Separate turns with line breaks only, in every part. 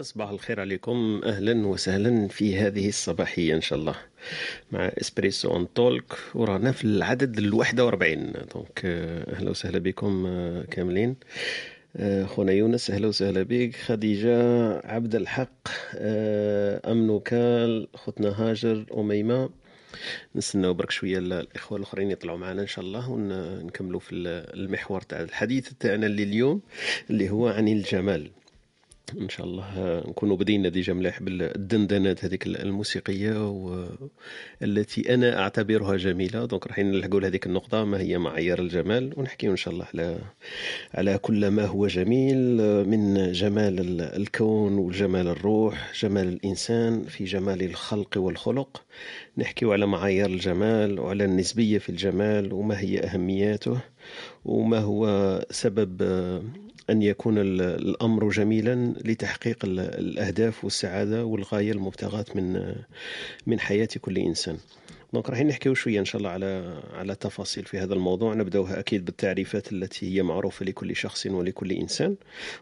صباح الخير عليكم. أهلا وسهلا في هذه الصباحية إن شاء الله. مع Espresso Talk ورانا في العدد ال 41 donc أهلا وسهلا بكم آه، كاملين. آه، خونا يونس أهلا وسهلا بك. خديجة عبد الحق آه، امنو كال خوتنا هاجر أميمة. نستناو برك شوية ال- الإخوة الأخرين يطلعوا معنا إن شاء الله ونكملوا في ال- المحور تاع الحديث تاعنا لليوم اللي هو عن الجمال. إن شاء الله آه، نكونوا بدينا déjà مليح بالدندنات هذيك الموسيقية والتي أنا أعتبرها جميلة. دونك راح نلحقوا لهذيك النقطة ما هي معايير الجمال؟ ونحكيو إن شاء الله على على كل ما هو جميل آه، من جمال ال- الكون وجمال الروح جمال الإنسان في جمال الخلق والخلق. نحكيو على معايير الجمال وعلى النسبية في الجمال وما هي أهمياته وما هو سبب آه، أن يكون ال- الأمر جميلا لتحقيق ال- الأهداف والسعادة والغاية المبتغاة من من حياة كل إنسان. donc راح نحكيو شوية إن شاء الله على على تفاصيل في هذا الموضوع. نبدأوها أكيد بالتعريفات التي هي معروفة لكل شخص ولكل إنسان.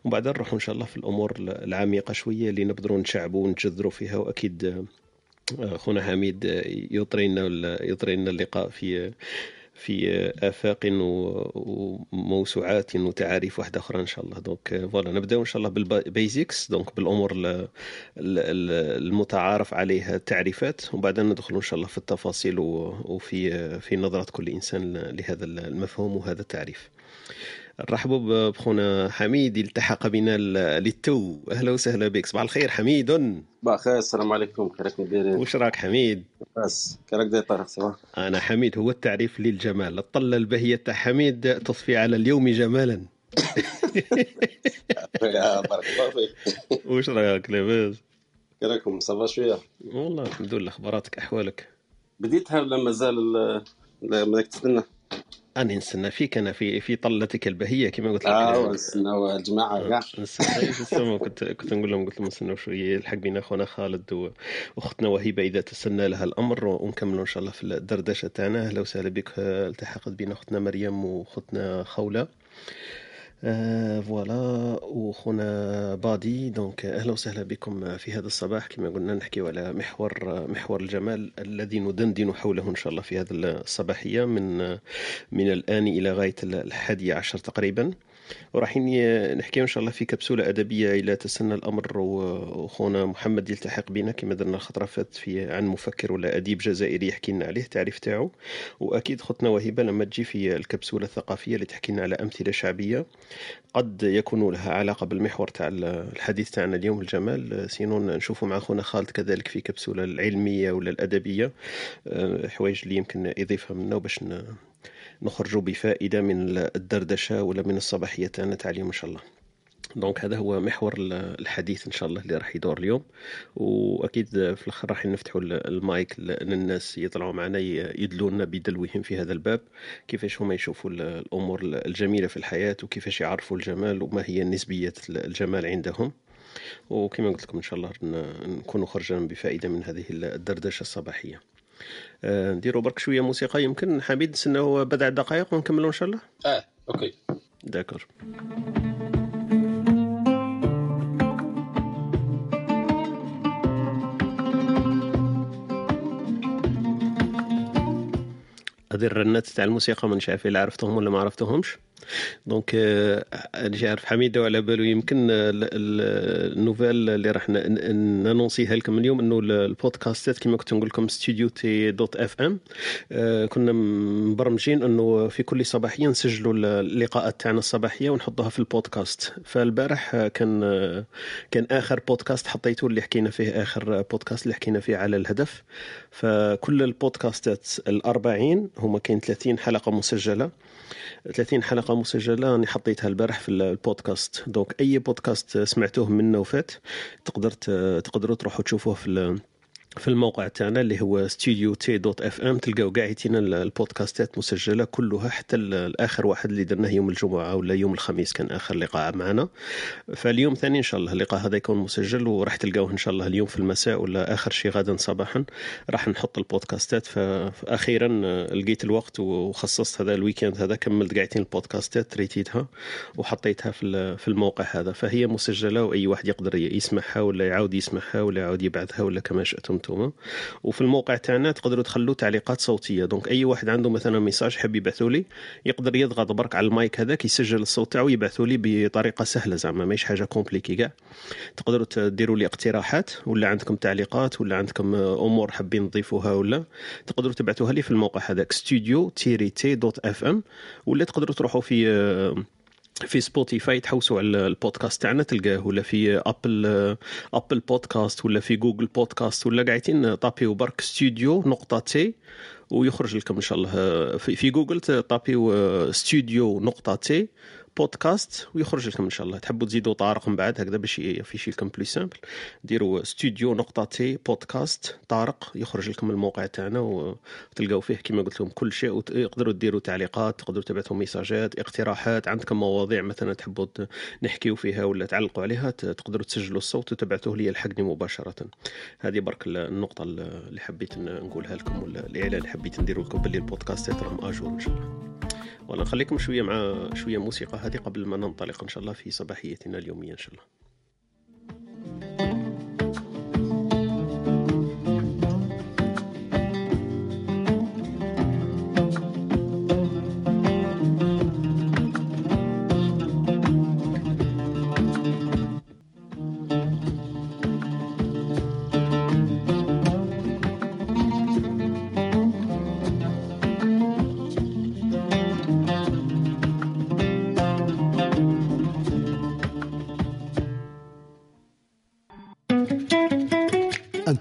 وبعدين نروح إن شاء الله في الأمور العميقة شوية اللي نقدروا نشعبوا ونجذروا فيها. وأكيد آه، خونا حميد آه، يطرينا يطرينا اللقاء في في آفاق و- وموسوعات وتعاريف واحدة أخرى إن شاء الله. donc voilà نبدأ إن شاء الله بال basics donc ال- المتعارف عليها التعريفات. وبعدين ندخل إن شاء الله في التفاصيل وفي في نظرة كل إنسان لهذا المفهوم وهذا التعريف. نرحبوا بخونا حميد التحق بنا للتو. أهلا وسهلا بك. صباح الخير حميد.
بخير السلام عليكم. كيراكم دايرين
وش راك حميد؟
بس كيراك داير طارق سوا
أنا حميد هو التعريف للجمال. الطلة البهية تاع حميد تضفي على اليوم جمالا.
بارك الله فيك.
وش رايك لاباس؟
كيراكم صافا شوية.
والله الحمد لله. أخباراتك أحوالك؟
بديتها ولا مازال بدك تستنى؟
أنا نستنى فيك أنا في في طلتك البهية كما قلت لك
آه نستناو الجماعه كاع
كنت كنت نقول لهم قلت لهم نستنوا شوية يلحق بينا خونا خالد و- وأختنا وهبه إذا تسنى لها الأمر ونكملوا إن شاء الله في الدردشة تاعنا. أهلا وسهلا بك آه، التحقت بنا أختنا مريم وأختنا خولة. آه voilà وخونا بادي donc أهلا وسهلا بكم في هذا الصباح كما قلنا نحكي على محور محور الجمال الذي ندندن حوله ان شاء الله في هذه الصباحيه من من الان إلى غايه الحادية عشر تقريبا وراح نحكي إن شاء الله في كبسولة أدبية إلى تسنى الأمر وخونا محمد يلتحق بنا كما درنا الخطره فات في عن مفكر ولا أديب جزائري يحكي لنا عليه التعريف تاعو. وأكيد خطنا وهبه لما تجي في الكبسولة الثقافية اللي تحكي لنا على أمثلة شعبية قد يكون لها علاقة بالمحور تاع الحديث تاعنا اليوم الجمال. sinon نشوفوا مع خونا خالد كذلك في كبسولة العلمية ولا الأدبية. آه، حوايج اللي يمكن يضيفها منا باش نخرجوا بفائدة من الدردشة ولا من الصباحية. تاعنا تاع اليوم إن شاء الله. donc هذا هو محور ال- الحديث إن شاء الله اللي راح يدور اليوم. وأكيد في الأخر راح نفتحوا ال- المايك للناس يطلعوا معنا يدلونا بدلوهم في هذا الباب. كيفاش هما يشوفوا ال- الأمور الجميلة في الحياة وكيفاش يعرفوا الجمال وما هي نسبية الجمال عندهم. وكما قلت لكم إن شاء الله نكونوا خرجنا بفائدة من هذه الدردشة الصباحية. نديروا برك شوية موسيقى. يمكن حميد نستناو بضع دقائق ونكملوا إن شاء الله؟
آه okay.
d'accord. هذه الرنات تاع الموسيقى مانيش عارف إلا عرفتهم ولا ما عرفتهمش. donc آه، أنا عارف حميد راه على بالو يمكن آه، ال- ال- ال nouvelle اللي راح نانونسيها لكم اليوم إنه ال- البودكاستات كما كنت نقول لكم studio T dot FM. آه، كنا مبرمجين إنه في كل صباحيه نسجلوا ال- اللقاءات تاعنا الصباحية ونحطوها في البودكاست. فالبارح كان كان آخر بودكاست حطيته اللي حكينا فيه آخر بودكاست اللي حكينا فيه على الهدف. فكل البودكاستات الأربعين هما كاين 30 حلقة مسجلة. 30 حلقة مسجلة راني حطيتها البارح في البودكاست. donc أي بودكاست سمعتوه منا وفات تقدر تقدروا تروحوا تشوفوه في في الموقع تاعنا اللي هو studio T dot FM تلقاو كاع البودكاستات مسجلة كلها حتى الآخر واحد اللي درناه يوم الجمعة ولا يوم الخميس كان آخر لقاء معنا. فاليوم ثاني إن شاء الله اللقاء هذا يكون مسجل وراح تلقاوه إن شاء الله اليوم في المساء ولا آخر شيء غدا صباحا. راح نحط البودكاستات. فاخيرا لقيت الوقت وخصصت هذا ال week-end هذا كملت قاعدين البودكاستات ريتيتها وحطيتها في في الموقع هذا. فهي مسجلة وأي واحد يقدر يسمعها ولا يعاود يسمعها ولا يعاود يبعثها ولا كما شئتم أنتم وفي الموقع تاعنا تقدروا تخلوا تعليقات صوتية. donc أي واحد عنده مثلا message حاب يبعثوا لي يقدر يضغط برك على المايك هذاك يسجل الصوت تاعو يبعثوا لي بطريقة سهلة زعما ماهيش حاجة compliquée كاع. تقدروا ديروا لي اقتراحات ولا عندكم تعليقات ولا عندكم أمور حابين تضيفوها ولا تقدروا تبعثوها لي في الموقع هذاك studio tiret T dot FM ولا تقدروا تروحوا في في سبوتيفاي تحوسوا على البودكاست تاعنا تلقاه ولا في ابل ابل بودكاست ولا في جوجل بودكاست ولا قاعدين طابيو برك ستوديو نقطة T ويخرج لكم إن شاء الله في, في جوجل طابيو ستوديو نقطة T بودكاست ويخرج لكم إن شاء الله. تحبوا تزيدوا طارق من بعد هكذا باش ي afficher لكم plus simple ديروا ستوديو نقطة T بودكاست طارق يخرج لكم الموقع تاعنا وتلقاو فيه كما قلت لكم كل شيء وتقدروا ديروا تعليقات تقدروا تبعثوا ميساجات اقتراحات عندكم مواضيع مثلا تحبوا نحكيو فيها ولا تعلقوا عليها تقدروا تسجلوا الصوت وتبعثوه لي لحقني مباشرة. هذه برك النقطة اللي حبيت نقولها لكم ولا الإعلان اللي حبيت نديروا لكم باللي البودكاست راهم à jour إن شاء الله. ولا نخليكم شوية مع شوية موسيقى هذه قبل ما ننطلق إن شاء الله في صباحيتنا اليومية إن شاء الله.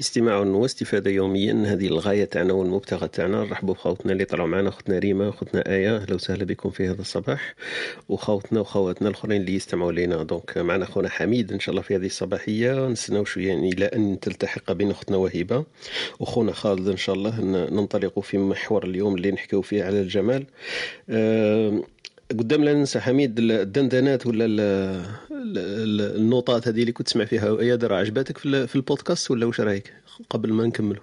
استماع واستفادة يوميا. هذه الغاية تاعنا والمبتغى تاعنا. نرحبوا بخوتنا اللي طلعوا معنا اختنا ريما اختنا آية. أهلا وسهلا بكم في هذا الصباح. وخوتنا وخواتنا الآخرين اللي يستمعوا لنا دونك معنا خونا حميد إن شاء الله في هذه الصباحية. نستناو شوية يعني إلى أن تلتحق بين أختنا وهبة. وخونا خالد إن شاء الله. ننطلق في محور اليوم اللي نحكيو فيه على الجمال. أه قدام لا ننسى حميد الدندنات ولا ال ال النوطات هذه اللي كنت تسمع فيها. يا درا عجبتك في, البودكاست ولا واش رأيك قبل ما نكملوا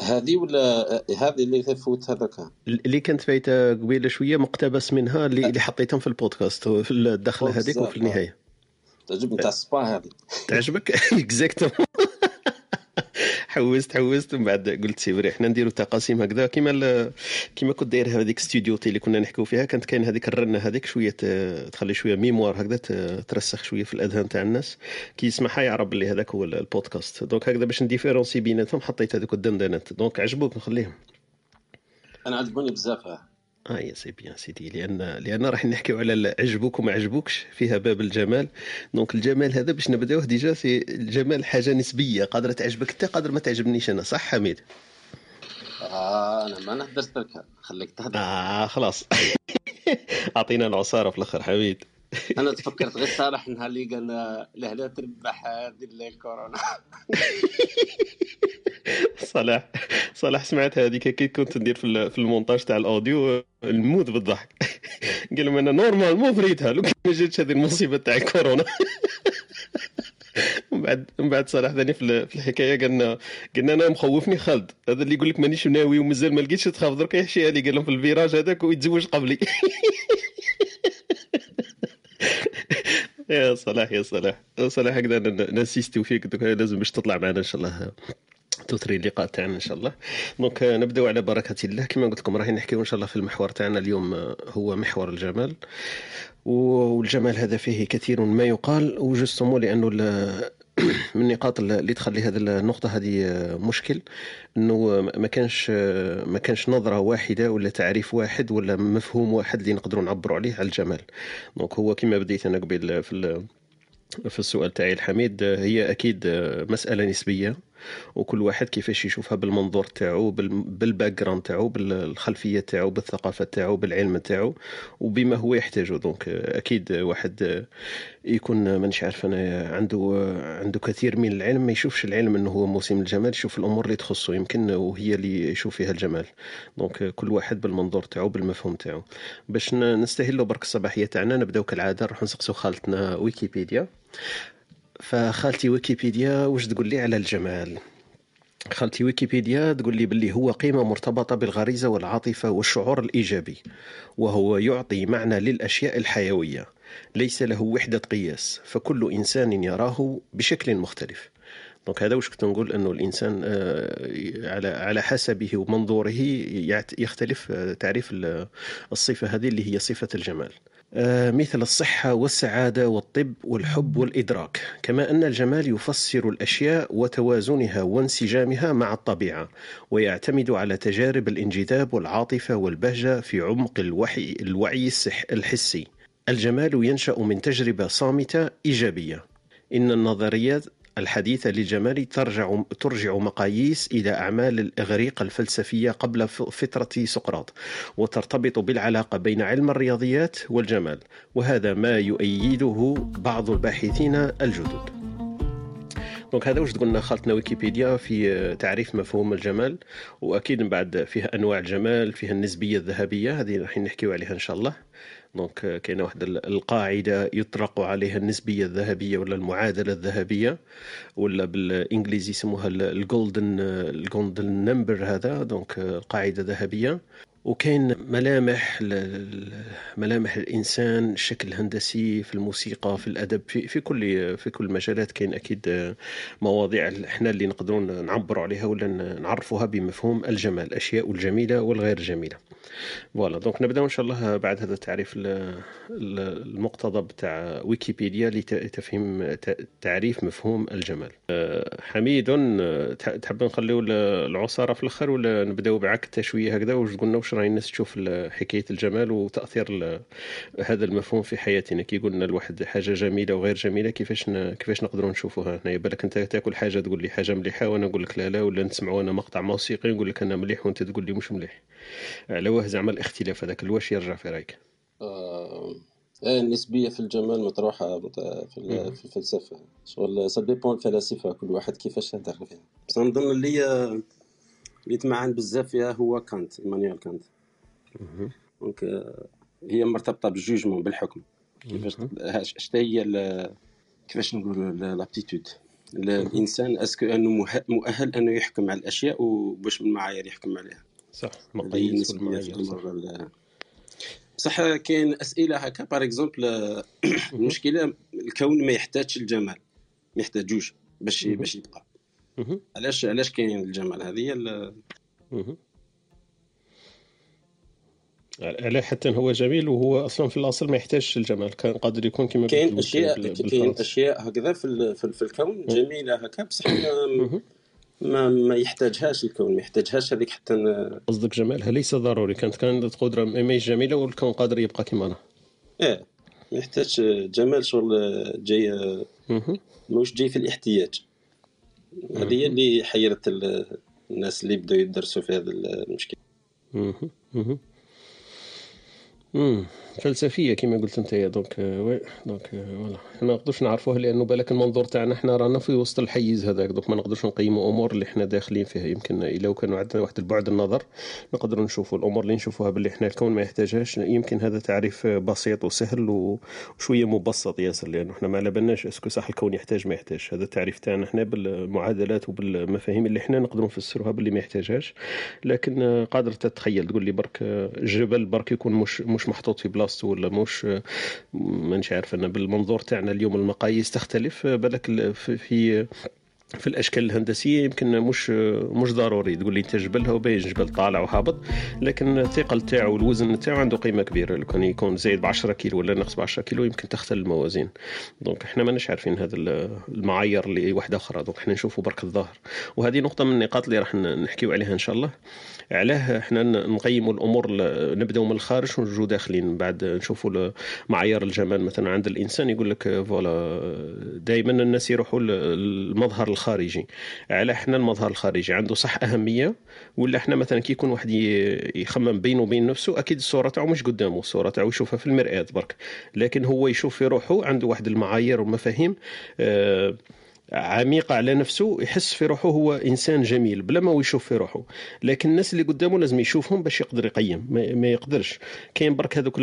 هذه ولا هذه اللي تفوت هذاك؟
اللي كانت فايتة قبيلة شوية مقتبس منها اللي, اللي حطيتهم في البودكاست في الدخله هذيك وفي النهاية.
تعجبني تاع السبا هذه.
تعجبك؟ exactement حوست حوست ومن بعد قلت c'est vrai حنا نديروا تقاسيم هكذا. كيما كيما كنت داير هذيك ستوديو اللي كنا نحكيو فيها كانت كاين هذيك الرنة هذيك شوية تخلي شوية mémoire هكذا ترسخ شوية في الأذهان تاع الناس. كي يسمعها يعرف باللي هذاك هو البودكاست. donc هكذا باش ن différencier بيناتهم حطيت هذوك الدندنات. donc عجبوك نخليهم.
أنا عجبوني بزاف
آه يا c'est bien سيدي. لأن لأن راح نحكيو على عجبوك وما عجبوكش فيها باب الجمال. donc الجمال هذا باش نبداوه déjà في الجمال حاجة نسبية قادرة تعجبك انت قادر ما تعجبنيش أنا صح حميد؟
آه أنا ما نهدرت لك خليك تهدر.
آه خلاص. أعطينا العصارة في الأخر حميد.
أنا تفكرت غير صالح نهار اللي قال لا تربح هذه الكورونا.
صلاح صلاح سمعت هذيك كي كنت ندير في المونتاج تاع ال audio نموت بالضحك. قال لهم أنا normalement فريتها لو ما جاتش هذه المصيبة تاع الكورونا من بعد من بعد صلاح ثاني في الحكاية قالنا قلنا أنا مخوفني خالد. هذا اللي يقول لك مانيش ناوي ومازال ما لقيتش تخاف. درك يحشي هذه. قال لهم في ال virage هذاك ويتزوج قبلي. يا صلاح يا صلاح. صلاح هكذا نسيستيو فيك لازم باش تطلع معنا إن شاء الله. تثري اللقاء تاعنا إن شاء الله. donc نبداو على بركة الله. كما قلت لكم راهي نحكيو إن شاء الله في المحور تاعنا اليوم هو محور الجمال. والجمال هذا فيه كثير ما يقال. و justement لأنه من النقاط اللي تخلي هذه النقطة هذه مشكل. إنه ما كانش ما كانش نظرة واحدة ولا تعريف واحد ولا مفهوم واحد اللي نقدروا نعبروا عليه على الجمال. donc هو كما بديت أنا قبل في في السؤال تاعي لحميد هي أكيد مسألة نسبية. وكل واحد كيفاش يشوفها بالمنظور تاعو بال background تاعو بالخلفية تاعو بالثقافة تاعو بالعلم تاعو وبما هو يحتاجه donc أكيد واحد يكون مانيش عارف أنا عنده عنده كثير من العلم ما يشوفش العلم إنه هو موسم الجمال يشوف الأمور اللي تخصه يمكن وهي اللي يشوف فيها الجمال. دونك كل واحد بالمنظور تاعو بالمفهوم تاعو. باش نستهلوا برك الصباحية تاعنا نبداو كالعادة نروح نسقسو خالتنا ويكيبيديا. فخالتي ويكيبيديا واش تقول لي على الجمال؟ خالتي ويكيبيديا تقول لي باللي هو قيمة مرتبطة بالغريزة والعاطفة والشعور الإيجابي وهو يعطي معنى للأشياء الحيوية ليس له وحدة قياس فكل إنسان يراه بشكل مختلف. دونك هذا واش كنت نقول إنه الإنسان آه، على على حسبه ومنظوره يختلف آه، تعريف الصفة هذه اللي هي صفة الجمال. مثل الصحة والسعادة والطب والحب والإدراك كما أن الجمال يفسر الأشياء وتوازنها وانسجامها مع الطبيعة ويعتمد على تجارب الانجذاب والعاطفة والبهجة في عمق الوحي الوعي الحسي. الجمال ينشأ من تجربة صامتة إيجابية. إن النظريات الحديثة للجمال ترجع ترجع مقاييس إلى أعمال الإغريق الفلسفية قبل فترة سقراط وترتبط بالعلاقة بين علم الرياضيات والجمال وهذا ما يؤيده بعض الباحثين الجدد. دونك هذا واش قلنا خالتنا ويكيبيديا في تعريف مفهوم الجمال وأكيد من بعد فيها أنواع الجمال فيها النسبية الذهبية هذه راح نحكيو عليها إن شاء الله. donc كاينة واحد القاعدة يطلق عليها النسبية الذهبية ولا المعادلة الذهبية ولا بالإنجليزي يسموها ال golden ال golden number هذا donc القاعده الذهبيه وكاين ملامح ملامح الإنسان الشكل الهندسي في الموسيقى في الأدب في في كل في كل المجالات كاين أكيد مواضيع إحنا اللي نقدروا نعبروا عليها ولا نعرفوها بمفهوم الجمال الأشياء الجميلة والغير جميلة. voilà donc نبدا إن شاء الله بعد هذا التعريف المقتضب بتاع ويكيبيديا لتفهيم تعريف مفهوم الجمال. أه، حميد تحب نخليو العصارة في الأخر ولا نبداو بعك التشويه هكذا؟ واش قلنا؟ راهي الناس تشوف حكاية الجمال وتأثير هذا المفهوم في حياتنا. كي قلنا الواحد حاجة جميلة وغير جميلة كيفاش كيفاش نقدروا نشوفوها هنايا؟ بالك أنت تاكل حاجة تقول لي حاجة مليحة وأنا نقول لك لا لا ولا نسمعوا أنا مقطع موسيقي نقول لك أنا مليح وأنت تقول لي مش مليح. على واه زعما الاختلاف هذاك الواش يرجع في رأيك؟
آه النسبية في الجمال مطروحة في, في الفلسفة. شغل ça dépend الفلاسفه كل واحد كيفاش يهضر فيها. بس نظن اللي اللي تمعن بزاف فيها هو كانت إيمانويل كانت. donc هي مرتبطة بال jugement بالحكم. كيفاش شتا هي كيفاش نقولوا l'aptitude الإنسان est-ce que أنه مؤهل أنه يحكم على الأشياء وباش من معايير يحكم عليها.
صح مقاييس
صح. كاين أسئلة هكا. باغ اكزومبل المشكلة الكون ما يحتاجش الجمال ما يحتاجوش باش باش يبقى. علاش علاش كاين الجمال هذه؟
على حتى هو جميل وهو أصلا في الأصل ما يحتاجش الجمال. كان قادر يكون كما
كاين اشياء كاين أشياء هكذا في, في الكون جميلة هكا بصح ما ما يحتاجهاش الكون ما يحتاجهاش هذيك حتى
قصدك جمالها ليس ضروري؟ كانت كانت قدره ما جميلة والكون قادر يبقى كما راه.
إيه ما يحتاج جمال شغل جاي مش جاي في الاحتياج. هذه هي اللي حيرت الناس اللي بداو يدرسوا في هذا المشكل.
امم فلسفية كما قلت أنت donc oui donc voilà. ما نقدرش نعرفوها لأنه بالك المنظور تاعنا إحنا رانا في وسط الحيز هذاك. donc ما نقدرش نقيموا أمور اللي إحنا داخلين فيها. يمكن إلا كان عندنا واحد البعد النظر نقدروا نشوفوا الأمور اللي نشوفوها باللي إحنا الكون ما يحتاجهاش. يمكن هذا تعريف بسيط وسهل وشوية مبسط ياسر لأنه إحنا ما على بالناش est-ce que صح الكون يحتاج ما يحتاج هذا التعريف تاعنا إحنا بالمعادلات وبالمفاهيم اللي إحنا نقدروا نفسروها باللي ما يحتاجهاش. لكن قادر تتخيل تقول لي برك الجبل برك يكون مش مش محطوط في بلاصته ولا مش مانيش عارف أنا بالمنظور تاعنا اليوم المقاييس تختلف. بالك في في الأشكال الهندسية يمكن مش مش ضروري تقول لي انت جبل هو باين جبل طالع وهابط لكن الثقل تاعو والوزن تاعو عنده قيمة كبيرة. لو كان يكون زايد ب 10 كيلو ولا ناقص ب 10 كيلو يمكن تختل الموازين. donc إحنا ماناش عارفين هذا المعايير اللي واحدة أخرى. donc إحنا نشوفوا برك الظاهر. وهذه نقطة من النقاط اللي راح نحكيو عليها إن شاء الله. علاه إحنا نقيموا الأمور نبداو من الخارج ونرجعوا داخلين. بعد نشوفوا معايير الجمال مثلا عند الإنسان يقول لك فوالا دائما الناس يروحوا للمظهر على إحنا المظهر الخارجي عنده صح أهمية ولا إحنا مثلا كي يكون واحد يخمم بينه وبين نفسه أكيد الصورة تاعو مش قدامه الصورة تاعو يشوفها في المرآة برك لكن هو يشوف في روحه عنده واحد المعايير ومفاهيم آه عميقة على نفسه يحس في روحه هو إنسان جميل بلا ما يشوف في روحه. لكن الناس اللي قدامه لازم يشوفهم باش يقدر يقيم ما يقدرش. كاين برك هذوك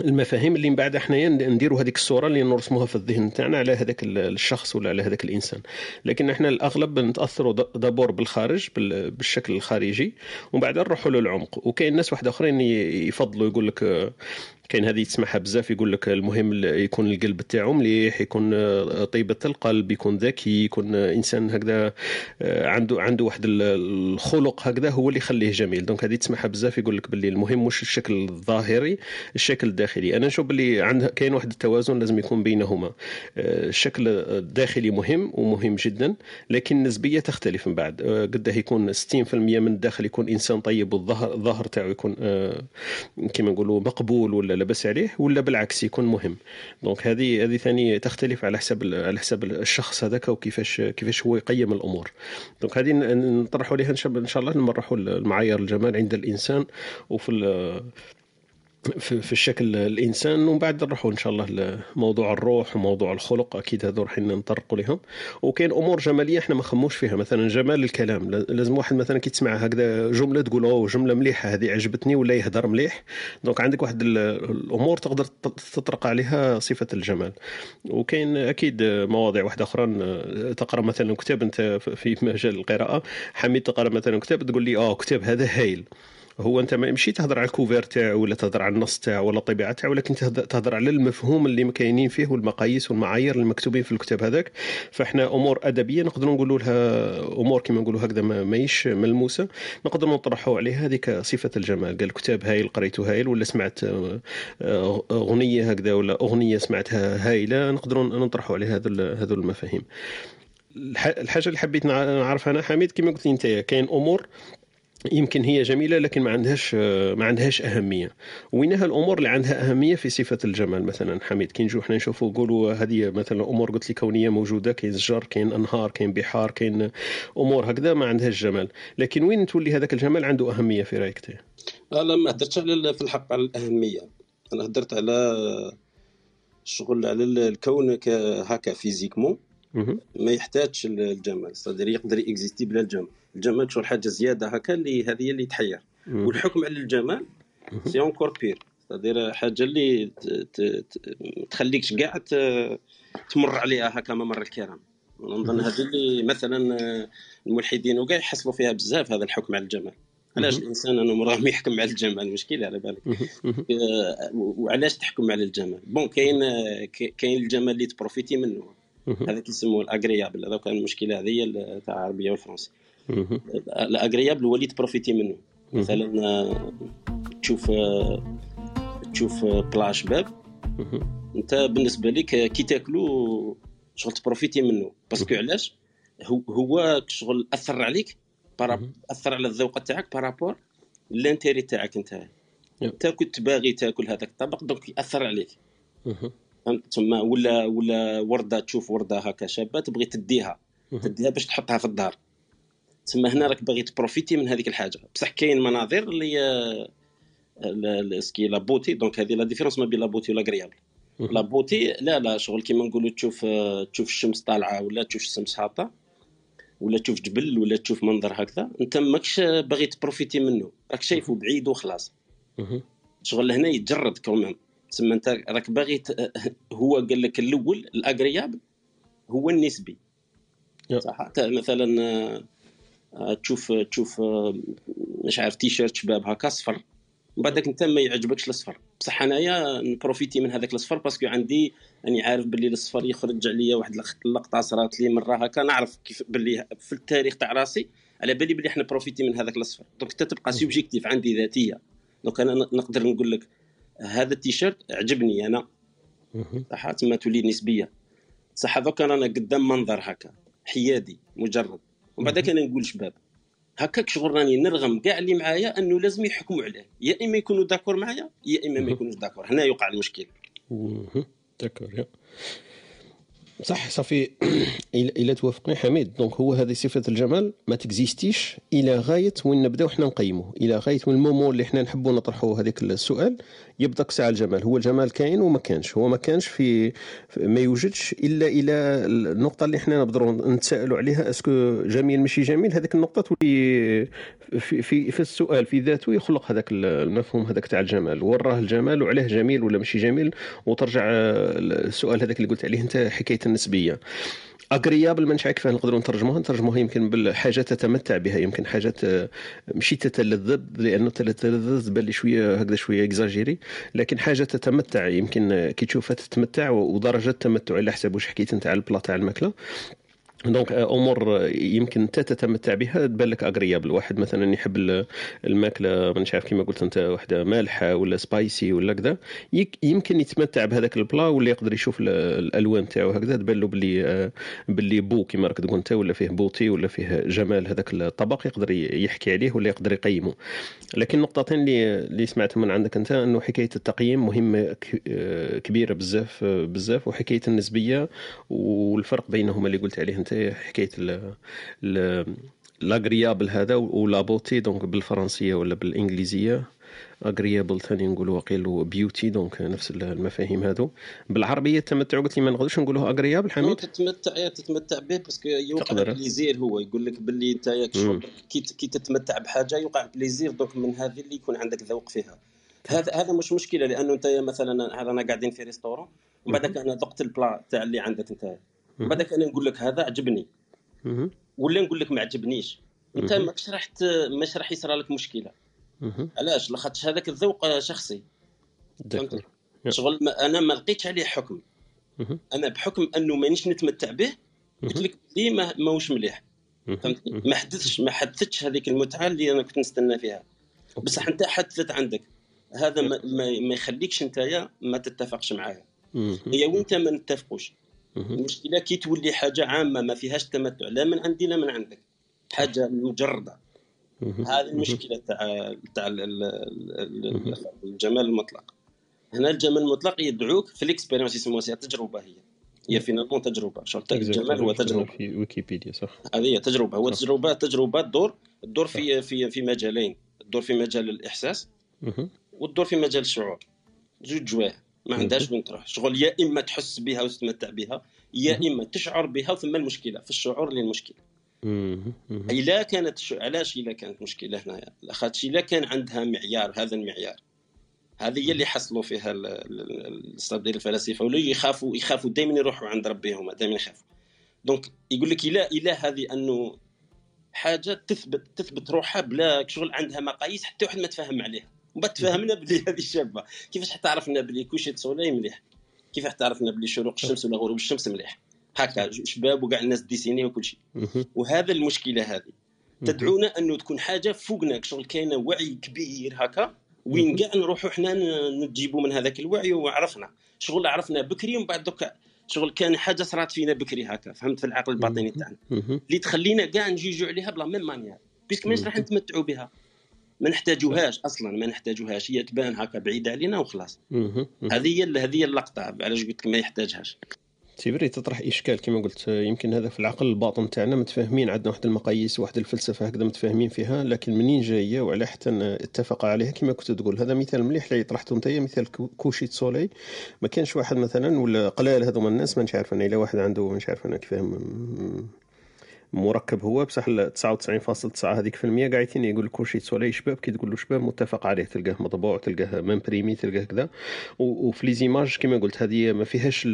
المفاهيم اللي من بعد إحنا نديروا هذيك الصورة اللي نرسموها في الذهن تاعنا على هذاك الشخص ولا على هذاك الإنسان. لكن إحنا الأغلب نتأثروا دابور بالخارج بالشكل الخارجي ومن بعد نروحوا للعمق. وكاين ناس واحد آخرين يفضلوا يقول لك كاين هذه تسمعها بزاف يقول لك المهم يكون القلب تاعو مليح يكون طيبه القلب يكون ذكي يكون إنسان هكذا عنده عنده واحد الخلق هكذا هو اللي يخليه جميل. donc هذه تسمعها بزاف يقول لك باللي المهم مش الشكل الظاهري الشكل الداخلي. أنا نشوف باللي عند كاين واحد التوازن لازم يكون بينهما. الشكل الداخلي مهم ومهم جدا لكن النسبية تختلف من بعد. قد يكون 60% من الداخل يكون إنسان طيب والظهر الظهر تاعو يكون كما نقولوا مقبول ولا لاباس عليه ولا بالعكس يكون مهم. donc هذه هذه ثاني تختلف على حسب على حسب الشخص هذاك وكيفاش كيفاش هو يقيم الأمور. donc هذه نطرحوا عليها إن شاء الله نطرحوا المعايير الجمال عند الإنسان. وفي في, الشكل الإنسان ومن بعد نروحوا إن شاء الله لموضوع الروح وموضوع الخلق. أكيد هذو راح نطرقوا لهم. وكاين أمور جمالية إحنا ما نخمموش فيها. مثلا جمال الكلام. لازم واحد مثلا كي تسمع هكذا جملة تقول أوه جملة مليحة هذه عجبتني ولا يهدر مليح. donc عندك واحد الأمور تقدر تطرق عليها صفة الجمال. وكاين أكيد مواضيع واحدة أخرى. تقرأ مثلا كتاب أنت في مجال القراءة. حميد تقرأ مثلا كتاب تقول لي آه كتاب هذا هايل. هو أنت ماشي تهضر على الكوفير تاعو ولا تهضر على النص تاعو ولا الطبيعة تاعو ولكن تهضر على المفهوم اللي مكاينين فيه والمقاييس والمعايير اللي مكتوبين في الكتاب هذاك. فإحنا أمور أدبية نقدروا نقولوا لها أمور كما نقولوا هكذا ماهيش ملموسة. نقدر نطرحوا عليها هذيك صفة الجمال. قال الكتاب هايل قريته هايل ولا سمعت أغنية هكذا ولا أغنية سمعتها هايلة نقدروا نطرحوا عليها هذو المفاهيم. الحاجة اللي حبيت نعرفها أنا حميد كما قلت أنت كاين أمور يمكن هي جميلة لكن ما عندهاش ما عندهاش أهمية. وينها الأمور اللي عندها أهمية في صفة الجمال. مثلا حميد كي نجوا حنا نشوفوا نقولوا هذه مثلا أمور قلت لي كونية موجودة كاين شجر كاين أنهار كاين بحار كاين أمور هكذا ما عندهاش جمال. لكن وين تولي هذاك الجمال عنده أهمية في رأيك
لا ما هدرتش على في الحق على الأهمية. أنا هدرت على الشغل على الكون هكا physiquement. ما يحتاجش الجمال. c'est-à-dire يقدر exister بلا الجمال. الجمال شغل حاجة زيادة هكا اللي هذه اللي تحير. والحكم على الجمال c'est encore pire c'est-à-dire حاجة اللي تخليكش كاع تمر عليها هكا ممر الكرام. نظن هذه اللي مثلا الملحدين وكاع يحصلوا فيها بزاف هذا الحكم على الجمال. علاش؟ الإنسان أنه راه يحكم على الجمال مشكله على بالك. وعلاش تحكم على الجمال؟ bon كاين كاين الجمال اللي ت profiter منه. هذا كيسموه l'agréable هذا كان المشكلة هذه تاع العربية والفرنسي l'agréable هو اللي ت profiter منه مثلا تشوف تشوف plat شباب أنت بالنسبة لك كي تاكلو شغل ت profiter منه parce que علاش؟ هو شغل أثر عليك أثر على الذوق تاعك par rapport l'intérêt تاعك أنت. أنت كنت باغي تاكل هذاك الطبق donc يأثر عليك. تما ولا ولا وردة تشوف وردة هكا شابة تبغي تديها. تديها باش تحطها في الدار. تما هنا راك باغي ت profiter من هذيك الحاجة. بصح كاين مناظر اللي ce qui la beauté donc هذه la différence ما بين la beauté و l'agréable لا بوتي لا لا شغل كيما نقولوا تشوف تشوف الشمس طالعة ولا تشوف الشمس هابطة ولا تشوف جبل ولا تشوف منظر هكذا أنت ماكش باغي ت profiter منه. راك شايفه بعيد وخلاص. شغل هنا يتجرد quand même تسمى أنت راك باغي ت... هو قال لك الأول l'agréable هو النسبي. صح؟ مثلا تشوف تشوف مش عارف تيشيرت شباب هكا اصفر من بعدك انت ما يعجبكش الاصفر بصح أنايا ن profiter من هذاك الاصفر parce que عندي راني عارف باللي الاصفر يخرج عليا واحد اللق- اللقطة صرات لي مرة هكا نعرف كيف باللي في التاريخ تاع راسي على بالي باللي إحنا profiter من هذاك الاصفر donc انت تبقى subjective عندي ذاتية. donc أنا نقدر نقول لك هذا التيشيرت عجبني
أنا.
صح تما تولي نسبية. صح دوك رانا قدام منظر هكا حيادي مجرد. ومن بعد أنا نقول شباب هكاك شغل راني نرغم كاع اللي معايا أنه لازم يحكموا عليه يا إما يكونوا d'accord معايا يا إما ما يكونوش d'accord هنا يوقع المشكل.
d'accord يا. صح صافي. الا إلا توافقني حميد. donc هو هذه صفة الجمال ما تكزيستيش. إلى غاية وين نبداو حنا نقيموه إلى غاية من ال moment اللي حنا نحبوا نطرحوا هذاك السؤال. يبدا ساعه الجمال. هو الجمال كاين وما كانش. هو ما كانش في في- ما يوجدش إلا إلى النقطة اللي حنا نقدروا نتسائلوا عليها. est-ce que جميل ماشي جميل؟ هذيك النقطة تولي في في, في السؤال في ذاته يخلق هذاك المفهوم هذاك تاع الجمال. وراه الجمال وعليه جميل ولا ماشي جميل؟ وترجع آه، السؤال هذاك اللي قلت عليه أنت حكاية النسبية. agréable ما نعرف كيفاه نقدروا نترجموها؟ نترجموها يمكن بالحاجة تتمتع بها يمكن حاجات ماشي تتلذذ لأنه تتلذذ بان لي شوية هكذا شوية إكزاجيري لكن حاجة تتمتع يمكن كي تشوفها تتمتع ودرجة التمتع على حسب واش حكيت انت على ال plat تاع الماكلة. donc آه، أمور آه، يمكن أنت تتمتع بها. تبان لك agréable واحد مثلا يحب ال- الماكلة مانيش عارف كيما قلت أنت واحدة مالحة ولا spicy ولا كذا. يمكن يتمتع بهذاك ال plat ولا يقدر يشوف ال- الألوان تاعو هكذا. تبان له باللي آه، باللي beau كيما راك تقول أنت ولا فيه beauté ولا فيه جمال هذاك الطبق يقدر يحكي عليه ولا يقدر يقيمه. لكن النقطتين اللي اللي سمعتهم من عندك أنت إنه حكاية التقييم مهمة كبيرة بزاف بزاف. وحكاية النسبية والفرق بينهما اللي قلت عليه أنت. حكاية ال ال l'agréable هذا ولا beauté donc بالفرنسية ولا بالإنجليزية. agréable ثاني نقولوا وقيل beauty donc نفس المفاهيم هذو بالعربية التمتع قلت لي ما نقدرش نقولوه
agréable
حميد؟
تتمتع تتمتع به parce que
يوقع.
plaisir هو. يقول لك باللي انت كي تتمتع بحاجة يوقع plaisir دوك من هذه اللي يكون عندك ذوق فيها. هذا هذا مش مشكلة لأنه انت مثلا هذا أنا قاعدين في ريستورون ومن بعدك أنا ذقت البلا تاع اللي عندك انت. بعدك أنا نقول لك هذا؟ عجبني. ولا نقول لك ما عجبنيش؟ انت. ماكش راح ماش راح يصرى لك
مشكلة.
علاش؟ لاخاطش هذاك الذوق شخصي. شغل ما أنا ما لقيتش عليه حكم. أنا بحكم أنه مانيش نتمتع به قلت لك لي ما ماهوش مليح. فهمتني؟ ما حدثش ما حدثتش هذيك المتعة اللي أنا كنت نستنى فيها. بصح أنت حدثت عندك. هذا ما, ما, يخليكش أنت ما تتفقش معايا. هي وأنت ما نتفقوش. المشكلة كي تولي حاجة عامة ما فيهاش تمتع لا من عندي لا من عندك. حاجة
مجردة.
هذه المشكلة تاع تاع ال- ال- ال- ال- الجمال المطلق. هنا الجمال المطلق يدعوك في ال expérience يسموها تجربة هي. هي finalement تجربة. شغل الجمال هو تجربة.
في ويكيبيديا صح.
هذه هي تجربة. هو. تجربة تجربة تدور تدور في في في مجالين. تدور في مجال
الإحساس.
وتدور في مجال الشعور. زوج جوايه ما عندهاش وين تروح شغل يا إما تحس بها وتتمتع بها يا إما تشعر بها ثم المشكلة في الشعور.
مهم.
إلا كانت ش... علاش إلا كانت مشكلة هنايا لاخاطش إلا كان عندها معيار هذا المعيار. هذه هي اللي حصلوا فيها ال- ال- ال- الاستاذ ديال الفلاسفه ولا يخافوا يخافوا دائما يروحوا عند ربهم دائما يخافوا. donc يقول لك إلا إلا هذه أنه حاجة تثبت تثبت روحها بلا شغل عندها مقاييس حتى واحد ما تفهم عليها. ومن بعد تفهمنا بلي هذه شابة. كيفاش حتعرفنا بلي coucher soleil مليح؟ كيف حتعرفنا بلي شروق الشمس ولا غروب الشمس مليح؟ هكا شباب وكاع الناس dessiner وكل شيء. وهذا المشكلة هذه. تدعونا أنه تكون حاجة فوقنا شغل كاينة وعي كبير هكا وين كاع نروحوا حنا نجيبوا من هذاك الوعي وعرفنا. شغل عرفنا بكري ومن بعد دوكا شغل كان حاجة صرات فينا بكري هكا. فهمت في العقل الباطني تاعنا. اللي تخلينا كاع نجيجوا عليها ب la même manière. puisque ماش راح نتمتعوا بها. ما نحتاجوهاش أصلا ما نحتاجوهاش هي تبان هكا بعيدة علينا وخلاص. هذه هي هذه هي اللقطة علاش قلت لك ما يحتاجهاش.
c'est vrai تطرح إشكال كما قلت يمكن هذا في العقل الباطن تاعنا متفاهمين عندنا واحد المقاييس واحد الفلسفة هكذا متفاهمين فيها لكن منين جاية وعلى حتى اتفق عليها؟ كما كنت تقول هذا مثال مليح اللي طرحته أنت مثال cou- coucher soleil ما كانش واحد مثلا ولا قلال هذوما الناس ما عارف أنا إلا واحد عنده مش عارف أنا كيفاه مركب هو بصح ال 99.9 هذيك في المية قاعدين يقول coucher soleil شباب كي تقول له شباب متفق عليه تلقاه مطبوع تلقاه imprimé تلقاه كذا. وفي les images كما قلت هذه ما فيهاش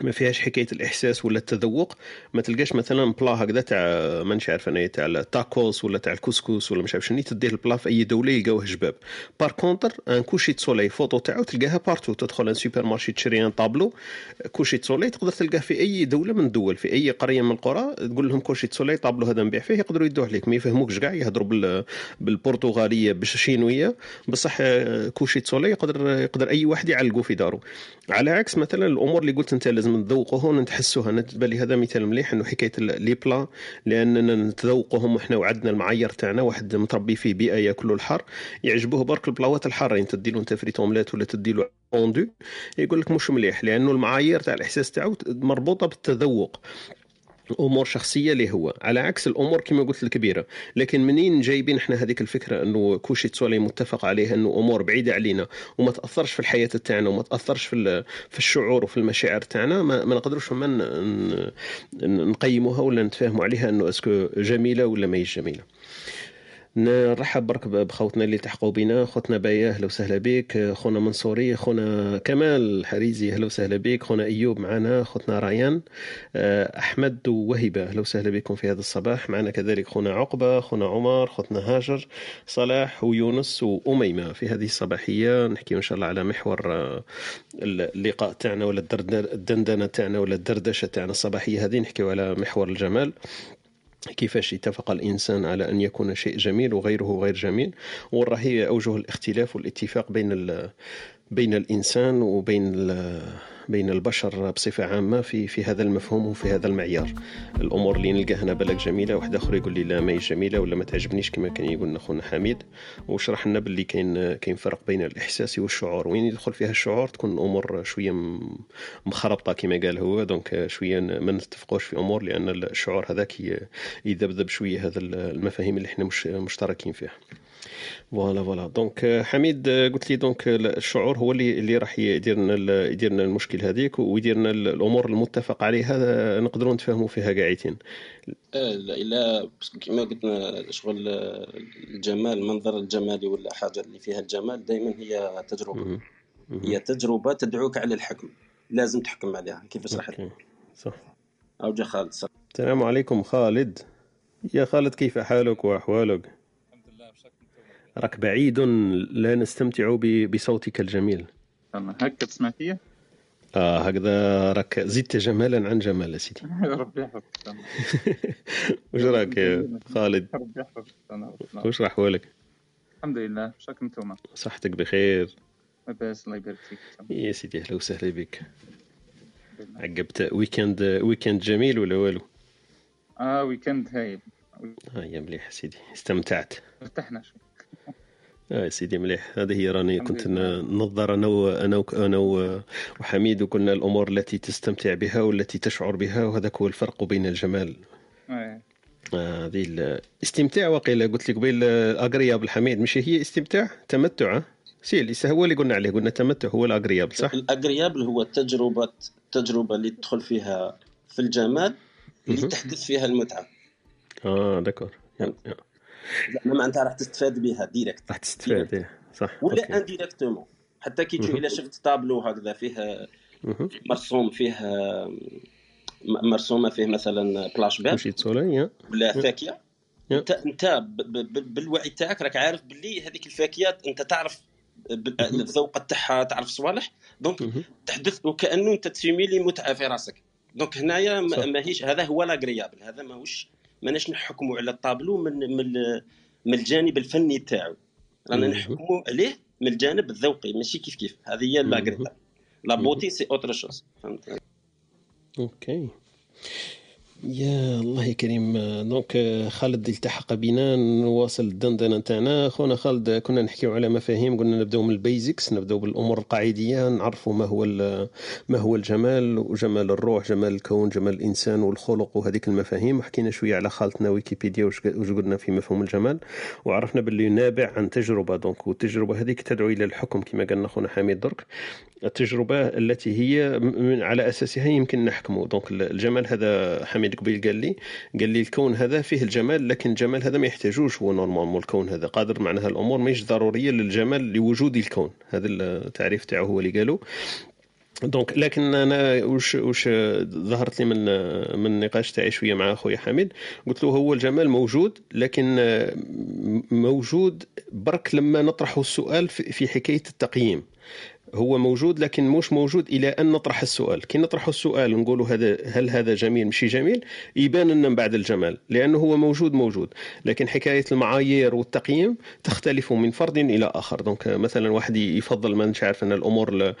ما فيهاش حكاية الإحساس ولا التذوق. ما تلقاش مثلا plat هكذا تاع مانيش عارف أنا تاع التاكوس ولا تاع الكسكس ولا مش عارف شنو. تديه ال plat في أي دولة يلقاوه جباب. par contre un coucher soleil photo تاعو تلقاها partout تدخل un supermarché تشري un tableau coucher soleil تقدر تلقاه في أي دولة من الدول في أي قرية من القرى. تقول لهم coucher soleil tableau هذا نبيع فيه يقدروا يدوه عليك. ما يفهموكش كاع يهضروا بال بالبرتغالية بالشينوية. بصح coucher soleil يقدر يقدر أي واحد يعلقوا في داره. على عكس مثلا الأمور اللي قلت أنت لازم نذوقوها ونتحسوها. أنا تبان لي هذا مثال مليح إنه حكاية les plats لأننا نتذوقهم وحنا وعندنا المعايير تاعنا. واحد متربي في بيئة ياكلوا الحر يعجبوه برك البلاوات الحارة. انت تديله أنت frites omelette ولا تديله fondue يقول لك مش مليح لأنه المعايير تاع الإحساس تاعو مربوطة بالتذوق. امور شخصية ليه هو. على عكس الأمور كما قلت الكبيرة. لكن منين جايبين إحنا هذيك الفكرة إنه coucher de soleil متفق عليه إنه أمور بعيدة علينا وما تأثرش في الحياة تاعنا وما تأثرش في في الشعور وفي المشاعر تاعنا ما, ما نقدروش ما نقيموها ولا نتفاهموا عليها إنه إسكو جميلة ولا ماهيش جميلة. نرحب برك بخوتنا اللي تحقوا بنا. خوتنا بايا أهلا وسهلا بك. خونا منصوري خونا كمال الحريزي أهلا وسهلا بك. خونا إيوب معنا خوتنا ريان. آه، أحمد ووهبه أهلا وسهلا بكم في هذا الصباح. معنا كذلك خونا عقبة خونا عمر خوتنا هاجر صلاح ويونس وأميمة في هذه الصباحية. نحكي إن شاء الله على محور آه، اللقاء تاعنا ولا الدندنة تاعنا ولا الدردشة تاعنا الصباحية هذه. نحكيو على محور الجمال. كيفاش اتفق الإنسان على أن يكون شيء جميل وغيره غير جميل. وراهي أوجه الاختلاف والاتفاق بين بين الإنسان وبين بين البشر بصفة عامة في في هذا المفهوم وفي هذا المعيار. الأمور اللي نلقاها أنا بالك جميلة واحد آخر يقول لي لا ماهيش جميلة ولا ما تعجبنيش كما كان يقول لنا خونا حميد. وشرح لنا باللي كاين كاين فرق بين الإحساس والشعور. وين يدخل فيها الشعور؟ تكون الأمور شوية م- مخربطة كما قال هو. donc شوية ما نتفقوش في أمور لأن الشعور هذاك يذبذب شوية هذا المفاهيم اللي إحنا مش مشتركين فيها. voilà voilà. donc آه، حميد آه، قلت لي donc آه، الشعور هو اللي اللي راح يدير لنا يدير لنا المشكل هذيك ويدير لنا ال- الأمور المتفق عليها نقدروا نتفاهموا فيها قاعدين.
لا إلا كيما قلنا شغل الجمال المنظر الجمالي ولا حاجة اللي فيها الجمال دائما هي
تجربة.
هي تجربة تدعوك على الحكم. لازم تحكم عليها. كيفاش راح.
صح.
أو جا خالد.
السلام عليكم خالد. يا خالد كيف حالك وأحوالك؟ راك بعيد لا نستمتع بصوتك الجميل.
هكا تسمع فيا
آه هكذا راك زدت جمالا عن جمال سيدي.
ربي يحفظك.
وش راك يا خالد؟
ربي يحفظك.
وش راح حوالك
الحمد لله. شكرا نتوما؟
صحتك بخير.
لاباس الله يبارك فيك.
يا سيدي أهلا وسهلا بك. عقبت week-end week-end جميل ولا والو؟
آه week-end هايل.
آه يا مليح سيدي. استمتعت.
ارتحنا شوي.
آه يا سيدي مليح هذه هي راني كنت. نظر أنا و- أنا وك- أنا و- وحميد وقلنا الأمور التي تستمتع بها والتي تشعر بها وهذاك هو الفرق بين الجمال
آه.
آه، هذه الاستمتاع وقيل قلت لك قبيل agréable حميد مش هي استمتاع تمتع؟ c'est اللي هو اللي قلنا عليه قلنا التمتع هو ال agréable صح؟
ال agréable هو التجربه التجربه اللي تدخل فيها في الجمال اللي. تحدث فيها
المتعة آه يا.
زعما معناتها راح تستفاد بها direct
راح تستفاد صح
ولا. indirectement حتى كي تشوف. إلا شفت طابلو هكذا فيه. مرسوم فيه مرسومة فيه مثلا بلاش
يا.
ولا. فاكهه
مم.
انت انت بالوعي تاعك راك عارف باللي هذيك الفاكهات انت تعرف الذوق تاعها تعرف صوالح
donc.
تحدث وكأنه انت ت simuler متعة في راسك donc هنايا ماهيش هذا هو l'agréable هذا ماهوش ماناش نحكموا على الطابلو من من من الجانب الفني تاعو. رانا. نحكموا عليه من الجانب الذوقي ماشي كيف كيف. هذه هي. l'agréable la beauté c'est autre chose فهمت؟
OK. يا الله يا كريم. donc خالد التحق بنا نواصل الدندنة تاعنا. خونا خالد كنا نحكيو على مفاهيم قلنا نبداو من ال basics نبداو بالأمور القاعدية نعرفوا ما هو ما هو الجمال وجمال الروح جمال الكون جمال الإنسان والخلق وهذيك المفاهيم. وحكينا شوية على خالتنا ويكيبيديا وش قلنا في مفهوم الجمال وعرفنا باللي نابع عن تجربة. donc والتجربة هذيك تدعو إلى الحكم كما قالنا خونا حميد درك. التجربة التي هي على أساسها يمكن نحكمه donc الجمال هذا حميد قبيل قال لي قال لي الكون هذا فيه الجمال لكن الجمال هذا ما يحتاجوش هو normalement الكون هذا. قادر معناها الأمور ماهيش ضرورية للجمال لوجود الكون. هذا التعريف تاعو هو اللي قالوا donc لكن أنا وش وش ظهرت لي من من النقاش تاعي شوية مع خويا حميد. قلت له هو الجمال موجود لكن موجود برك لما نطرح السؤال في حكاية التقييم. هو موجود لكن مش موجود إلى أن نطرح السؤال. كي نطرح السؤال ونقولوا هذا هل هذا جميل؟ مش جميل. يبان لنا من بعد الجمال لأنه هو موجود موجود. لكن حكاية المعايير والتقييم تختلف من فرد إلى آخر. donc مثلا واحد يفضل ما عارف أن الأمور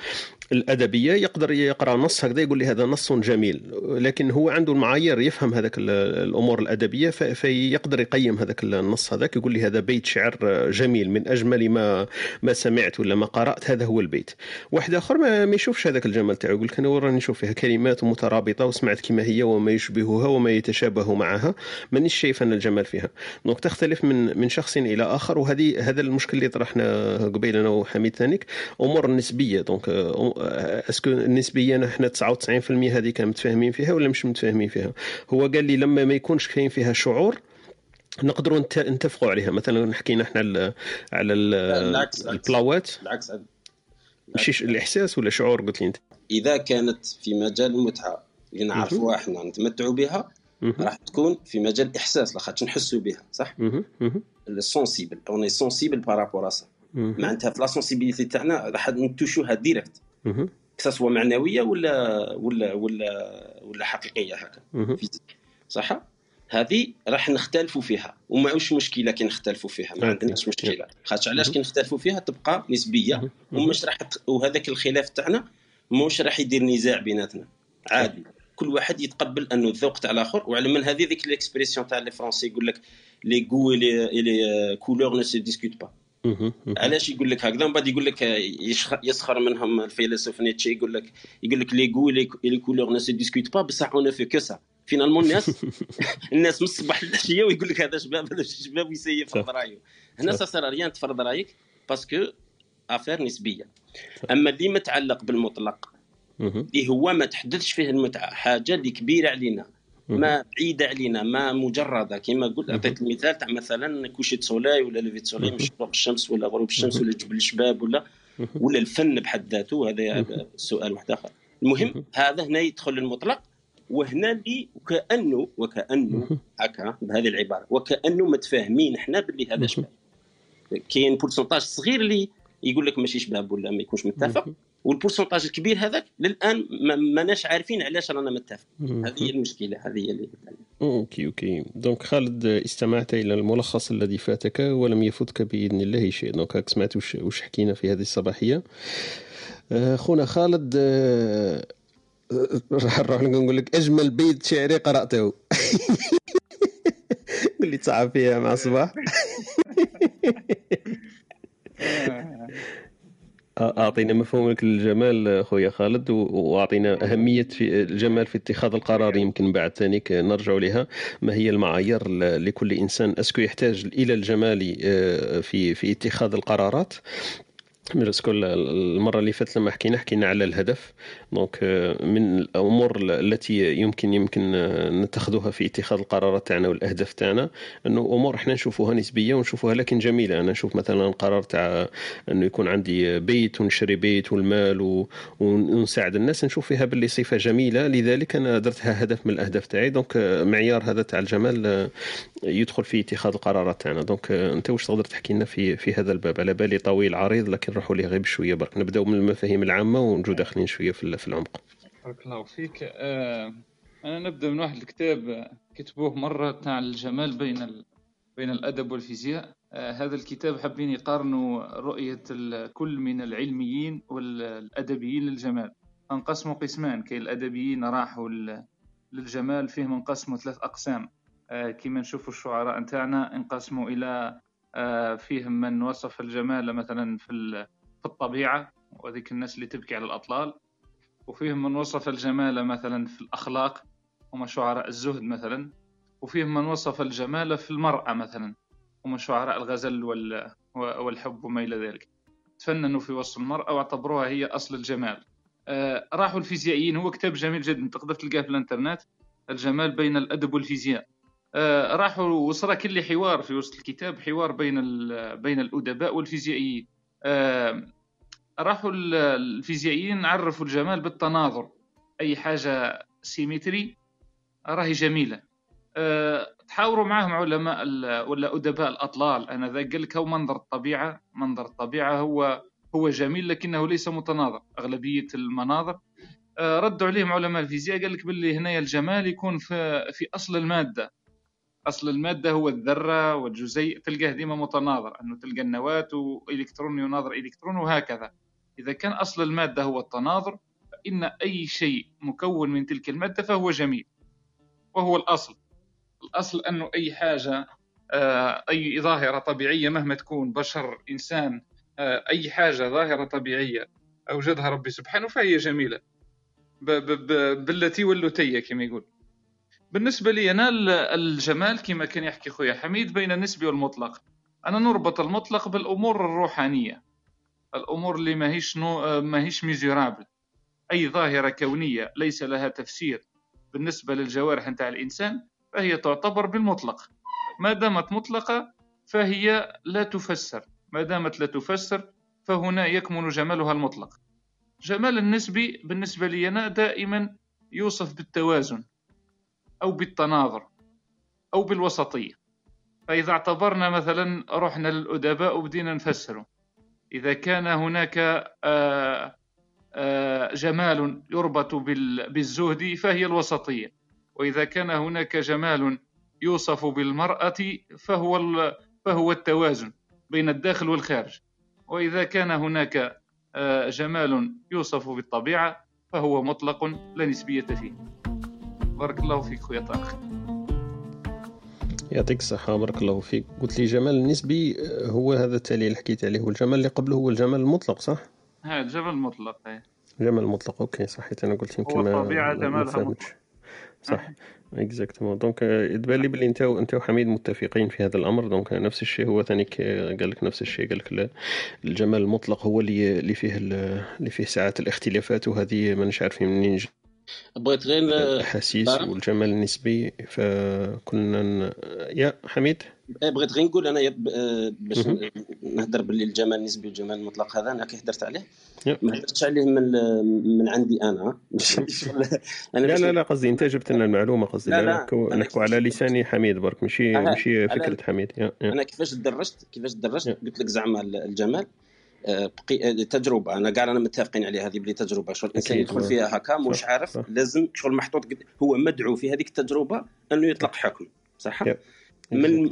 الأدبية يقدر يقرأ نص هكذا يقول لي هذا نص جميل. لكن هو عنده المعايير يفهم هذاك الأمور الأدبية فيقدر يقيم هذاك النص هذاك يقول لي هذا بيت شعر جميل من أجمل ما ما سمعت ولا ما قرأت هذا هو البيت. واحد آخر ما, ما يشوفش هذاك الجمال تاعو يقول لك أنا راني نشوف فيها كلمات مترابطة وسمعت كما هي وما يشبهها وما يتشابه معها مانيش شايف أن الجمال فيها. donc تختلف من من شخص إلى آخر وهذه هذا المشكل اللي طرحنا قبيل أنا وحميد ثانيك أمور نسبية. donc est-ce que النسبيه إحنا 99% هذه كان متفاهمين فيها ولا مش متفاهمين فيها؟ هو قال لي لما ما يكونش كاين فيها شعور نقدروا نتفقوا عليها. مثلا حكينا إحنا على على البلاوات.
بالعكس
ماشي الإحساس ولا شعور قلت لي أنت؟
إذا كانت في مجال المتعه اللي نعرفوها إحنا نتمتعوا بها راح تكون في مجال الاحساس لاخاطش نحسوا بها صح؟ السونسيبل اوني سونسيبل بارابور سا معناتها في la sensibilité تاعنا راح نتوشوها direct soit معنوية ولا ولا ولا ولا حقيقية هكا صح؟ هذه راح نختلفوا فيها وماش مشكلة كي نختلفوا فيها ما عندناش مشكلة. خاطر علاش كي نختلفوا فيها؟ تبقى نسبية ومش راح وهذاك الخلاف تاعنا مش راح يدير نزاع بيناتنا. عادي. كل واحد يتقبل أنه الذوق تاع الآخر وعلى من هذه ذيك ال expression تاع les Français يقول لك les goûts les les couleurs ne se discutent pas علاش يقول لك هكذا؟ من بعد يقول لك يسخر منهم الفيلسوف نيتشه يقول لك يقول لك les goûts les couleurs ne se discutent pas بصح on fait que ça finalement الناس؟ الناس من الصباح للعشية ويقول لك هذا شباب هذا شباب ويسيب فرض رايه هنا ça sert à rien تفرض رأيك parce que affaire نسبية. أما اللي متعلق بالمطلق اللي هو ما تحدثش فيه المتعه حاجة اللي كبيرة علينا. ما بعيدة علينا ما مجردة. كما قلت أعطيت المثال تاع مثلا coucher de soleil ولا lever de soleil مش شروق الشمس ولا غروب الشمس ولا جبل الشباب ولا ولا الفن بحد ذاته. هذا سؤال واحد آخر. المهم هذا هنا يدخل المطلق. وهنا اللي وكانه وكأنه هكا بهذه العبارة وكأنه متفاهمين إحنا باللي هذا شباب. كاين pourcentage صغير اللي يقول لك ماشي شباب ولا ما يكونش متفق وال pourcentage الكبير هذاك للآن ماناش عارفين علاش رانا متفق هذه هي المشكلة هذه هي اللي
OK OK. donc خالد استمعت إلى الملخص الذي فاتك ولم يفوتك بإذن الله شيء. donc سمعت وش, وش حكينا في هذه الصباحية. خونا خالد راح نروح نقول لك أجمل بيت شعري قرأته. قل لي تصعب فيها مع صباح. أعطينا مفهومك للجمال خويا خالد وأعطينا أهمية في الجمال في اتخاذ القرار يمكن بعد. ثانيك نرجع لها. ما هي المعايير لكل إنسان؟ أسكو يحتاج إلى الجمال في في اتخاذ القرارات؟ سكول المرة اللي فاتت لما حكينا حكينا على الهدف. donc euh, من الأمور التي يمكن يمكن نتخذها في اتخاذ القرارات تاعنا والأهداف تاعنا أنه أمور إحنا نشوفوها نسبية ونشوفوها لكن جميلة. أنا نشوف مثلا قرار تاع أنه يكون عندي بيت ونشري بيت والمال ونساعد الناس نشوف فيها باللي صفة جميلة. لذلك أنا درتها هدف من الأهداف تاعي. donc معيار هذا تاع الجمال يدخل في اتخاذ القرارات تاعنا. دونك أنت واش تقدر تحكي لنا في في هذا الباب؟ على بالي طويل عريض لكن نروحوا ليه غير بشويه برك نبداو من المفاهيم العامة ونجو داخلين شوية في العمق.
بارك الله فيك. آه أنا نبدأ من واحد الكتاب كتبوه مرة تاع الجمال بين ال... بين الأدب والفيزياء. آه هذا الكتاب حابين يقارنوا رؤية الكل من العلميين والأدبيين للجمال. أنقسموا قسمان. كاين الأدبيين راحوا للجمال فيهم انقسموا ثلاث أقسام. آه كما نشوفوا الشعراء نتاعنا انقسموا إلى فيهم من وصف الجمال مثلا في في الطبيعة وذيك الناس اللي تبكي على الأطلال. وفيهم من وصف الجمال مثلا في الأخلاق هم شعراء الزهد مثلا. وفيهم من وصف الجمال في المرأة مثلا هم شعراء الغزل والحب وما إلى ذلك. تفننوا في وصف المرأة واعتبروها هي أصل الجمال. آه راحوا الفيزيائيين هو كتاب جميل جدا تقدر تلقاه في الإنترنت. الجمال بين الأدب والفيزياء. آه راحوا وصرا كل حوار في وسط الكتاب حوار بين بين الأدباء والفيزيائيين. آه راحوا ال- الفيزيائيين عرفوا الجمال بالتناظر. أي حاجة سيمتري راهي جميلة. أه تحاوروا معاهم علماء ولا أدباء الأطلال. أنا ذا قال لك هو منظر الطبيعة منظر الطبيعة هو هو جميل لكنه ليس متناظر. أغلبية المناظر. ردوا عليهم علماء الفيزياء قال لك باللي هنا الجمال يكون في في أصل المادة. أصل المادة هو الذرة والجزيء تلقاه ديما متناظر أنه تلقى النواة والكترون يناظر إلكترون وهكذا. إذا كان أصل المادة هو التناظر فإن أي شيء مكون من تلك المادة فهو جميل وهو الأصل. الأصل انه أي حاجة آه، أي ظاهرة طبيعية مهما تكون بشر إنسان آه، أي حاجة ظاهرة طبيعية أوجدها ربي سبحانه فهي جميلة. بالتي واللتيه كما يقول. بالنسبة لي أنا ال- الجمال كما كان يحكي خويا حميد بين النسبي والمطلق. أنا نربط المطلق بالأمور الروحانية الأمور اللي ماهيش نو... ماهيش mesurables أي ظاهرة كونية ليس لها تفسير بالنسبة للجوارح نتاع الإنسان فهي تعتبر بالمطلق. ما دامت مطلقة فهي لا تفسر. ما دامت لا تفسر فهنا يكمن جمالها المطلق. جمال النسبي بالنسبة لي أنا دائما يوصف بالتوازن. أو بالتناظر أو بالوسطية. فإذا اعتبرنا مثلا رحنا للأدباء وبدينا نفسره. إذا كان هناك آه، آه، جمال يربط بال- بالزهد فهي الوسطية. وإذا كان هناك جمال يوصف بالمرأة فهو فهو التوازن بين الداخل والخارج. وإذا كان هناك آه، جمال يوصف بالطبيعة فهو مطلق لا نسبية فيه. بارك الله فيك خويا طارق.
يعطيك الصحة بارك الله فيك. قلت لي جمال النسبي آه، هو هذا التالي اللي حكيت عليه. والجمال اللي قبله هو الجمال المطلق صح؟
هذا الجبل مطلق إيه.
جمال المطلق OK صحيت. أنا قلت يمكن
هو
ما
الطبيعة
ما
جمالها مطلق.
صح. exactement donc آه، تبان لي باللي أنت أنت وحميد متفقين في هذا الأمر. donc نفس الشيء. هو ثاني قال لك نفس الشيء. قال لك ال- الجمال المطلق هو اللي اللي فيه ال- اللي فيه ساعات الاختلافات وهذه مانيش عارفين منين جا
بغيت غير
الأحاسيس
طارق؟
والجمال النسبي فكنا ن... يا حميد
إيه، بغيت غير نقول أنا آه، باش. نهضر باللي الجمال النسبي والجمال المطلق هذا أنا كي هدرت عليه. ما هدرتش عليه من من عندي أنا أنا
لا لا لا قصدي أنت جبت لنا المعلومة قصدي
لا،
لا, نحكوا على لسان حميد برك ماشي ماشي فكرة حميد يا يا.
أنا كيفاش درجت كيفاش درجت. قلت لك زعما الجمال تجربه أنا كاع رانا متفقين عليها هذه بلي تجربة. شغل الانسان يدخل
آه.
فيها هكا مش عارف. لازم شغل محطوط هو مدعو في هذيك التجربة إنه يطلق حكم. صح. من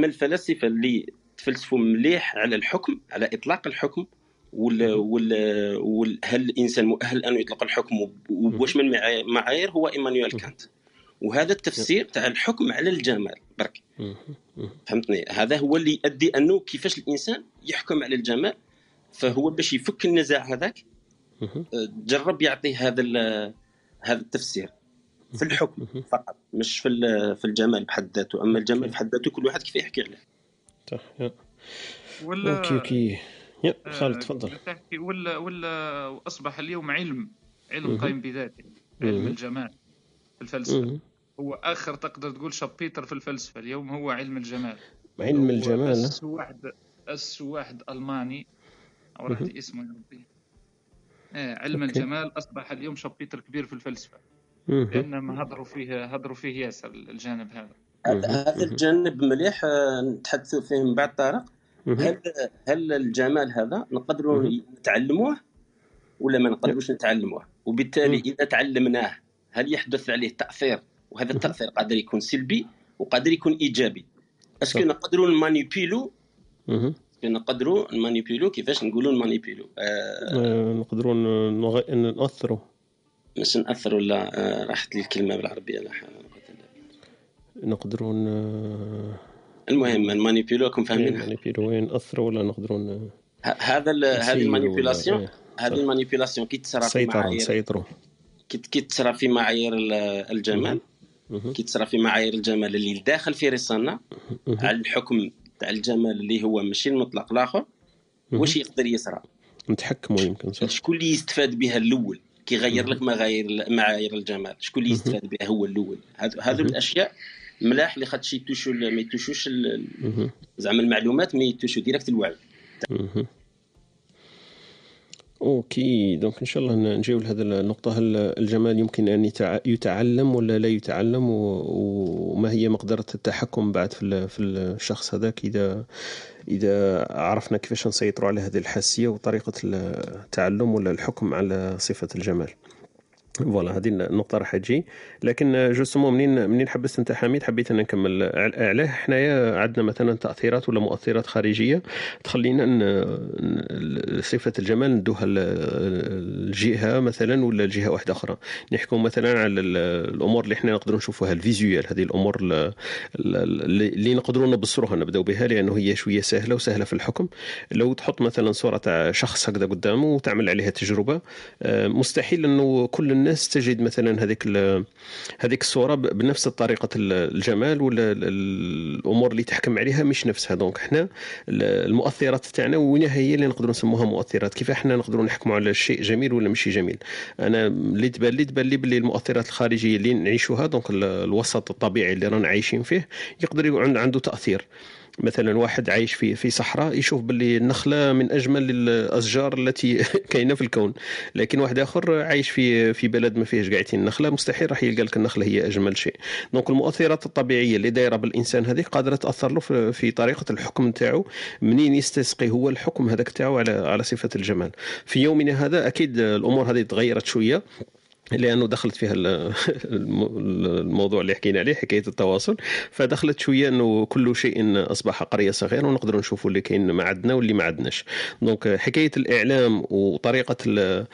من الفلاسفة اللي تفلسفوا مليح على الحكم على إطلاق الحكم وال وال وال هل الإنسان مؤهل انه يطلق الحكم؟ وب- وواش من معاي- معايير؟ هو إيمانويل كانت. وهذا التفسير تاع الحكم على الجمال. برك. فهمتني؟ هذا هو اللي يؤدي أنه كيفاش الإنسان يحكم على الجمال. فهو باش يفك النزاع هذاك. آه، جرب يعطيه هذا ال- هذا التفسير في الحكم. فقط مش في ال- في الجمال بحد ذاته أما الجمال بحد ذاته كل واحد كيف يحكي عليه
صح.
ولا
OK OK يا
آه،
خالد تفضل
تحكي ولا ولا أصبح اليوم علم علم. قائم بذاته علم. الجمال في
الفلسفة.
هو آخر تقدر تقول chapitre في الفلسفة اليوم هو علم الجمال
علم
هو
الجمال
أس واحد أس واحد ألماني
أو.
راح اسمه يا ربي آه علم
أوكي.
الجمال أصبح اليوم شابيتر كبير في
الفلسفة.
لانهم هضروا فيه هضروا فيه ياسر الجانب هذا.
هذا الجانب مليح آه، نتحدثوا فيه من بعد طارق. هل هل الجمال هذا نقدروا. نتعلموه ولا ما نقدروش نتعلموه وبالتالي. إذا تعلمناه هل يحدث عليه تأثير وهذا التأثير قادر يكون سلبي وقادر يكون إيجابي est-ce
que.
نقدروا نمانيبيلو. نقدروا نمانيبيلو كيفاش نقولوا نمانيبيلو آه
آه، نقدروا نغ- نأثروا.
باش ناثروا ولا آه راحت لي الكلمة بالعربية لا
نقدروا ن-
المهم المانيبيلو راكم فاهمينها؟
نمانيبيلو وين نأثروا ولا نقدروا ن-
هذا هذه
ولا- إيه،
هذه
صح.
ال manipulation كي تصرا في معايير
نسيطروا
كي تصرا في معايير ال- الجمال. كي تصرا في معايير الجمال اللي داخل في
راسنا.
على الحكم تاع الجمال اللي هو ماشي المطلق
الآخر.
واش يقدر يصرى
نتحكموا يمكن صح.
شكون اللي يستفاد بها الأول؟ كي يغير لك معايير معايير الجمال. شكون اللي يستفاد بها هو الأول؟ هذو الأشياء ملاح اللي خاطش يتوشوا ال- ما يتوشوش. زعما المعلومات ما يتوشوا direct الوعي.
OK. donc إن شاء الله نجيو لهذه النقطة. هل الجمال يمكن أن يتع- يتعلم ولا لا يتعلم؟ وما هي مقدرة التحكم بعد في ال- في الشخص هذاك اذا إذا عرفنا كيفاش نسيطروا على هذه الحاسية وطريقة التعلم ولا الحكم على صفة الجمال؟ voilà هذه النقطة راح تجي. لكن justement منين منين حبست أنت حميد؟ حبيت أن نكمل علاه حنايا عندنا مثلا تأثيرات ولا مؤثرات خارجية تخلينا ن- صفة الجمال ندوها ل- الجهة مثلا ولا لجهة واحدة أخرى. نحكوا مثلا على ال- الأمور اللي إحنا نقدروا نشوفوها ال visuel. هذه الأمور ال- ال- اللي نقدروا نبصروها نبدأو بها لأنه هي شوية سهلة وسهلة في الحكم. لو تحط مثلا صورة تاع شخص هكذا قدامه وتعمل عليها تجربة آه، مستحيل إنه كل الناس تجد مثلا هذيك هذيك الصورة بنفس طريقة ال- الجمال ولا ال- ال- الأمور اللي تحكم عليها مش نفسها. donc إحنا ال- المؤثرات تاعنا وين هي اللي نقدروا نسموها مؤثرات. كيف إحنا نقدروا نحكموا على الشيء جميل ولا مش جميل؟ أنا اللي تبان لي تبان لي باللي المؤثرات الخارجية اللي نعيشوها donc ال- الوسط الطبيعي اللي رانا عايشين فيه يقدر يكون عنده تأثير. مثلا واحد عايش في في صحراء يشوف باللي النخلة من أجمل الأشجار التي كاينة في الكون. لكن واحد آخر عايش في في بلد ما فيهش قاعدين. النخلة مستحيل راح يلقى لك النخلة هي أجمل شيء. donc المؤثرات الطبيعية اللي دايرة بالإنسان هذه قادرة تأثر له في- طريقة الحكم نتاعو منين يستسقي هو الحكم هذاك تاعو على على صفة الجمال. في يومنا هذا أكيد الأمور هذه تغيرت شوية. لأنه دخلت فيها ال- الم- الموضوع اللي حكينا عليه حكاية التواصل. فدخلت شوية أنه كل شيء أصبح قرية صغيرة ونقدر نشوفوا اللي كاين ما عندنا واللي ما عندناش. donc حكاية الإعلام وطريقة آه،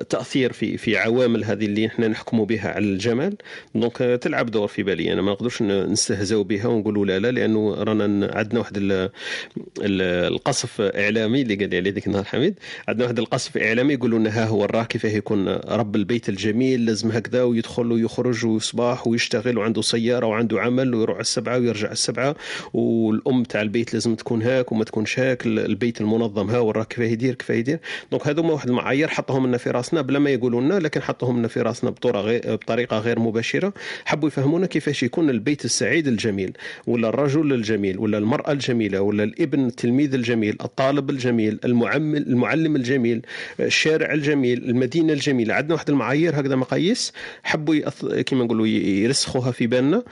التأثير في في عوامل هذه اللي إحنا نحكموا بها على الجمال. donc تلعب دور في بالي. أنا ما نقدرش نستهزئوا بها ونقولوا لا لا لأنه رانا عندنا واحد ال- ال- القصف إعلامي اللي قال لي عليه ذيك النهار حميد. عندنا واحد القصف إعلامي يقولوا لنا ها هو راه كيفاه يكون رب البيت الجميل لازم هكذا ويدخل ويخرج ويصباح ويشتغل وعنده سيارة وعنده عمل ويروح على السبعة ويرجع السبعة. والأم تاع البيت لازم تكون هاك وما تكونش هاك البيت المنظم ها وراه كيفاه يدير كيفاه يدير. donc هذوما واحد المعايير حطهم لنا في راسنا بلا ما يقولوا لنا لكن حطهم لنا في راسنا بطريقة غير مباشرة. حبوا يفهمونا كيفاش يكون البيت السعيد الجميل ولا الرجل الجميل ولا المرأة الجميلة ولا الابن التلميذ الجميل الطالب الجميل المعلم الجميل الشارع الجميل المدينة الجميلة. عندنا واحد المعايير هكذا مقاييس حبوا يأث... كما نقولوا يرسخوها في بالنا.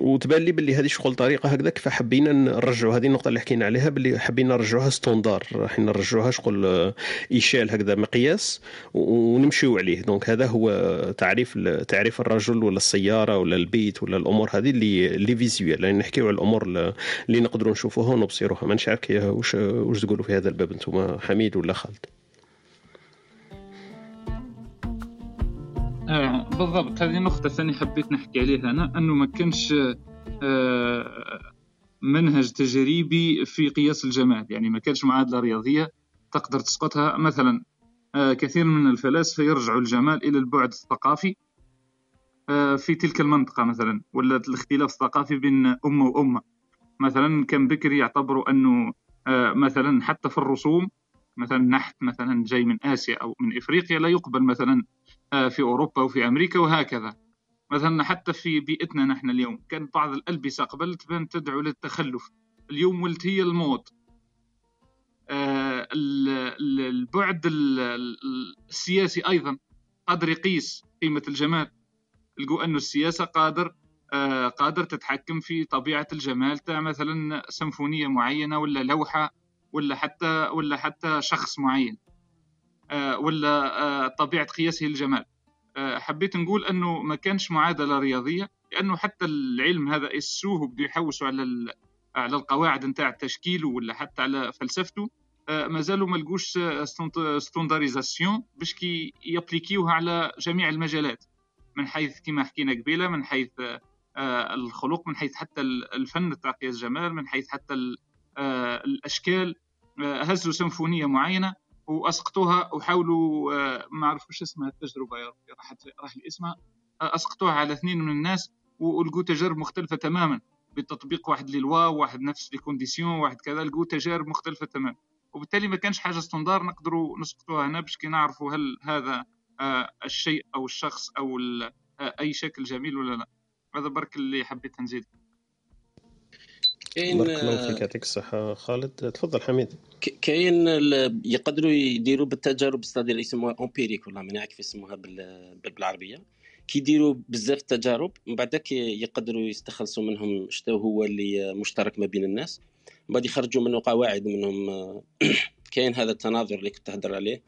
وتبان لي باللي هذه شغل طريقة هكذا فحبينا نرجعوا. هذه النقطة اللي حكينا عليها باللي حبينا نرجعوها standard. راح نرجعوها شغل آه، échelle هكذا مقياس ونمشيو عليه. donc هذا هو تعريف تعريف الرجل ولا السيارة ولا البيت ولا الأمور هذه اللي اللي visuel يعني نحكيو على الأمور اللي نقدروا نشوفوها ونبصروها. ما نعرف واش واش تقولوا في هذا الباب؟ أنتم حميد ولا خالد؟
آه بالضبط. هذه نقطة ثانية حبيت نحكي عليها أنا أنه ما كانش آه منهج تجريبي في قياس الجمال يعني ما كانش معادلة رياضية تقدر تسقطها. مثلا آه كثير من الفلاسفة يرجعوا الجمال إلى البعد الثقافي آه في تلك المنطقة مثلا ولا الاختلاف الثقافي بين أمة وأمة. مثلا كان بكري يعتبروا أنه آه مثلا حتى في الرسوم مثلا نحت مثلا جاي من آسيا أو من إفريقيا لا يقبل مثلا آه، في أوروبا وفي أمريكا وهكذا. مثلا حتى في بيئتنا نحن اليوم كان بعض الألبسة قبل تبان تدعو للتخلف. اليوم ولت هي الموض آه، ال- ال- البعد ال- ال- السياسي أيضا. قادر يقيس قيمة الجمال. لقوا أنه السياسة قادر آه، قادر تتحكم في طبيعة الجمال تاع مثلا سيمفونية معينة ولا لوحة ولا حتى ولا حتى شخص معين. ولا آه، طبيعة قياسه الجمال آه، حبيت نقول أنه ما كانش معادلة رياضية لأنه حتى العلم هذا اسوه بده يحوسوا على على القواعد نتاع تشكيله ولا حتى على فلسفته. آه، مازالوا ما لقوش ستونداريزاسيون باش كي يابليكيوها على جميع المجالات. من حيث كما حكينا قبيلة من حيث آه، الخلق من حيث حتى ال- الفن تاع قياس جمال من حيث حتى ال- آه، الأشكال. آه، هزوا سيمفونية معينة. وأسقطوها وحاولوا آه، ما عرفوش اسمها التجربة يا ربي راحت راح اسمها آه، أسقطوها على اثنين من الناس ولقوا تجارب مختلفة تماما. بتطبيق واحد لي لوا واحد نفس les conditions واحد كذا لقوا تجارب مختلفة تماما. وبالتالي ما كانش حاجة standard نقدروا نسقطوها هنا باش كي نعرفوا هل هذا آه، الشيء أو الشخص أو أي شكل جميل ولا لا. هذا برك اللي حبيت نزيد.
كاين
بارك الله فيك يعطيك الصحة. خالد تفضل حميد.
كاين يقدروا يديروا بالتجارب ستادير يسموها امبيريك ولا ما نعرف كيف يسموها بال- بال- بالعربية. كيديروا بزاف التجارب من بعد يقدروا يستخلصوا منهم شنو هو اللي مشترك ما بين الناس. من بعد يخرجوا منه قواعد منهم. كاين هذا التناظر اللي كنت تهدر عليه.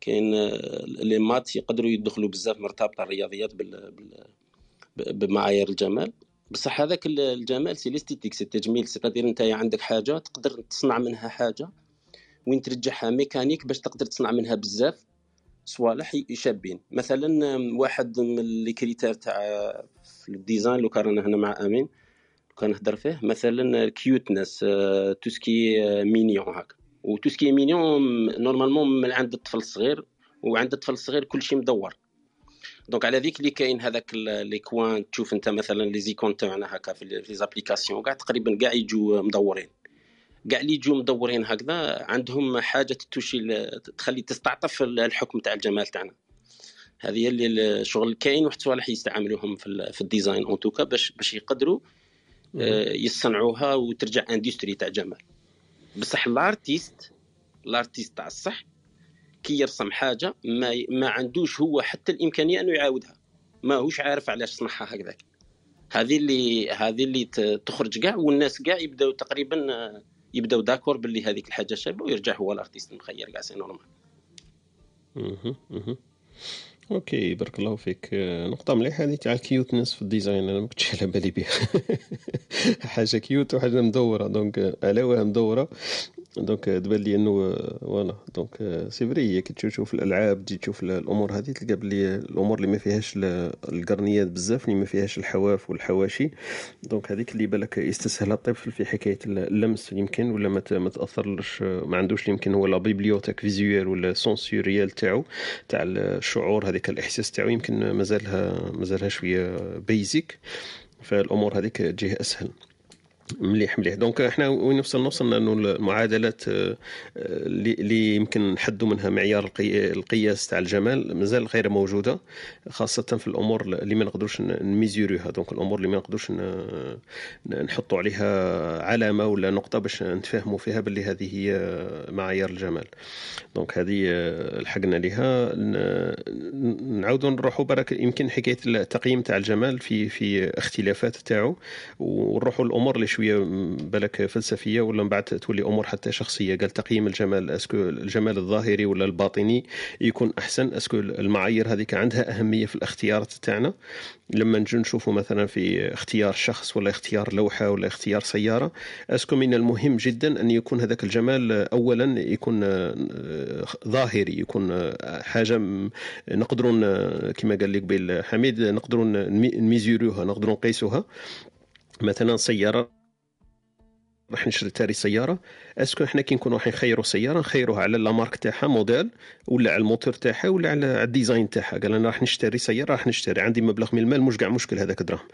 كاين آه، لي مات يقدروا يدخلوا بزاف مرتبطة الرياضيات بال بال- بمعايير الجمال. بصح هذاك ال- الجمال c'est l'esthétique c'est التجميل c'est-à-dire انت عندك حاجة تقدر تصنع منها حاجة وين ترجعها ميكانيك باش تقدر تصنع منها بزاف صوالح شابين مثلا واحد من les critères تاع ال design لو كان هنا مع أمين لو كان نهضر فيه مثلا cuteness tout ce qui est mignon هكا و tout ce qui est mignon normalement من عند الطفل الصغير وعند الطفل الصغير كل شيء مدور. donc على ذيك اللي كاين هذاك les coins تشوف انت مثلا les icônes تاعنا هكا في les applications كاع تقريبا كاع يجوا مدورين كاع اللي يجوا مدورين هكذا عندهم حاجة تتوشي تخلي تستعطف الحكم تاع الجمال تاعنا هذه اللي الشغل كاين واحد صوالح يستعملوهم في, في ال design en tout cas باش باش يقدروا يصنعوها وترجع industrie تاع جمال بصح ال artiste ال artiste تاع الصح كي يرسم حاجة ما ما عندوش هو حتى الإمكانية أنه يعاودها. ما هوش عارف علاش صنعها هكذاك. هذه اللي هذه اللي تخرج كاع والناس كاع يبداو تقريبا آه، يبداو d'accord باللي هذيك الحاجة شابة ويرجع هو ال artiste مخير كاع
c'est normal. OK بارك الله فيك. آه، نقطة مليحة هذه تاع ال cuteness في ال design أنا ما كنتش على بالي بها. حاجة cute وحاجة مدورة donc آه، علاوة مدورة. donc آه، تبان لي إنه آه، voilà. donc آه، c'est vrai كي تشوف الألعاب تجي تشوف ال- الأمور هذه تلقى بلي الأمور اللي ما فيهاش ال- القرنيات بزاف اللي ما فيهاش الحواف والحواشي. donc هذيك اللي بالك يستسهلها الطفل في حكاية اللمس يمكن ولا ما تاثرش ما عندوش يمكن هو la bibliothèque visuelle ولا sensorielle تاعو تاع الشعور هذيك الإحساس تاعو يمكن مازالها مازالها شوية basique فالأمور هذيك تجيه أسهل. مليح مليح. donc إحنا وين نوصل نوصل إنه المعادلات آه، اللي يمكن نحدوا منها معيار القي- القياس تاع الجمال مازال غير موجودة خاصة في الأمور اللي ما نقدروش ن- نميزوريها donc الأمور اللي ما نقدروش نحطوا عليها علامة ولا نقطة باش نتفاهموا فيها باللي هذه هي معايير الجمال. donc هذه آه، لحقنا لها نعاودوا نروحوا برك يمكن حكاية التقييم تاع الجمال في في اختلافات تاعو ونروحوا الأمور اللي شوية بالك فلسفية ولا من بعد تولي أمور حتى شخصية؟ قال تقييم الجمال est-ce que الجمال الظاهري ولا الباطني يكون أحسن؟ est-ce que المعايير هذيك عندها أهمية في الاختيارات تاعنا. لما نجي نشوفوا مثلا في اختيار شخص ولا اختيار لوحة ولا اختيار سيارة est-ce que من المهم جدا أن يكون هذاك الجمال اولا يكون آه، ظاهري يكون آه، حاجة نقدروا ن- كما قال لك قبيل حميد نقدروا نمي- نميزوروها نقدروا نقيسوها. مثلا سيارة راح نشري تاري سيارة. est-ce que إحنا كي نكونوا راح نخيروا سيارة نخيروها على la marque تاعها موديل ولا على الموتور تاعها ولا على ال design تاعها. قال أنا راح نشتري سيارة راح نشتري. عندي مبلغ من المال مش كاع مشكل هذاك دراهم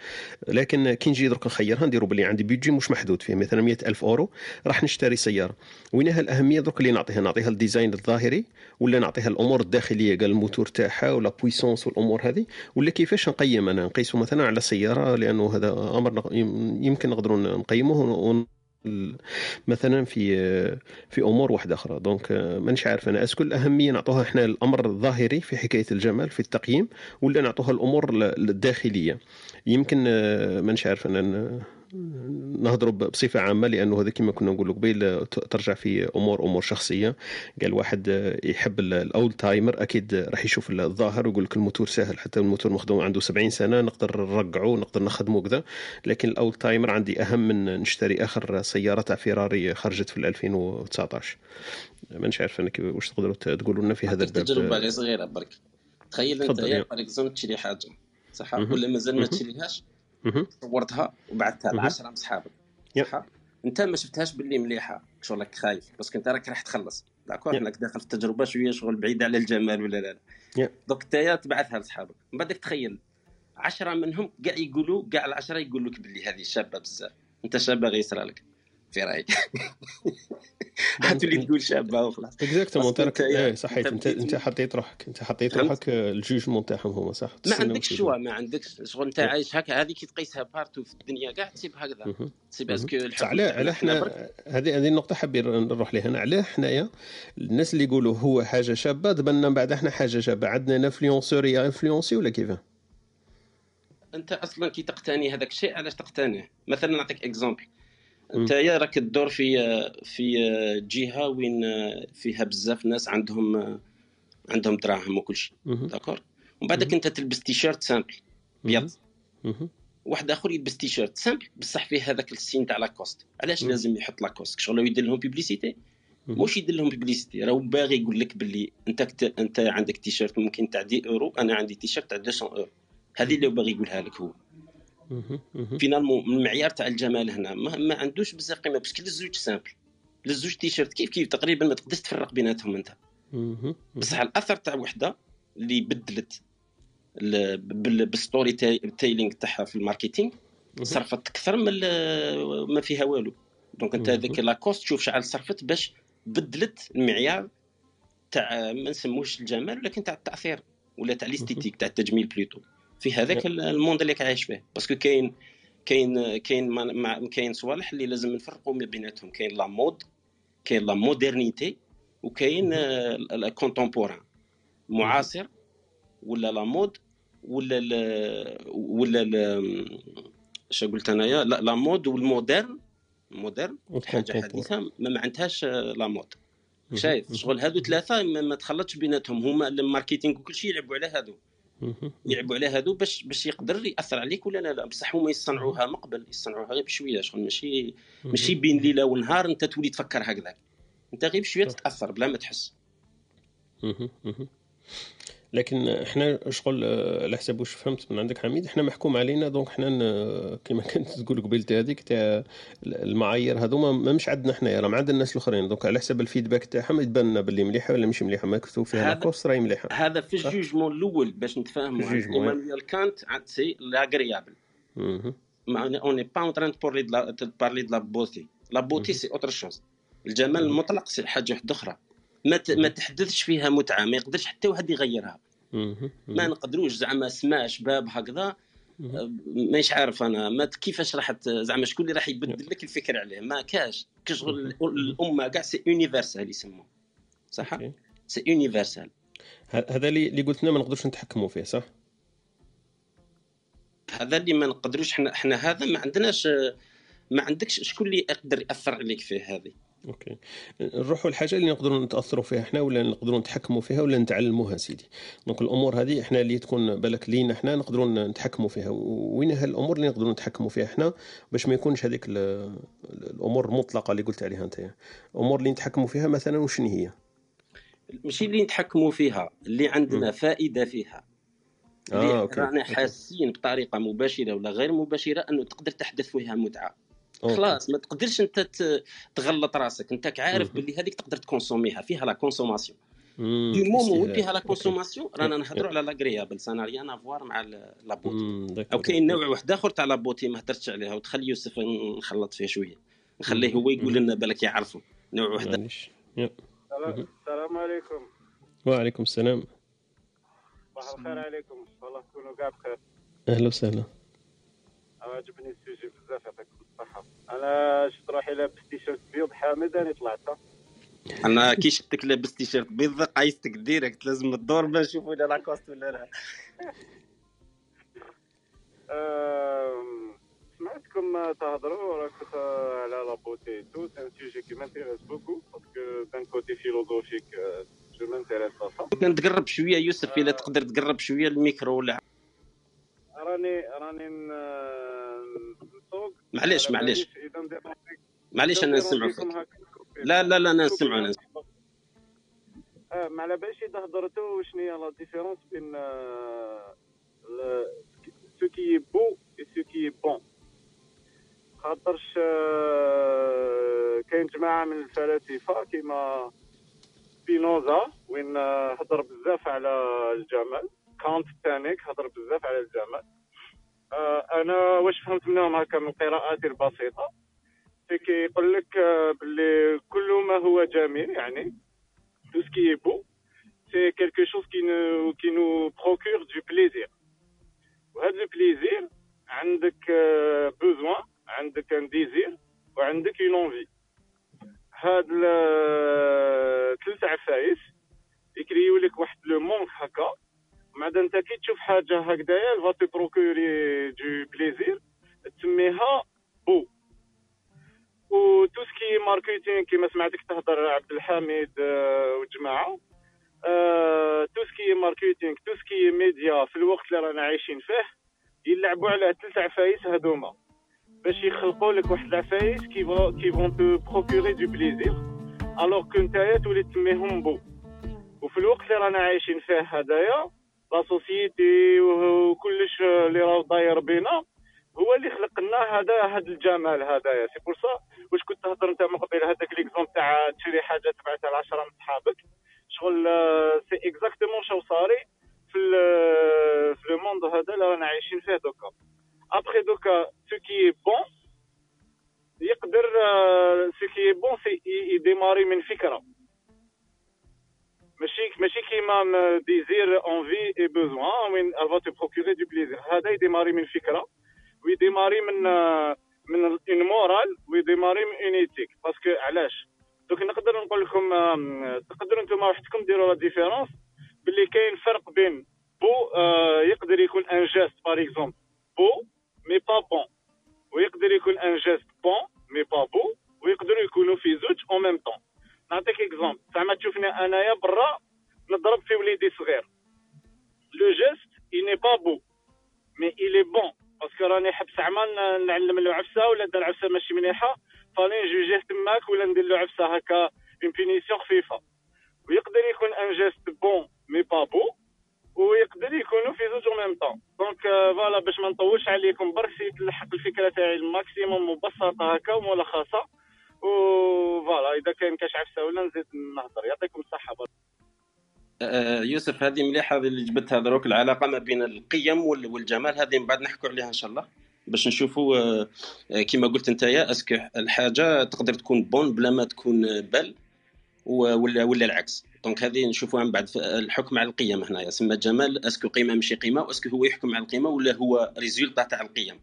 لكن كي نجي درك نخيرها نديروا باللي عندي بيجي مش محدود فيه مثلا 100 ألف أورو راح نشتري سيارة. وينها الأهمية؟ درك اللي نعطيها. نعطيها ال design الظاهري ولا نعطيها الأمور الداخلية؟ قال الموتور تاعها ولا puissance والأمور هذه. ولا كيفاش نقيم أنا؟ نقيسه مثلا على سيارة لأنه هذا نق- يمكن نقدروا نقيموه مثلا في في أمور واحدة أخرى. donc مانيش عارف أنا est-ce que الأهمية نعطوها إحنا الأمر الظاهري في حكاية الجمال في التقييم ولا نعطوها الأمور ال- الداخلية. يمكن آه، مانيش عارف أنا نهضروا بصفة عامة لأنه هذا كما كنا نقولوا قبيل ترجع في أمور أمور شخصية. قال واحد آه، يحب ال- ال old timer أكيد راح يشوف الظاهر ويقول لك الموتور سهل حتى الموتور مخدوم عنده 70 سنة نقدر نرقعه نقدر نخدمه كذا لكن ال old timer عندي أهم من نشتري آخر سيارة تاع فيراري خرجت في 2019 مانيش عارف أنا واش تقدروا تقولوا لنا في هذا الباب.
تجربة غير صغيره برك. تخيل أنت exemple تشري حاجة. صح. ولا مازال ما. تشريهاش. صورتها وبعثتها ل
مهم.
10 من صحابك. صح؟ أنت ما شفتهاش باللي مليحة شغلك خايف بس انت راك راح تخلص.
d'accord.
إنك داخل في التجربة شوية شغل بعيد على الجمال ولا لا؟ لا. دوك أنت تبعثها لصحابك من بعدك تخيل عشرة منهم كاع يقولوا كاع العشرة يقولوا لك باللي هذه شابة بزاف. أنت شابة غير يصرى لك. في رايك حتولي تقول شابه وخلاص
exactement انت صحيت
انت
انت حطيت روحك انت حطيت؟ روحك ال jugement تاعهم هما صح
ما عندكش choix ما عندكش شغل انت. عايش هكا هذه كي تقيسها partout في الدنيا كاع تسيب هكذا
مهم.
c'est parce que
بصح
الحب
علاه
تاعنا
علاه
إحنا
حنا هذه هذه النقطة حابين نروح لها أنا علاه حنايا الناس اللي يقولوا هو حاجة شابة تبان من بعد إحنا حاجة شابة. عندنا influenceur يا influencé ولا كيفاه؟
أنت أصلا كي تقتني هذاك الشيء علاش تقتنيه؟ مثلا نعطيك exemple أنت يا راك تدور في في جهة وين فيها بزاف ناس عندهم عندهم دراهم وكل شيء. d'accord ومن بعدك أنت تلبس تيشيرت simple بيض
مهم.
واحد آخر يلبس تيشيرت simple بصح فيه هذاك ال signe تاع لاكوست علاش. لازم يحط لاكوست شغل يدير لهم
publicité.
مش يدير لهم publicité راهو باغي يقول لك باللي أنت كت... أنت عندك تيشيرت ممكن تاع 10 أورو أنا عندي تيشيرت تاع 200 أورو هذه اللي باغي يقولها لك هو. finalement المعيار تاع الجمال هنا. ما, ما عندوش بزاف قيمة parce que للزوج simple. للزوج تيشيرت. كيف كيف؟ تقريبا ما تقدرش تفرق بيناتهم
أنت.
بصح الأثر تاع وحدة اللي بدلت ال- بال- بال storytelling تاعها في ال
marketing.
صرفت أكثر من ما فيها والو. دونك
أنت.
هذيك لاكوست شوف شحال صرفت باش بدلت المعيار تاع ما نسموش الجمال ولكن تاع التأثير ولا تاع ال esthétique تاع التجميل plutôt في هذاك ال- ال monde اللي عايش فيه. parce que كاين كاين كاين كاين صوالح اللي لازم نفرقوا ما بيناتهم. كاين la mode كاين la modernité وكاين ال contemporain. معاصر ولا la mode ولا ال ولا ال اش قلت أنايا؟ la la mode وال moderne. moderne
حاجة.
حديثة ما, عندهاش آه، la
mode.
شايف. شغل هادو ثلاثة ما, ما تخلطش بيناتهم. هما ال marketing وكل شيء يلعبوا على هادو. يلعبوا على هادو باش باش يقدر يأثر عليك ولا لا لا بصح هما يصنعوها مقبل يصنعوها غير بشوية شغل ماشي ماشي بين ليلة ونهار أنت تولي تفكر هكذاك أنت غير
بشوية.
تتاثر بلا ما تحس.
لكن إحنا شغل آه، على حسب واش فهمت من عندك حميد؟ إحنا محكوم علينا donc إحنا ن- كما كنت تقول قبيلت هذيك تاع المعايير هذوما ما مش عندنا حنايا راه عند الناس الآخرين. donc على حسب ال feedback تاعهم يتبان لنا باللي مليحة ولا مش مليحة. ما كتبوا فيها لاكوست راهي مليحة.
هذا في.
ال
jugement الأول باش نتفاهموا إيمانويل كانت عند c'est l'agréable
مهم.
on n'est pas en train parler de parler de la beauté la beauté c'est autre chose الجمال. المطلق c'est حاجة واحدة أخرى. ما. ما تحدثش فيها متعة ما يقدرش حتى واحد يغيرها. ما نقدروش زعما سما شباب هكذا. مانيش عارف أنا ما كيفاش راح زعما شكون اللي راح يبدل لك الفكر عليه؟ ما كاش. كشغل الأمة كاع c'est universel يسموه. صح. c'est
universel هذا اللي اللي قلت لنا ما نقدرش نتحكموا فيه صح؟
هذا اللي ما نقدروش إحنا إحنا هذا ما عندناش ما عندكش شكون اللي يقدر يأثر عليك فيه هذه.
أوكي. نروحوا للحاجه اللي نقدروا نتأثروا فيها إحنا ولا نقدروا نتحكموا فيها ولا نتعلموها سيدي. donc الأمور هذه إحنا اللي تكون بالك لينا إحنا نقدروا نتحكموا فيها. وين هالامور اللي نقدروا نتحكموا فيها إحنا؟ باش ما يكونش هذيك ال- الأمور المطلقه اللي قلت عليها أنت. الأمور اللي نتحكموا فيها مثلا وشنو هي؟
ماشي اللي نتحكموا فيها اللي عندنا
مم.
فائدة فيها.
آه
اللي رانا
أوكي.
حاسين بطريقة مباشرة ولا غير مباشرة أنه تقدر تحدث فيها
متعة.
خلاص ما تقدرش أنت تغلط راسك. أنت عارف. باللي هذيك تقدر تكونسوميها فيها la consommation. du
moment.
فيها
la.
consommation رانا نهضروا. على l'agréable ça n'a rien à voir مع ال- la beauté
مم، d'accord،
أو كاين. نوع واحد آخر تاع la beauté ما هدرتش عليها وتخلي يوسف نخلط فيه شوية. نخليه. هو يقول لنا بالك يعرفوا نوع واحد.
السلام عليكم.
وعليكم السلام.
صباح الخير عليكم. ان شاء الله تكونوا كاع بخير.
أهلا وسهلا.
عجبني ال sujet بزاف يعطيكم. الصحه أنا شفت روحي لابس تيشيرت بيض حامد أنا طلعت
أنا كي شفتك لابس تيشيرت بيض قايستك direct لازم الدور باش نشوفوا اذا لاكوست ولا لا.
سمعتكم تهضروا راكم على la beauté tu sais un sujet qui m'intéresse beaucoup parce que d'un côté philosophique je m'intéresse
كان تقرب شوية يوسف إلا تقدر تقرب شوية الميكرو ولا
راني راني نسوق.
معليش معليش. معليش أنا
ندير
فيك. لا لا لا أنا نسمعوا أنا نسمعوا.
آه، ما على باليش إذا هضرتوا شنو هي la différence بين ce qui est beau et ce qui est bon خاطرش آه، كاين جماعة من الفلاسفة كيما سبينوزا وين آه، هضر بزاف على الجمال. كانت تانيك هضر بزاف على الجمال. آه، أنا واش فهمت منهم هكا من قراءاتي البسيطة سي سي كيقول لك آه، باللي كل ما هو جميل يعني tout ce qui est beau c'est quelque chose qui nous qui nous procure du plaisir وهذا ال plaisir عندك besoin عندك un désir وعندك une envie هاد ثلاث عفايس يكريو لك واحد le manque هكا بعد انت كي تشوف حاجة هكذايا va te procurer du plaisir تسميها beau و tout ce qui est marketing كيما سمعتك تهضر عبد الحميد والجماعه تو سكي ماركتينغ تو سكي ميديا في الوقت اللي رانا عايشين فيه يلعبوا على ثلاث عفايس هذوما باش يخلقوا لك واحد العفايس qui qui vont te procurer du plaisir alors que نتايا تولي تسميهم beau وفي الوقت اللي رانا عايشين فيه هدايا la société وكلش اللي راه داير بينا هو اللي خلق لنا هذا هذا الجمال هذايا c'est pour ça واش كنت تهضر أنت من قبل هذاك l'exemple تاع تشري حاجة تبعتها لعشرة من صحابك شغل آه، c'est exactement شو صاري. في ال- في le monde هذا اللي رانا عايشين فيه دوكا. après دوكا ce qui est bon يقدر ce qui est bon c'est يديماري من فكرة. ماشي ماشي كيما م- désir envie et besoin وين elle va te procurer du plaisir هذا يديماري من فكره ويديماري من آه، من une morale ويديماري من une éthique parce que علاش دوك نقدر نقول لكم آم، تقدروا أنتم وحدكم ديروا la différence باللي كاين فرق بين beau آه، يقدر يكون un geste par exemple beau mais pas bon ويقدر يكون un geste bon mais pas beau ويقدروا يكونوا في زوج en même temps نعطيك exemple زعما تشوفني انايا برا نضرب في وليدي صغير. le geste il n'est pas beau. Mais il est bon. parce que راني حبس عمل نعلم له عفسة ولا دار عفسة ماشي مليحة. فاني نجوجيه تماك ولا ندير له عفسة هكا une punition خفيفه ويقدر يكون un geste bon mais pas beau ويقدر يكونوا في زوج même temps donc voilà باش ما نطولش عليكم برك si تلحق الفكرة تاعي ال maximum مبسطة هكا وملخصة. و voilà إذا كاين كاش عفسة ولا نزيد نهضر. يعطيكم الصحة برك.
آه، يوسف هذه مليحة اللي جبتها دروك العلاقة ما بين القيم وال- والجمال هذه من بعد نحكوا عليها إن شاء الله. باش نشوفوا آه، آه، كما قلت انت يا est-ce que الحاجة تقدر تكون bonne بلا ما تكون belle ولا ولا العكس. donc هذه نشوفوها من بعد. الحكم على القيم هنا يسمى جمال est-ce que قيمة ماشي قيمة و est-ce que هو يحكم على القيمة ولا هو résultat تاع القيم.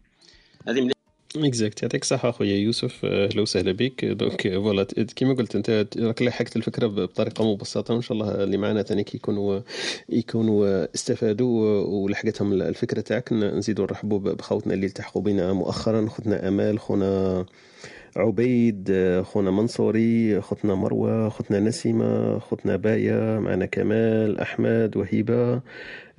هذه.
exact يعطيك الصحة أخويا يوسف آه، أهلا وسهلا بك. donc آه، voilà ت- كيما قلت أنت راك لحقت الفكرة ب- بطريقة مبسطة وإن شاء الله اللي معنا ثاني يكونوا يكونوا استفادوا ولحقتهم الفكرة تاعك نزيدوا نرحبوا بخوتنا اللي التحقوا بنا مؤخرا خوتنا أمال خونا عبيد خونا منصوري خوتنا مروة خوتنا نسيمة خوتنا بايا معنا كمال أحمد وهبة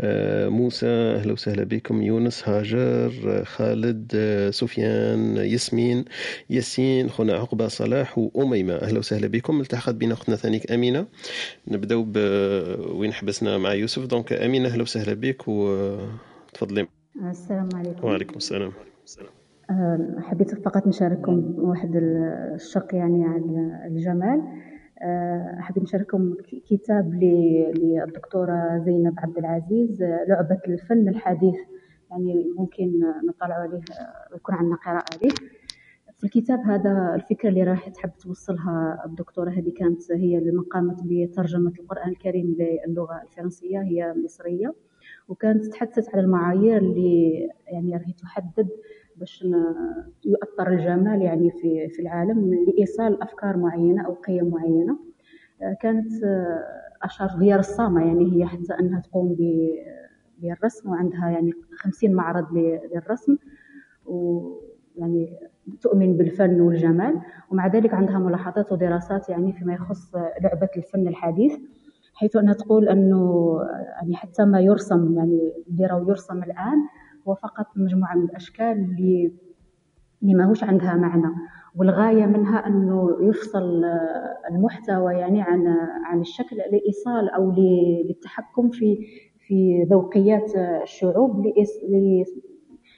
آه، موسى أهلا وسهلا بكم يونس هاجر خالد آه، سفيان ياسمين ياسين خونا عقبة صلاح وأميمة أهلا وسهلا بكم التحقت بنا أختنا ثانيك أمينة. نبداو وين حبسنا مع يوسف. دونك أمينة أهلا وسهلا بك وتفضلي.
السلام عليكم.
وعليكم السلام.
آه، حبيت فقط نشارككم واحد الشق يعني عن الجمال. آه، حبيت نشارككم كتاب للدكتورة زينب عبد العزيز لعبة الفن الحديث. يعني ممكن نطلع عليه ويكون عندنا قراءة عليه. في الكتاب هذا الفكرة اللي راح تحب توصلها الدكتورة هذه كانت هي اللي قامت بترجمة القرآن الكريم للغة الفرنسية هي مصرية. وكانت تحدثت على المعايير اللي يعني راهي تحدد باش يؤثر الجمال يعني في في العالم لإيصال أفكار معينة أو قيم معينة. آه، كانت آه، أشار هي رسامة يعني هي حتى أنها تقوم بالرسم وعندها يعني خمسين معرض للرسم. ويعني تؤمن بالفن والجمال. ومع ذلك عندها ملاحظات ودراسات يعني فيما يخص لعبة الفن الحديث حيث أنها تقول أنه يعني حتى ما يرسم يعني اللي راهو يرسم الآن هو فقط مجموعة من الأشكال اللي اللي ماهوش عندها معنى. والغاية منها أنه يفصل آه، المحتوى يعني عن عن الشكل لإيصال أو ل- للتحكم في في ذوقيات آه، الشعوب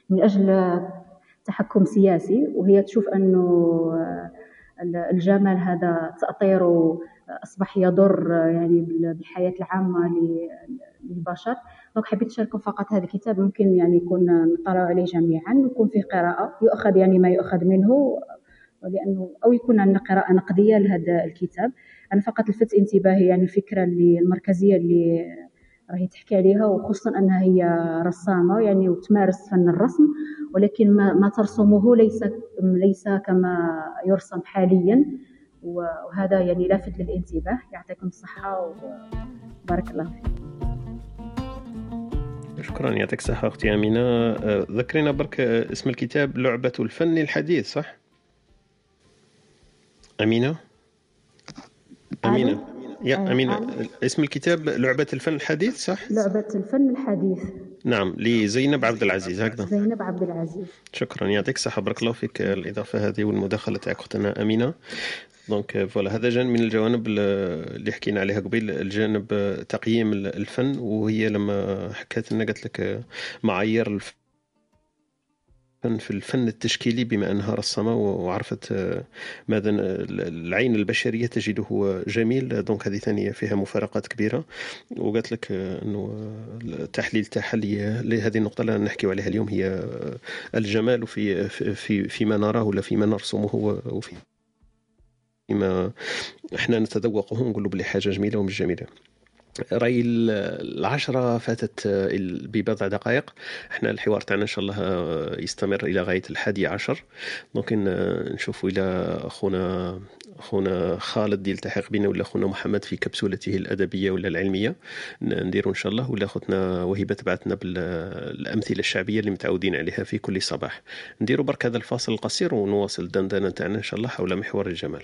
من أجل تحكم سياسي. وهي تشوف أنه آه، الجمال هذا تأطيره أصبح يضر يعني بال- بالحياة العامة للبشر. دونك حبيت نشارككم فقط هذا الكتاب ممكن يعني يكون نطلع عليه جميعا ويكون فيه قراءة يؤخذ يعني ما يؤخذ منه لأنه أو يكون عندنا قراءة نقدية لهذا الكتاب. أنا فقط لفت انتباهي يعني الفكرة اللي المركزية اللي راهي تحكي عليها وخصوصا أنها هي رسامة يعني وتمارس فن الرسم ولكن ما, ما ترسمه ليس ليس كما يرسم حاليا وهذا يعني لافت للانتباه. يعطيكم الصحة وبارك الله فيك
شكرا يعطيك الصحة أختي أمينة آه، ذكرينا برك آه، اسم الكتاب لعبة الفن الحديث صح؟ أمينة؟ أمينة يا
آه،
أمينة. اسم الكتاب لعبة الفن الحديث صح؟
لعبة الفن الحديث
نعم لزينب عبد العزيز هكذا.
زينب عبد العزيز.
شكرا يعطيك الصحة. بارك الله فيك الإضافة هذه والمداخلة تاعك أختنا أمينة. donc voilà هذا جانب من الجوانب ال- اللي حكينا عليها قبيل الجانب تقييم ال- الفن وهي لما حكت لنا قالت لك آه، معايير الفن. في الفن التشكيلي بما أنها رسامة وعرفت آه، ماذا العين البشرية تجده جميل. donc هذه ثانية فيها مفارقات كبيرة. وقالت لك آه، أنه آه، التحليل تاعها لهذه النقطة اللي نحكي عليها اليوم هي الجمال في في في- فيما نراه ولا فيما نرسمه وفي فيما إحنا نتذوقه ونقول بلي حاجة جميلة ومش جميلة. رأي ال- العشرة فاتت آه، ببضع دقائق. إحنا الحوار تاعنا إن شاء الله آه، يستمر إلى غاية الحادي عشر. ممكن آه، نشوفوا إلى أخونا أخونا خالد يلتحق بنا ولا أخونا محمد في كبسولته الأدبية ولا العلمية. نديروا إن شاء الله. ولا اختنا وهبه تبعتنا بالامثله الشعبية اللي متعودين عليها في كل صباح. نديروا برك هذا الفاصل القصير ونواصل الدندنة تاعنا إن شاء الله حول محور الجمال.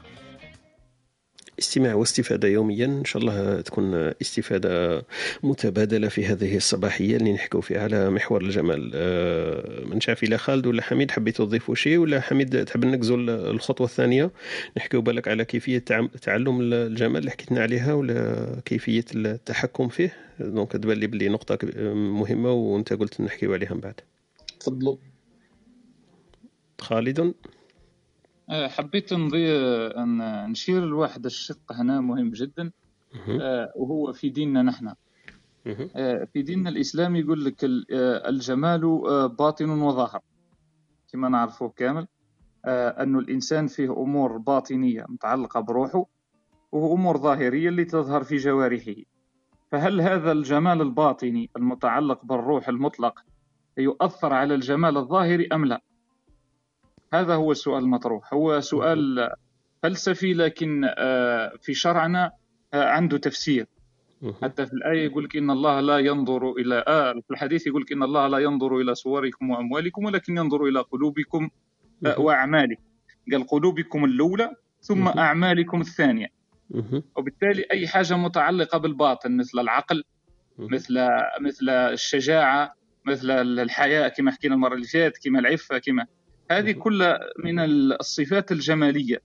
استماع واستفادة يوميا. إن شاء الله تكون استفادة متبادلة في هذه الصباحية اللي نحكوا فيها على محور الجمال. آه، من شاف إلى خالد ولا حميد حبيتوا تضيفوا شيء ولا حميد تحب نقزوا الخطوة الثانية؟ نحكيوا بالك على كيفية تعلم الجمال اللي حكيتنا عليها ولا كيفية التحكم فيه. دونك تبان لي بلي نقطة مهمة وانت قلت نحكيوا عليها من بعد.
تفضلوا
خالد؟
حبيت نضي أن نشير لواحد الشق هنا مهم جدا. آه، وهو في ديننا نحن. آه، في ديننا الإسلامي يقول لك ال- آه، الجمال آه، باطن وظاهر كما نعرفه كامل آه، أنه الإنسان فيه أمور باطنية متعلقة بروحه وأمور ظاهرية اللي تظهر في جوارحه فهل هذا الجمال الباطني المتعلق بالروح المطلق يؤثر على الجمال الظاهري أم لا هذا هو السؤال المطروح هو سؤال فلسفي لكن آه، في شرعنا آه، عنده تفسير. حتى في الآية يقول لك إن الله لا ينظر إلى آه في الحديث يقول لك إن الله لا ينظر إلى صوركم وأموالكم ولكن ينظر إلى قلوبكم آه. وأعمالكم قال قلوبكم الأولى ثم. أعمالكم الثانية. وبالتالي أي حاجة متعلقة بالباطن مثل العقل. مثل مثل الشجاعة مثل الحياء كما حكينا المرة اللي فاتت كما العفة كما هذه. كلها من الصفات الجمالية.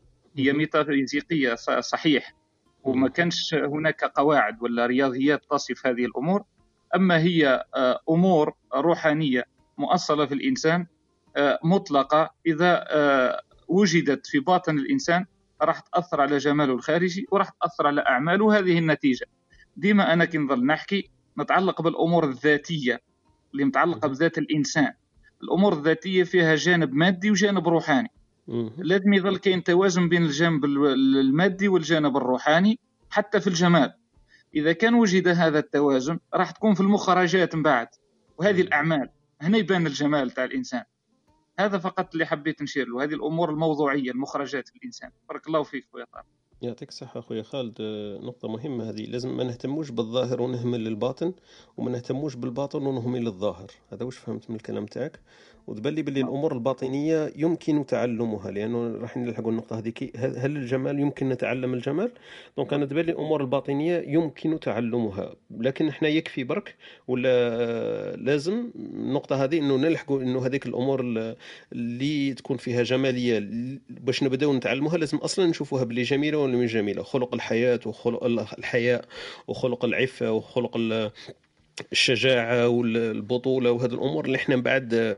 هي ص- صحيح. وما. كانش هناك قواعد ولا رياضيات تصف هذه الأمور. أما هي آه، أمور روحانية مؤصلة في الإنسان آه، مطلقة. إذا آه، وجدت في باطن الإنسان راح تأثر على جماله الخارجي وراح تأثر على أعماله. هذه النتيجة. ديما أنا كي نظل نحكي نتعلق بالأمور الذاتية اللي متعلقة
مهم.
بذات الإنسان. الأمور الذاتية فيها جانب مادي وجانب روحاني. لازم يظل كاين توازن بين الجانب ال- المادي والجانب الروحاني حتى في الجمال. إذا كان وجد هذا التوازن راح تكون في المخرجات من بعد. وهذه الأعمال هنا يبان الجمال تاع الإنسان. هذا فقط اللي حبيت نشير له هذه الأمور الموضوعية المخرجات في الانسان بارك الله فيك خويا طارق.
يعطيك الصحة أخويا خالد. آه، نقطة مهمة هذه. لازم ما نهتموش بالظاهر ونهمل الباطن وما نهتموش بالباطن ونهمل الظاهر. هذا وش فهمت من الكلام تاعك؟ وتبان لي باللي الأمور الباطنية يمكن تعلمها لأنه راح نلحقوا النقطة هذيك هل الجمال يمكن نتعلم الجمال؟ دونك أنا تبان لي الأمور الباطنية يمكن تعلمها لكن إحنا يكفي برك ولا لازم؟ النقطة هذه إنه نلحقوا إنه هذيك الأمور ال- اللي تكون فيها جمالية باش نبداو نتعلموها لازم أصلا نشوفوها باللي جميلة ولا مش جميلة. خلق الحياة وخلق الحياء وخلق العفة وخلق ال- الشجاعة والبطولة وهذه الأمور اللي إحنا من بعد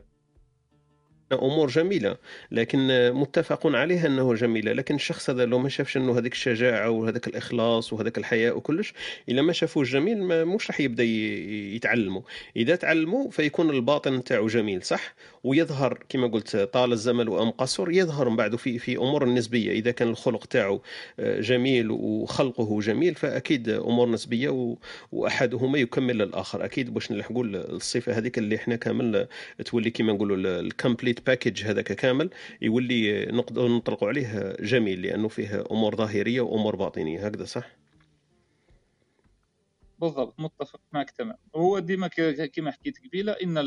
أمور جميلة لكن متفق عليها أنه جميلة لكن الشخص هذا لو ما شافش أنه هذيك الشجاعة وهذاك الإخلاص وهذاك الحياء وكلش إلا ما شافوه جميل ما مش راح يبدأ ي- يتعلمه إذا تعلموا فيكون الباطن نتاعو جميل صح؟ ويظهر كما قلت طال الزمن أم قصر يظهر من بعد في في أمور النسبيه إذا كان الخلق تاعو آه، جميل وخلقه جميل فأكيد أمور نسبية وأحدهما يكمل الآخر أكيد باش نلحقوا الصفة هذيك اللي إحنا كامل تولي كما نقولوا ال complete package هذاك كامل يولي نقدر نطلقوا عليه جميل لأنه فيه أمور ظاهرية وأمور باطنية هكذا صح؟
بالضبط متفق معك تمام هو ديما كما حكيت قبيلة إن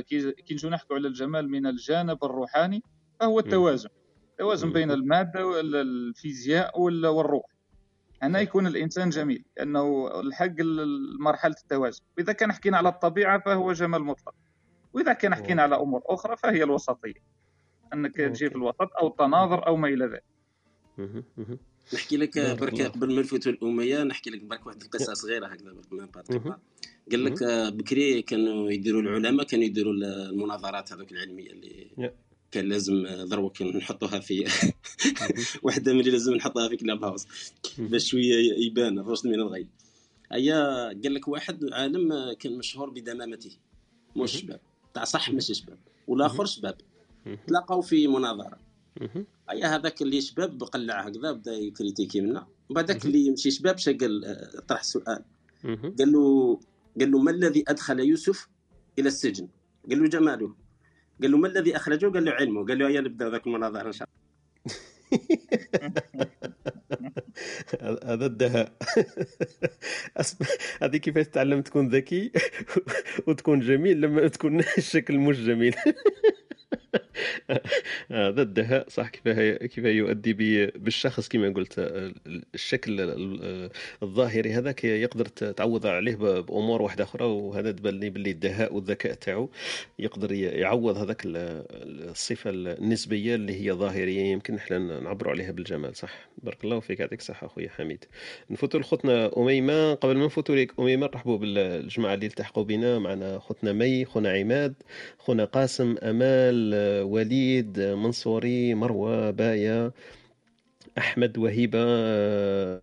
كي نجيو نحكوا على الجمال من الجانب الروحاني فهو التوازن. التوازن. بين المادة والفيزياء وال- والروح. هنا يكون الإنسان جميل لأنه الحق ال- مرحلة التوازن. واذا كان حكينا على الطبيعة فهو جمال مطلق. وإذا كان حكينا على أمور أخرى فهي الوسطية. أنك تجي في الوسط أو التناظر أو ما إلى ذلك.
نحكي لك برك. قبل ما نفوتوا الاميه نحكي لك برك واحد القصة صغيره هكذا برك. قال لك آه، بكري كانوا يديروا العلماء كانوا يديروا المناظرات هذوك العلمية اللي. كان لازم آه، ضربك نحطوها في واحدة من اللي لازم نحطها في كلاب هاوس. باش شوية يبان الرشد من الغي. هيا قال لك واحد عالم آه، كان مشهور بدمامته. مش شباب تاع صح مش شباب والآخر شباب. تلاقاو في
مناظرة.
هيا هذاك اللي شباب قلع هكذا بدا يكريتيكي منا بعدك اللي يمشي شباب شقل آه، طرح سؤال. قال له قال له ما الذي أدخل يوسف إلى السجن؟ قال له جماله قال له ما الذي أخرجه؟ قال له علمه قال له هيا نبدأ ذاك المناظرة إن شاء
هذا الدهاء. هذه كيفاش تعلم تكون ذكي وتكون جميل لما تكون الشكل مش جميل. هذا الدهاء صح؟ كيف كيف يؤدي بالشخص كما قلت الشكل ال- الظاهري هذاك يقدر تعوض عليه بأمور واحدة أخرى وهذا تبان لي باللي الدهاء والذكاء تاعو يقدر يعوض هذاك ال- الصفة النسبية اللي هي ظاهرية يمكن إحنا نعبروا عليها بالجمال صح؟ بارك الله فيك يعطيك الصحة اخويا حميد. نفوتوا لخوتنا أميمة. قبل ما نفوتوا لك أميمة نرحبوا بالجماعة اللي التحقوا بنا معنا خوتنا مي خونا عماد خونا قاسم أمال آه، وليد منصوري مروة باية أحمد آه،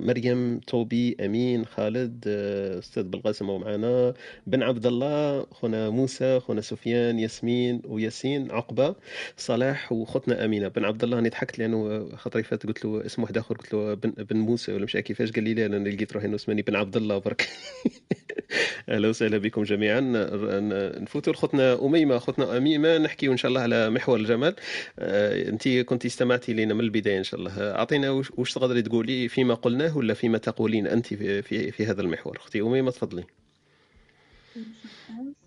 مريم توبي أمين خالد آه، أستاذ بالقاسم هو معنا بن عبد الله خونا موسى خونا سفيان ياسمين وياسين عقبة صلاح وخوتنا أمينة. بن عبد الله أنا ضحكت لأنه خاطري فات قلت له اسم واحد آخر قلت له بن, بن موسى ولا مش كيفاش. قال لي لا أنا لقيت روحي إنه اسمني بن عبد الله برك. أهلا وسهلا بكم جميعا. نفوتوا لخوتنا أميمة خوتنا أميمة. نحكيو إن شاء الله على محور الجمال. آه، انت كنت استمعتي لنا من البداية إن شاء الله. آه، اعطينا وش تقدري تقولي؟ فيما قلناه ولا فيما تقولين أنت في في, في هذا المحور؟ أختي اميمه تفضلي.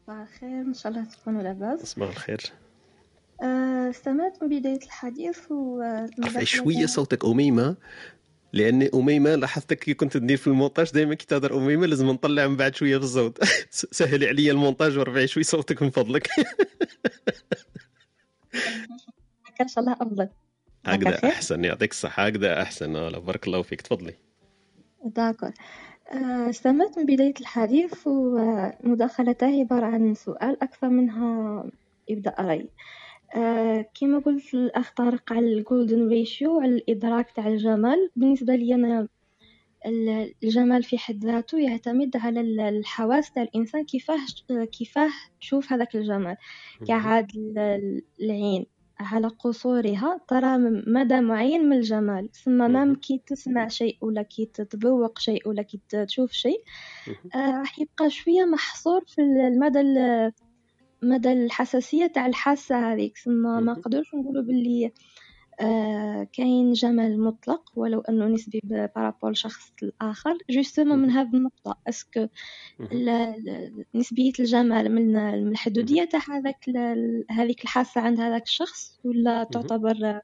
صباح الخير إن شاء الله تكونوا لاباس.
صباح الخير.
أه، استمعت من بداية الحديث و
ارفعي شوية صوتك أميمة لأن أميمة لاحظتك كي كنت ندير في المونتاج دائما كي تهضر أميمة لازم نطلع من بعد شوية في الصوت. سهلي عليا المونتاج وارفعي شوية صوتك من فضلك.
إن شاء الله أفضل.
هكذا؟ أحسن يعطيك الصحة هكذا أحسن. آه، بارك الله فيك. تفضلي.
d'accord. أه، استمعت من بداية الحديث ومداخلته عبارة عن سؤال أكثر منها إبداء رأي. أه، كما قلت الأخ طارق على ال golden ratio على الإدراك تاع الجمال. بالنسبة لي أنا ال- الجمال في حد ذاته يعتمد على ال- الحواس تاع الإنسان كيفاه كيفاه تشوف هذاك الجمال. كعاد ال- العين. على قصورها ترى مدى معين من الجمال ثم. même كي تسمع شيء ولا كي تتذوق شيء ولا كي تشوف شيء. آه، راح يبقى شوية محصور في المدى ال- مدى الحساسية تاع الحاسة هذيك ثم ما. نقدرش نقولوا باللي كاين جمال مطلق ولو أنه نسبي par rapport لشخص الآخر justement من هذه النقطة. est-ce que نسبية الجمال من الحدودية تاع هذاك هذيك الحاسة عند هذاك الشخص ولا تعتبر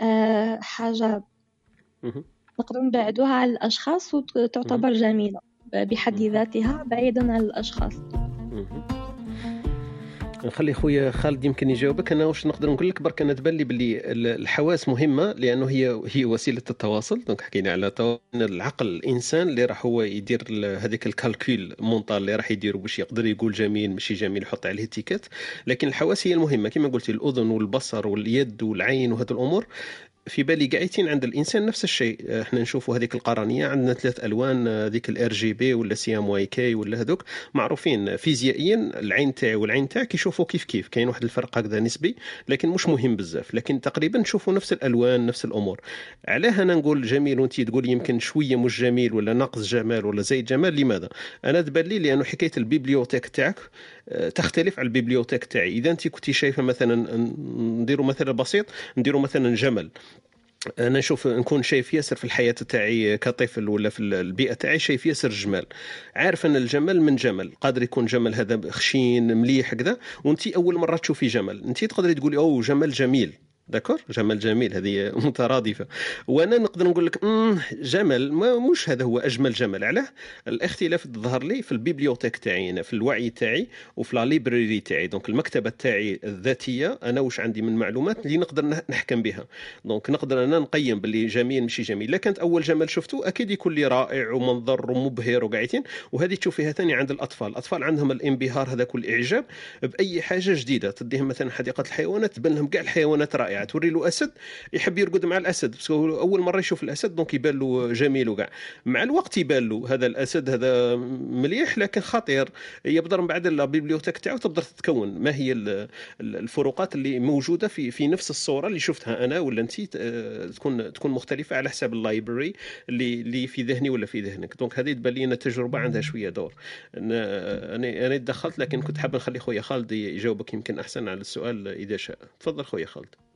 آه، حاجة نقدر نبعدوها على الأشخاص وتعتبر جميلة بحد ذاتها بعيدا عن الأشخاص.
نخلي خويا خالد يمكن يجاوبك. أنا واش نقدر نقول لك؟ برك أنا تبان لي باللي الحواس مهمة لأنه هي هي وسيلة التواصل. donc حكينا على العقل الإنسان اللي راح هو يدير هذيك ال calcul mental اللي راح يديروا باش يقدر يقول جميل ماشي جميل يحط عليه ticket لكن الحواس هي المهمة. كما قلتي الأذن والبصر واليد والعين وهذه الأمور. في بالي قاعدين عند الإنسان نفس الشيء. إحنا نشوفوا هذيك القرنيه عندنا ثلاث ألوان هذيك ال RGB ولا CMYK ولا هذوك. معروفين فيزيائيا العين تاعي والعين تاعك يشوفوا كيف كيف. كاين واحد الفرق هكذا نسبي لكن مش مهم بزاف. لكن تقريبا نشوفوا نفس الألوان نفس الأمور. علاه أنا نقول جميل وانت تقول يمكن شوية مش جميل ولا ناقص جمال ولا زايد جمال لماذا؟ أنا تبان لي لأنه حكاية ال bibliothèque تاعك آه، تختلف على ال bibliothèque تاعي. إذا أنت كنتي شايفة مثلا نديروا مثلا بسيط نديروا مثلا جمل. أنا نشوف نكون شايف ياسر في الحياة تاعي كطفل ولا في البيئة تاعي شايف ياسر جمال. عارف أن الجمل من جمل. قادر يكون جمل هذا خشين مليح كذا. وأنت أول مرة تشوفي جمل. أنت تقدري تقولي أوه جمل جميل. d'accord؟ جمال جميل هذه مترادفة. وأنا نقدر نقول لك ما مش هذا هو أجمل جمل علاه الاختلاف ظهر لي في ال bibliothèque تاعي أنا في الوعي تاعي وفي la library تاعي. donc المكتبة تاعي الذاتية أنا واش عندي من معلومات اللي نقدر نحكم بها. donc نقدر أنا نقيم باللي جميل ماشي جميل. لا كانت أول جمال شفته أكيد يكون لي رائع ومنظر ومبهر وقاعدين. وهذه تشوفيها ثاني عند الأطفال. الأطفال عندهم الانبهار هذاك والإعجاب بأي حاجة جديدة. تديهم مثلا حديقة الحيوانات تبان لهم كاع الحيوانات رائعة. يعني توري له أسد يحب يرقد مع الأسد. بس أول مرة يشوف الأسد donc يبان له جميل وكاع مع الوقت يبان له هذا الأسد هذا مليح لكن خطير. يبدأ من بعد ال bibliothèque تاعو تقدر تتكون. ما هي الفروقات اللي موجودة في في نفس الصورة اللي شفتها أنا ولا أنت؟ تكون تكون مختلفة على حساب ال library اللي اللي في ذهني ولا في ذهنك. donc هذه تبان لي التجربة عندها شوية دور. أنا أنا دخلت لكن كنت حاب نخلي خويا خالد يجاوبك يمكن أحسن على السؤال إذا شاء. تفضل خويا خالد.
آه،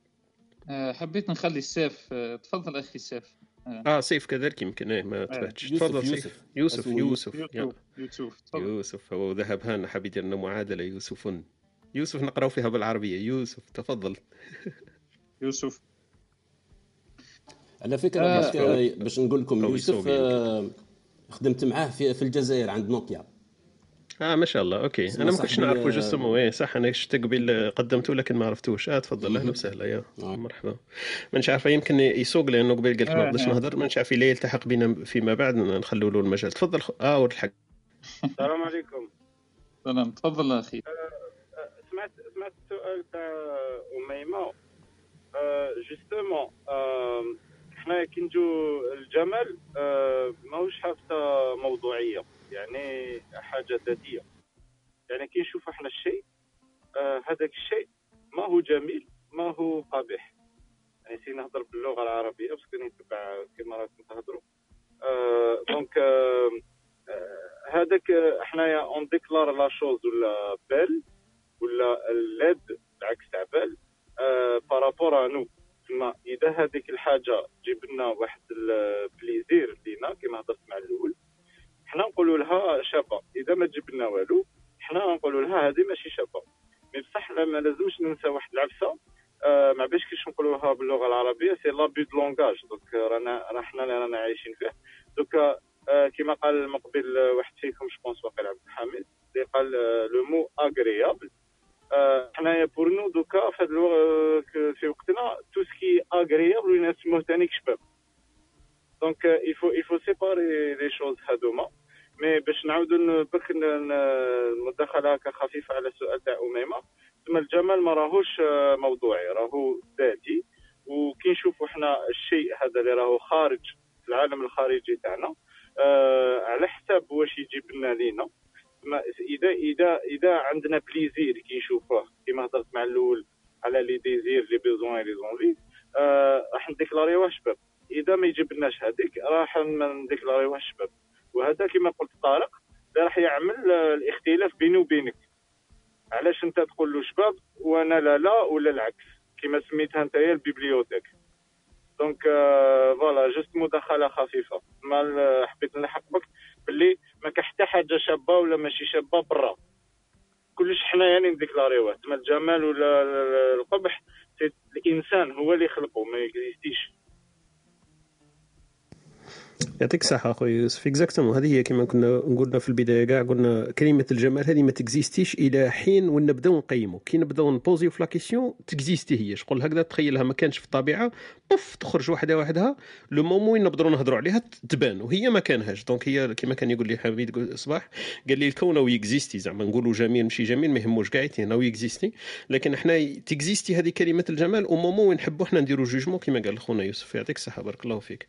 حبيت نخلي السيف آه، تفضل أخي سيف.
آه, آه سيف كذلك يمكن إيه ما تفهمش تفضل سيف. يوسف. يوسف يوسف يوسف يوسف هو ذهب. هان حاب يدير لنا معادلة يوسف يوسف نقراو فيها بالعربية. يوسف تفضل.
يوسف.
على فكرة آه. باش نقول لكم يوسف آه خدمت معاه في, في الجزائر عند نوكيا.
آه ما شاء الله. OK. أنا ما كنتش نعرف وش اسمه. إيه صح أنا شفت قبل قدمته لكن ما عرفتوش. آه تفضل. أهلا وسهلا. يا آه. مرحبا. مانيش عارفة يمكن يسوق لأنه قبل قلت ما نقدرش آه، آه. نهضر. مانيش عارف يلتحق بنا فيما بعد نخلوا له المجال. تفضل آه ولد الحق.
السلام عليكم.
سلام. تفضل أخي.
سمعت سمعت السؤال تاع أميمة. Justement إحنا كي نجو الجمال ماهوش حافظه موضوعية. يعني حاجة ذاتية. يعني كي نشوف إحنا الشيء آه هذاك الشيء ما هو جميل ما هو قبيح. يعني si نهضر باللغة العربية parce que نتبع كما راكم تهضروا آه donc آه هذاك حنايا on déclare la chose ولا belle ولا laide العكس تاع belle آه par rapport nous تما إذا هذيك الحاجة جيب لنا واحد ال plaisir لينا كما هضرت مع الأول حنا نقولوا لها شابة. إذا ما تجيب لنا والو حنا نقولوا لها هذه ماشي شابة. مي بصح ما لازمش ننسى واحد العفسه آه ما باش كيش نقولوا لها باللغة العربية سي لابي دو لونغاج دونك رانا راه حنا اللي رانا عايشين فيه دوك آه كما قال المقبل واحد فيكم جوبونس واقيلا عبد الحميد اللي قال لو مو اغريابل حنايا بور نو دوكا في وقتنا تو سكي اغريابل نسموه ثاني شباب دونك يفو يفو سيباري لي شوز هادوما mais باش نعاودو برك المداخله هكا خفيفه على السؤال تاع أميمة. ثم الجمال ما راهوش موضوعي راهو ذاتي. وكي نشوفوا إحنا الشيء هذا اللي راهو خارج العالم الخارجي تاعنا آه على حساب واش يجيب لنا لينا. إذا إذا إذا عندنا plaisir كي نشوفوه كيما هضرت مع الأول على les désirs les besoins les envies آه راح ن déclar يوه شباب. إذا ما يجيبلناش هذيك راح ن déclar يوها الشباب. وهذا كما قلت طارق راح يعمل الاختلاف بيني وبينك. علاش أنت تقول له شباب وأنا لا لا ولا العكس؟ كما سميتها أنت هي ال bibliothèque. donc آه، voilà juste مداخلة خفيفة. ما حبيت نلحق بك باللي ما كان حتى حاجة شابة ولا ماشي شابة برا. كلش حنايا ن déclar يوه. تما الجمال ولا ال- ال- القبح الإنسان هو اللي خلقه ما ي exist يش
يعطيك الصحة أخويا يوسف. Exactement هذه هي كما كنا قلنا في البداية كاع قلنا كلمة الجمال هذه ما ت exist يش إلى حين وين نبداو نقيمو. كي نبداو نبوزيو في لا كيسيون تكزيستي هي. شغل هكذا تخيلها ما كانش في الطبيعة بوف تخرج وحدة وحدها. le moment نبدأو نهضروا عليها تبان وهي ما كانهاش. donc هي كما كان يقول لي حميد صباح قال لي الكون أو ي exist ي زعما نقولوا جميل ماشي جميل ما يهموش كاع أو ي exist ي لكن إحنا ت exist ي هذه كلمة الجمال au moment نحبوا إحنا نديروا jugement كما قال خونا يوسف. يعطيك الصحة بارك الله فيك.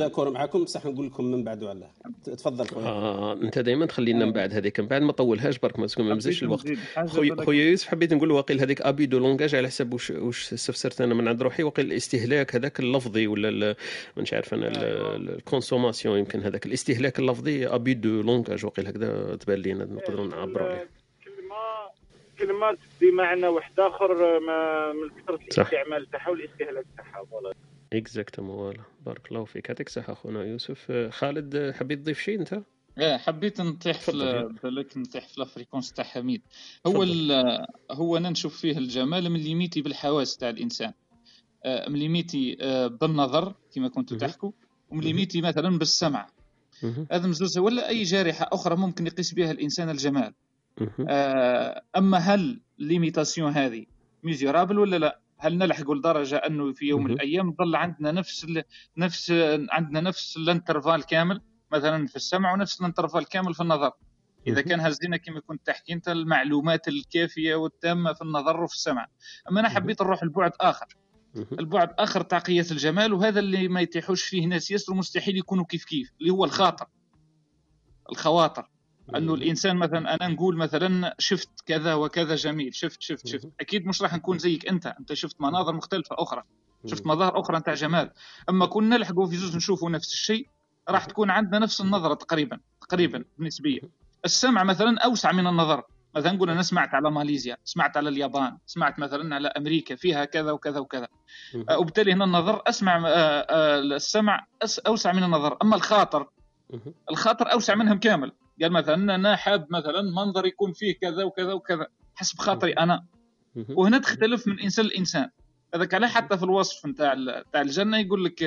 D'accord معاكم بصح نقول لكم من بعد علاه تفضل خويا.
آه أنت دائما تخلينا من بعد هذيك. من بعد ما طولهاش برك ما مزالش الوقت. خويا خويا يوسف حبيت نقول واقيل هذيك abus de langage على حسب واش واش استفسرت أنا من عند روحي واقيل الاستهلاك هذاك اللفظي ولا مانيش عارف أنا ال consommation يمكن هذاك. الاستهلاك اللفظي abus de langage واقيل هكذا تبان لينا نقدروا نعبروا عليه.
كلمه كلمه تدي معنى واحد آخر ما من
كثرة.
الاستعمال تاعها والاستهلاك تاعها.
Exactement voilà بارك الله فيك. يعطيك الصحه اخونا يوسف. آه، خالد آه، حبيت تضيف شيء أنت؟
إيه حبيت نطيح في بالك نطيح في ال fréquence تاع حميد هو هو أنا نشوف فيه الجمال من limité بالحواس تاع الإنسان. آه، من limité بالنظر كما كنتوا. تحكوا ومن limité مثلا بالسمع. هذا مزوز ولا أي جارحة أخرى ممكن يقيس بها الإنسان الجمال؟ أما هل limitation هذه mesurable ولا لا؟ هل نلحق لدرجة أنه في يوم من. الأيام ظل عندنا نفس ال... نفس عندنا نفس ال intervalle كامل مثلا في السمع ونفس ال intervalle كامل في النظر
إذا.
كان هزينا كما كنت تحكي أنت المعلومات الكافية والتامة في النظر وفي السمع أما
أنا.
حبيت نروح لبعد
آخر.
البعد آخر تاع الجمال وهذا اللي ما يتيحوش فيه ناس ياسر مستحيل يكونوا كيف كيف اللي هو الخاطر الخواطر أنه الإنسان مثلا أنا نقول مثلا شفت كذا وكذا جميل شفت شفت شفت. أكيد مش راح نكون زيك أنت أنت شفت مناظر مختلفة أخرى شفت. مظاهر أخرى نتاع جمال. أما كنا نلحقوا في زوج نشوفوا نفس الشيء راح تكون عندنا نفس النظرة تقريبا تقريبا بالنسبية. السمع مثلا أوسع من النظر. مثلا نقول أنا سمعت على ماليزيا سمعت على اليابان سمعت مثلا على أمريكا فيها كذا وكذا وكذا. آه، وبالتالي هنا النظر أسمع آه، آه، السمع أوسع من النظر. أما الخاطر. الخاطر أوسع منهم كامل. قال مثلا أنا حاب مثلا منظر يكون فيه كذا وكذا وكذا. حسب خاطري
أنا.
وهنا تختلف من إنسان لإنسان. هذاك عليه حتى في الوصف نتاع نتاع الجنة يقول لك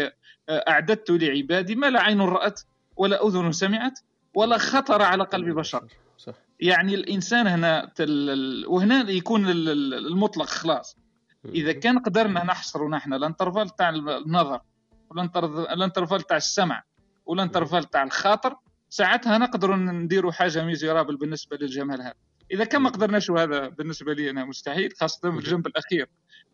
آه، أعددت لعبادي ما لا عين رأت ولا أذن سمعت ولا خطر على قلب بشر.
صح.
يعني الإنسان هنا تل... وهنا يكون ال- ال- المطلق خلاص. إذا كان قدرنا نحصروا نحن ال intervalle تاع النظر وال inter- ال intervalle تاع السمع وال intervalle تاع الخاطر ساعتها نقدروا نديروا حاجة mesurable بالنسبة للجمال هذا. إذا كان ما قدرناش وهذا بالنسبة لي أنا مستحيل خاصة في الجنب الأخير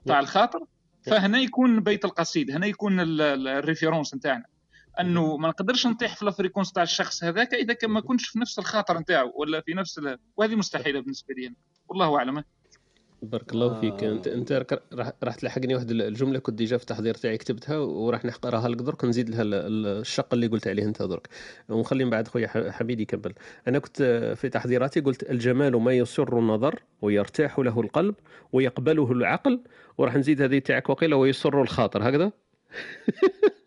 تاع الخاطر. فهنا يكون بيت القصيد هنا يكون ال- ال- ال référence نتاعنا. أنه ما نقدرش نطيح في ال fréquence تاع الشخص هذاك إذا كان ما كنتش في نفس الخاطر نتاعو ولا في نفس ال... وهذه مستحيلة بالنسبة لي أنا. والله أعلم.
بارك الله فيك انت انت راح تلحقني واحد الجملة كنت déjà في التحضير تاعي كتبتها وراح نقراها لك درك نزيد لها ال- ال- الشق اللي قلت عليه انت درك. ونخلي من بعد خويا حميد يكمل. أنا كنت في تحضيراتي قلت الجمال ما يسر النظر ويرتاح له القلب ويقبله العقل وراح نزيد هذه تاعك وقيل ويسر الخاطر. هكذا؟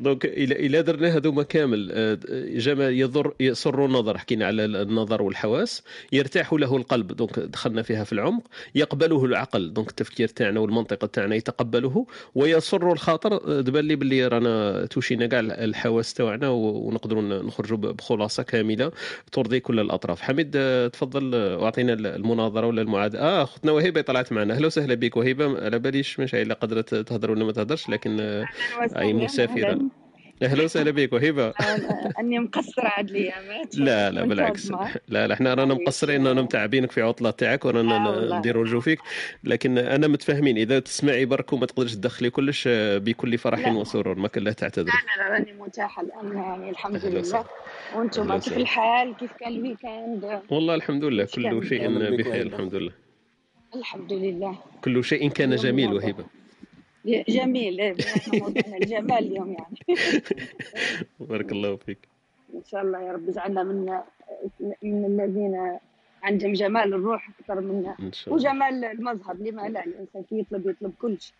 donc إلى درنا هذوما كامل. آه، جمال يضر يسر النظر. حكينا على النظر والحواس. يرتاح له القلب. دونك دخلنا فيها في العمق. يقبله العقل. دونك التفكير تاعنا والمنطق تاعنا يتقبله. ويسر الخاطر. آه، تبان لي باللي رانا touchينا كاع الحواس تاعنا ونقدروا نخرجوا بخلاصة كاملة. ترضي كل الأطراف. حميد آه، تفضل. واعطينا المناظرة ولا الميعاد آه أختنا وهبه طلعت معنا. أهلا وسهلا بك وهبه على باليش مش الا قدرت تهضر ولا ما تهضرش لكن أي مسافرة. أهلا. وسهلا بك. وهبه
أني مقصرة عاد الايامات
لا لا بالعكس. لا لا إحنا رانا مقصرين رانا متعبينك في عطلة تاعك ورانا
آه.
نديروا رجوع فيك. لكن أنا متفاهمين. إذا تسمعي برك وما تقدرش تدخلي كلش بكل فرح
لا.
وسرور. ما كان لا تعتذري.
لا لا راني متاحة الآن. يعني الحمد لله.
وأنتم
كيف. الحال؟ كيف كان الويكاند؟
والله الحمد لله. كل شيء بخير. الحمد لله.
الحمد لله.
كل شيء كان جميل. وهبه
جميل. إيه، موضوعنا الجمال اليوم يعني.
بارك الله فيك.
إن شاء الله يا رب اجعلنا من من الذين عندهم جمال الروح أكثر من
إن شاء الله.
وجمال المظهر لما لا الإنسان كي يطلب يطلب كل شيء.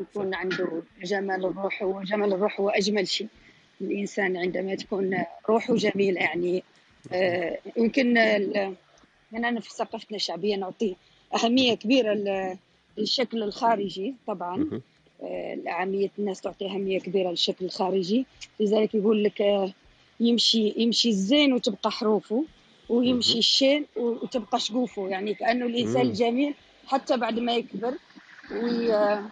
يكون عنده جمال الروح وجمال الروح هو أجمل شيء. الإنسان عندما تكون روحه جميلة يعني آه، يمكن من أنا في ثقافتنا الشعبية نعطي أهمية كبيرة ل- للشكل الخارجي طبعا. عامية الناس تعطي أهمية كبيرة للشكل الخارجي لذلك يقول لك آه، يمشي يمشي الزين وتبقى حروفه ويمشي. الشين وتبقى شقوفه يعني كأنه الإنسان. الجميل حتى بعد ما يكبر وي آه،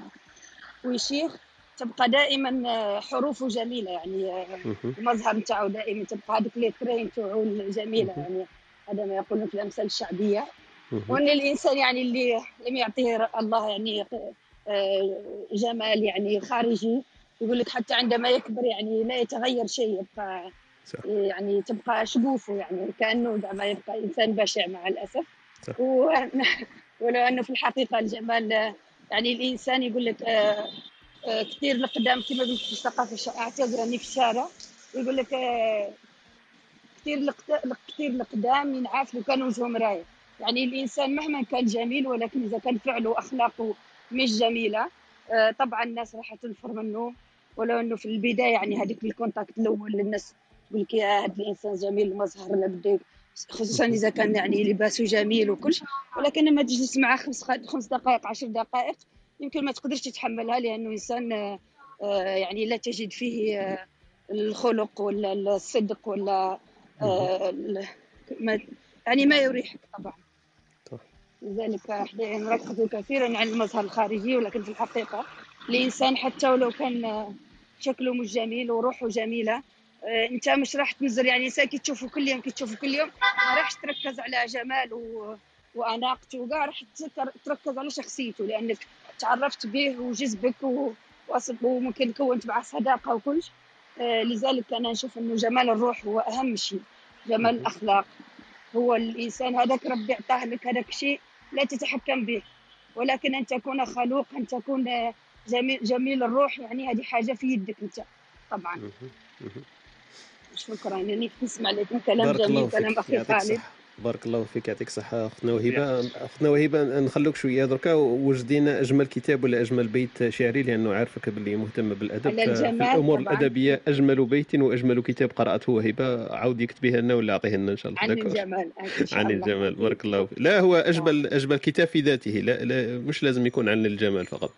ويشيخ تبقى دائما آه، حروفه جميلة يعني آه،. المظهر نتاعو دائما تبقى هذيك لي ترين نتاعو الجميلة
مهم.
يعني هذا ما يقولون في الأمثال الشعبية
مهم.
وإن الإنسان يعني اللي لم يعطيه الله يعني آه، جمال يعني خارجي يقول لك حتى عندما يكبر يعني لا يتغير شيء يبقى
صح.
يعني تبقى شقوفه يعني كأنه دعما يبقى إنسان بشع مع الأسف.
صح.
و- ولو أنه في الحقيقة الجمال آه، يعني الإنسان يقول لك آه، آه، كثير القدام كما قلت في الثقافة اعتذر اني في الشارع يقول لك آه، كثير كثير القدام ينعاف لو كان وجهه مرايه يعني الإنسان مهما كان جميل ولكن إذا كان فعله وأخلاقه مش جميلة. آه، طبعا الناس راح تنفر منه ولو إنه في البداية يعني هذيك الكونتاكت الأول الناس يقول لك يا هذا الإنسان جميل المظهر خصوصا إذا كان يعني لباسه جميل وكل ولكن لما تجلس معه خمس خمس دقائق عشر دقائق يمكن ما تقدرش تتحملها لأنه إنسان آه، يعني لا تجد فيه آه، الخلق ولا الصدق ولا ما يعني ما يريحك طبعا. لذلك إحنا نركز كثيرا على المظهر الخارجي ولكن في الحقيقة الإنسان حتى ولو كان شكله مش جميل وروحه جميلة آه، أنت مش راح تنزل يعني إنسان كي تشوفه كل يوم كي تشوفه كل يوم ما راحش تركز على جماله. وأناقته وكاع راح تركز على شخصيته لأنك تعرفت به وجذبك و... وممكن كونت معه صداقة وكل. آه، لذلك أنا نشوف إنه جمال الروح هو أهم شيء جمال. الأخلاق هو الإنسان هذاك ربي اعطاه لك هذاك شيء لا تتحكم به. ولكن أن تكون خلوق أن تكون جميل جميل الروح يعني هذه حاجة في يدك أنت طبعا. شكرا يعني نسمع لكم كلام جميل كلام
يعطيك
خالد.
بارك الله فيك يعطيك الصحة أختنا وهبة. أختنا وهبة نخلوك شوية دركا. وجدينا أجمل كتاب ولا أجمل بيت شعري؟ لأنه عارفك باللي مهتمة بالأدب.
على
ففي
الجمال
الأمور
طبعا.
الأدبية أجمل بيت وأجمل كتاب قرأته وهبة. عاود يكتبيه لنا ولا أعطيه لنا إن شاء الله.
عن الجمال شاء
عن الجمال بارك الله فيك. لا هو أجمل أجمل كتاب في ذاته. لا, لا مش لازم يكون عن الجمال فقط.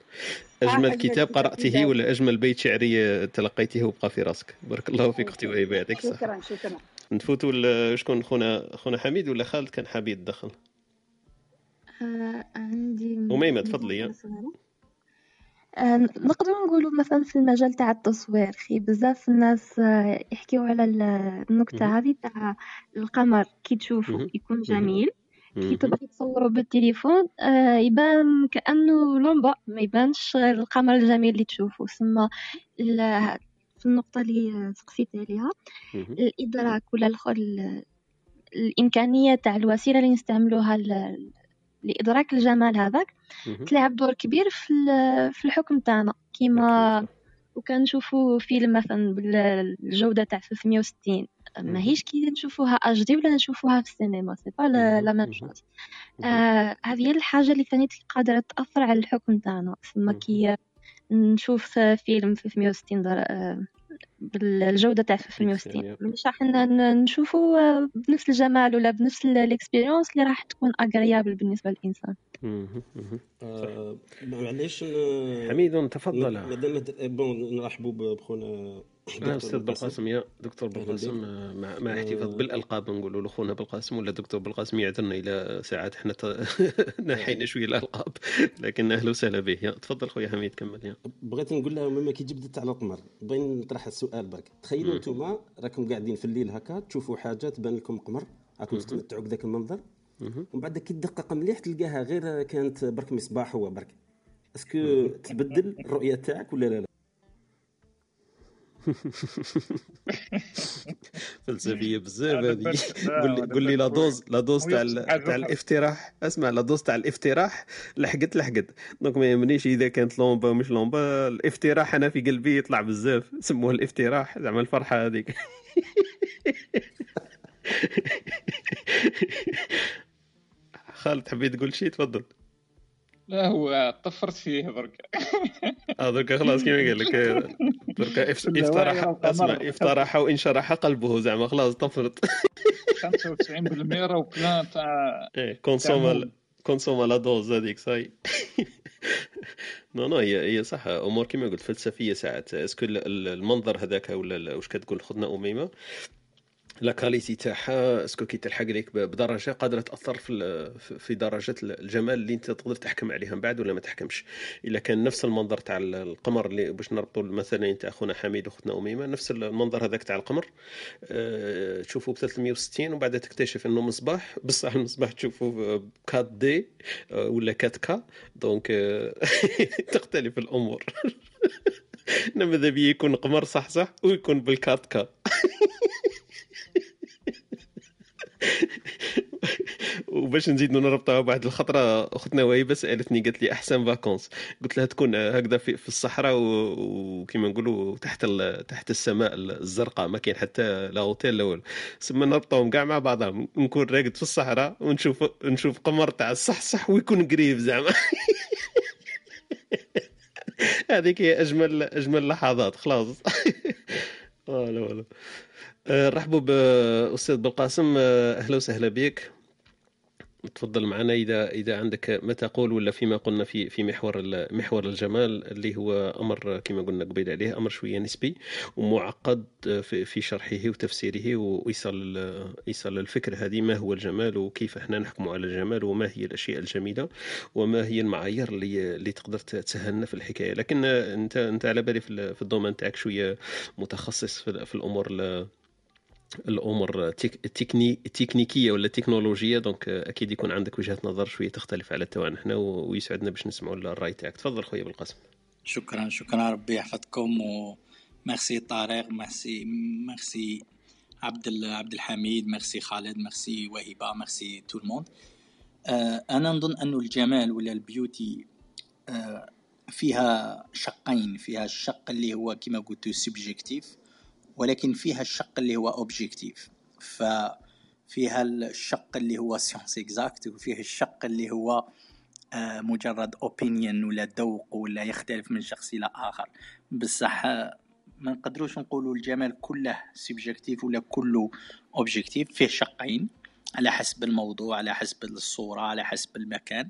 آه
أجمل
أجمل
كتاب قرأته ولا أجمل بيت شعري تلقيته وبقى في راسك. بارك الله فيك أختي وهبة. يعطيك الصحة.
شكرا شكرا.
نفوتوا شكون خونا خونا حميد ولا خالد كان حاب يتدخل
آه، عندي
أميمة تفضلي
آه، نقدروا نقولوا مثلا في المجال تاع التصوير خي بزاف الناس آه، يحكيو على ال- النكتة
مهم.
هذه تاع القمر كي تشوفه. يكون. جميل كي. تبغي تصوره بالتليفون آه، يبان كأنه لمبة ما يبانش القمر الجميل اللي تشوفه ثم في النقطة اللي سقسيت عليها
مهم.
الإدراك ولا الخ- ال- الإمكانية تاع الوسيلة اللي نستعملوها ل- لإدراك الجمال هذاك. تلعب دور كبير في في الحكم تاعنا كيما
صح
وكان نشوفوا فيلم مثلا بالجودة تاع 360
مهم.
ماهيش كي نشوفوها HD ولا نشوفوها في السينما c'est
pas
la
même
chose هذه هي الحاجة اللي ثاني قادرة تأثر على الحكم تاعنا
مهم.
كي نشوف فيلم 360 در... آه، بالجودة تاع
بيكسل
360
يا
مش راح نشوفه آه، بنفس الجمال ولا بنفس ال expérience اللي راح تكون agréable بالنسبة للإنسان.
آه، معليش ن-
حميد تفضل.
bon نرحبوا بخونا
آه، أستاذ
بالقاسم
يا دكتور بالقاسم آه، مع مع احتفاظ
آه،
بالألقاب نقولوا له خونا بالقاسم ولا دكتور بالقاسم يعذرنا إلى ساعات إحنا. نحينا شوية الألقاب لكن أهلا وسهلا به يا تفضل خويا حميد كمل يا
بغيت نقول لهم مما كي جبدت على القمر بغيت نطرح السؤال برك تخيلوا. أنتم راكم قاعدين في الليل هكا تشوفوا حاجة تبان لكم قمر راكم. تتمتعوا بذاك المنظر. ومن بعد كي تدقق مليح تلقاها غير كانت برك مصباح هو برك اسكو. تبدل الرؤية تاعك ولا لا لا
فلسفية بزاف هذه. قول لي قول لي لا دوز لا دوز تاع تاع الافتراح. اسمع لا دوز تاع الافتراح لحقت لحقت. دونك ما يهمنيش إذا كانت لومبا مش لومبا. الافتراح أنا في قلبي يطلع بزاف. سموه الافتراح. زعما الفرحة هذيك. خالد حبيت تقول شيء تفضل.
لا هو طفرت فيه برك
آه دركا خلاص كيما قال لك؟ دركا افترح اسمع افترح وانشرح قلبه زعما خلاص طفرت.
95% راهو plan تاع
et consommes consommes la dose هذيك صاي non non هي هي صح. أمور كيما قلت فلسفية ساعات. est-ce que المنظر هذاك ولا واش كتقول أختنا أميمة. la qualité تاعها est-ce que كي تلحق ليك بدرجة قادرة تأثر في في درجة الجمال اللي انت تقدر تحكم عليها من بعد ولا ما تحكمش. إلا كان نفس المنظر تاع القمر اللي باش نربطوا مثلا تاع أخونا حميد وأختنا أميمة نفس المنظر هذاك تاع القمر. أه تشوفه ب 360 ومن بعد تكتشف إنه مصباح. بصح المصباح تشوفه ب 4 D أه ولا 4 K. دونك أه تختلف الأمور. ماذا بيه يكون قمر صح صح ويكون بال quatre K. وباش نزيد نربطها بواحد الخطرة أختنا وهيبه سالتني قالت لي أحسن vacances قلت لها تكون هكذا في, في الصحراء وكما نقولوا تحت تحت السماء الزرقاء ما كاين حتى لا أوتيل لا والو. سما نربطهم كاع مع بعضهم نكون راقد في الصحراء ونشوف نشوف قمر تاع الصحصح ويكون قريب زعما. هذيك هي أجمل أجمل لحظات خلاص. نرحبوا بأستاذ بالقاسم أهلا وسهلا بك. تفضل معنا إذا إذا عندك ما تقول ولا فيما قلنا في في محور محور الجمال اللي هو أمر كما قلنا قبيل عليه أمر شوية نسبي ومعقد في, في شرحه وتفسيره وايصال ايصال الفكرة هذه ما هو الجمال وكيف إحنا نحكم على الجمال وما هي الأشياء الجميلة وما هي المعايير اللي اللي تقدر تسهلنا في الحكاية. لكن أنت أنت على بالي في ال domaine تاعك شوية متخصص في الأمور الأمور التكني... ال techniqueيه ولا التكنولوجيه دونك أكيد يكون عندك وجهة نظر شوية تختلف على تاعنا حنا ويسعدنا باش نسمعوا الرأي تاعك. تفضل خويا بالقاسم
شكرا شكرا ربي يحفظكم وميرسي طارق merci merci عبد عبد الحميد ميرسي خالد ميرسي وهبه merci tout le monde أنا نظن انه الجمال ولا ال beauty آه فيها شقين فيها الشق اللي هو كما قلت subjective ولكن فيها الشق اللي هو objective ففيها الشق اللي هو science exacte وفيه الشق اللي هو آه، مجرد opinion ولا ذوق ولا يختلف من شخص إلى آخر. بصح آه، ما نقدروش نقولوا الجمال كله subjective ولا كله objective فيه شقين على حسب الموضوع على حسب الصورة على حسب المكان.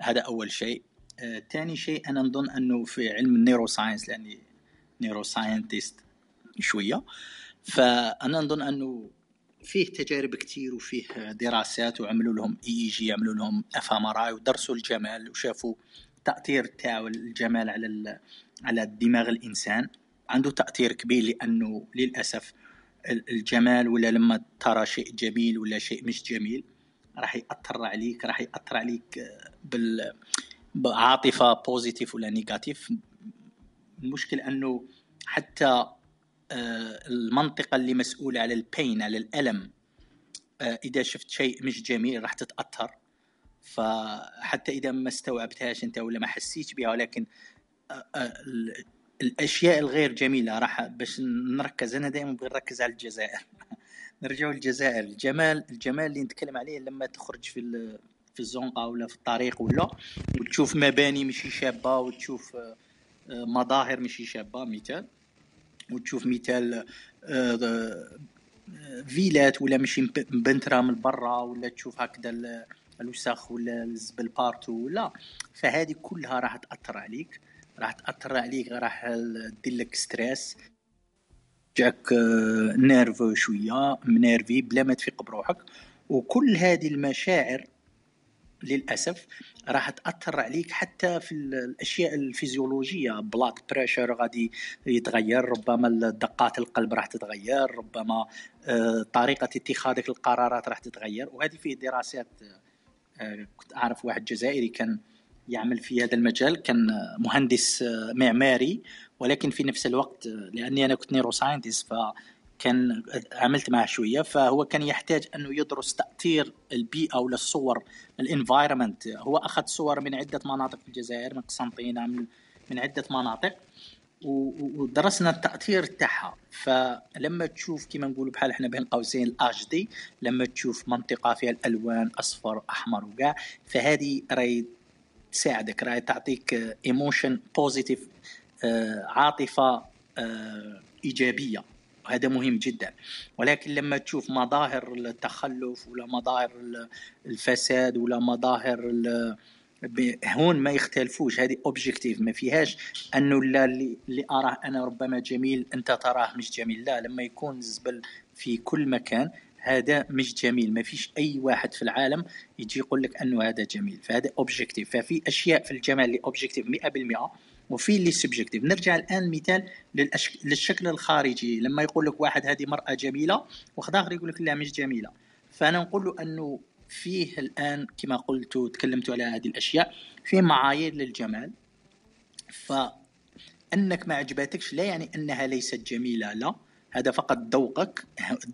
هذا أول شيء. ثاني آه شيء أنا نظن أنه في علم ال neuroscience لأني neuroscientist شوية. فأنا نظن أنه فيه تجارب كتير وفيه دراسات وعملوا لهم EEG عملوا لهم fMRI ودرسوا الجمال وشافوا تأثير تاع الجمال على على دماغ الإنسان. عنده تأثير كبير لأنه للأسف الجمال ولا لما ترى شيء جميل ولا شيء مش جميل راح يأثر عليك راح يأثر عليك بال بعاطفة positive ولا negative المشكل أنه حتى آه، المنطقة اللي مسؤولة على ال pain على الألم. آه، إذا شفت شيء مش جميل راح تتأثر. فحتى إذا ما استوعبتهاش أنت ولا ما حسيت بها ولكن آه، الأشياء الغير جميلة راح باش نركز. أنا دائما بغي نركز على الجزائر. نرجعوا للجزائر. الجمال الجمال اللي نتكلم عليه لما تخرج في في الزنقة ولا في الطريق ولا وتشوف مباني مشي شابة وتشوف مظاهر مشي شابة مثال. وتشوف مثال آه، فيلات ولا ماشي مpeinturée من برا ولا تشوف هكذا الوسخ ولا الزبل partout ولا. فهذه كلها راح تأثر عليك راح تأثر عليك راح دير لك stress جاك آه، nerveux شوية مénervé بلا ما تفيق بروحك. وكل هذه المشاعر للأسف راح تأثر عليك حتى في الأشياء الفيزيولوجية. blood pressure غادي يتغير ربما دقات القلب راح تتغير ربما آه، طريقة اتخاذك القرارات راح تتغير. وهذه فيه دراسات آه، كنت أعرف واحد جزائري كان يعمل في هذا المجال كان مهندس آه، معماري ولكن في نفس الوقت لأني أنا كنت neuroscientist كان عملت معه شوية فهو كان يحتاج أنه يدرس تأثير البيئة ولا الصور ال environment هو أخذ صور من عدة مناطق في الجزائر من قسنطينة من, من عدة مناطق ودرسنا التأثير تاعها. فلما تشوف كيما نقولوا بحال إحنا بين قوسين الاش دي لما تشوف منطقة فيها الألوان أصفر أحمر وكاع فهذه راهي تساعدك راهي تعطيك émotion positive عاطفة آه، إيجابية. وهذا مهم جدا. ولكن لما تشوف مظاهر التخلف ولا مظاهر الفساد ولا مظاهر هون ما يختلفوش. هذه objective ما فيهاش أنه لا اللي أراه أنا ربما جميل أنت تراه مش جميل. لا لما يكون الزبل في كل مكان هذا مش جميل. ما فيش أي واحد في العالم يجي يقول لك أنه هذا جميل. فهذا objective ففي أشياء في الجمال اللي objective 100% وفي اللي subjective نرجع الآن مثال للأش... للشكل الخارجي. لما يقول لك واحد هذه مرأة جميلة واحد آخر يقول لك لا مش جميلة. فأنا نقول له أنه فيه الآن كما قلت وتكلمت على هذه الأشياء في معايير للجمال. فأنك ما عجبتكش لا يعني أنها ليست جميلة لا. هذا فقط ذوقك.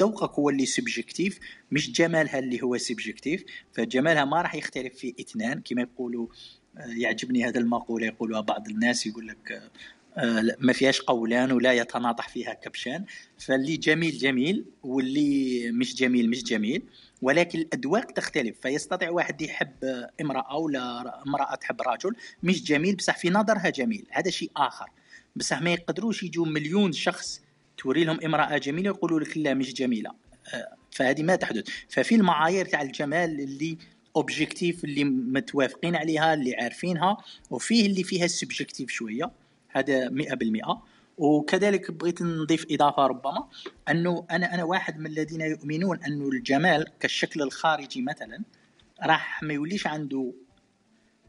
ذوقك هو اللي سبجكتيف مش جمالها اللي هو subjective فجمالها ما راح يختلف في اثنان كما يقولوا يعجبني هذا المقولة. يقولها بعض الناس يقول لك آه، آه، ما فيهاش قولان ولا يتناطح فيها كبشان. فاللي جميل جميل واللي مش جميل مش جميل. ولكن الأذواق تختلف. فيستطيع واحد يحب آه، امرأة ولا امرأة تحب رجل مش جميل بصح في نظرها جميل. هذا شيء آخر. بصح ما يقدروش يجوا مليون شخص توري لهم امرأة جميلة يقولوا لك لا مش جميلة. آه، فهذه ما تحدث. ففي المعايير تاع الجمال اللي objective اللي متوافقين عليها اللي عارفينها وفيه اللي فيها subjective شوية. هذا 100% وكذلك بغيت نضيف إضافة ربما أنه أنا أنا واحد من الذين يؤمنون أنه الجمال كالشكل الخارجي مثلا راح ما يوليش عنده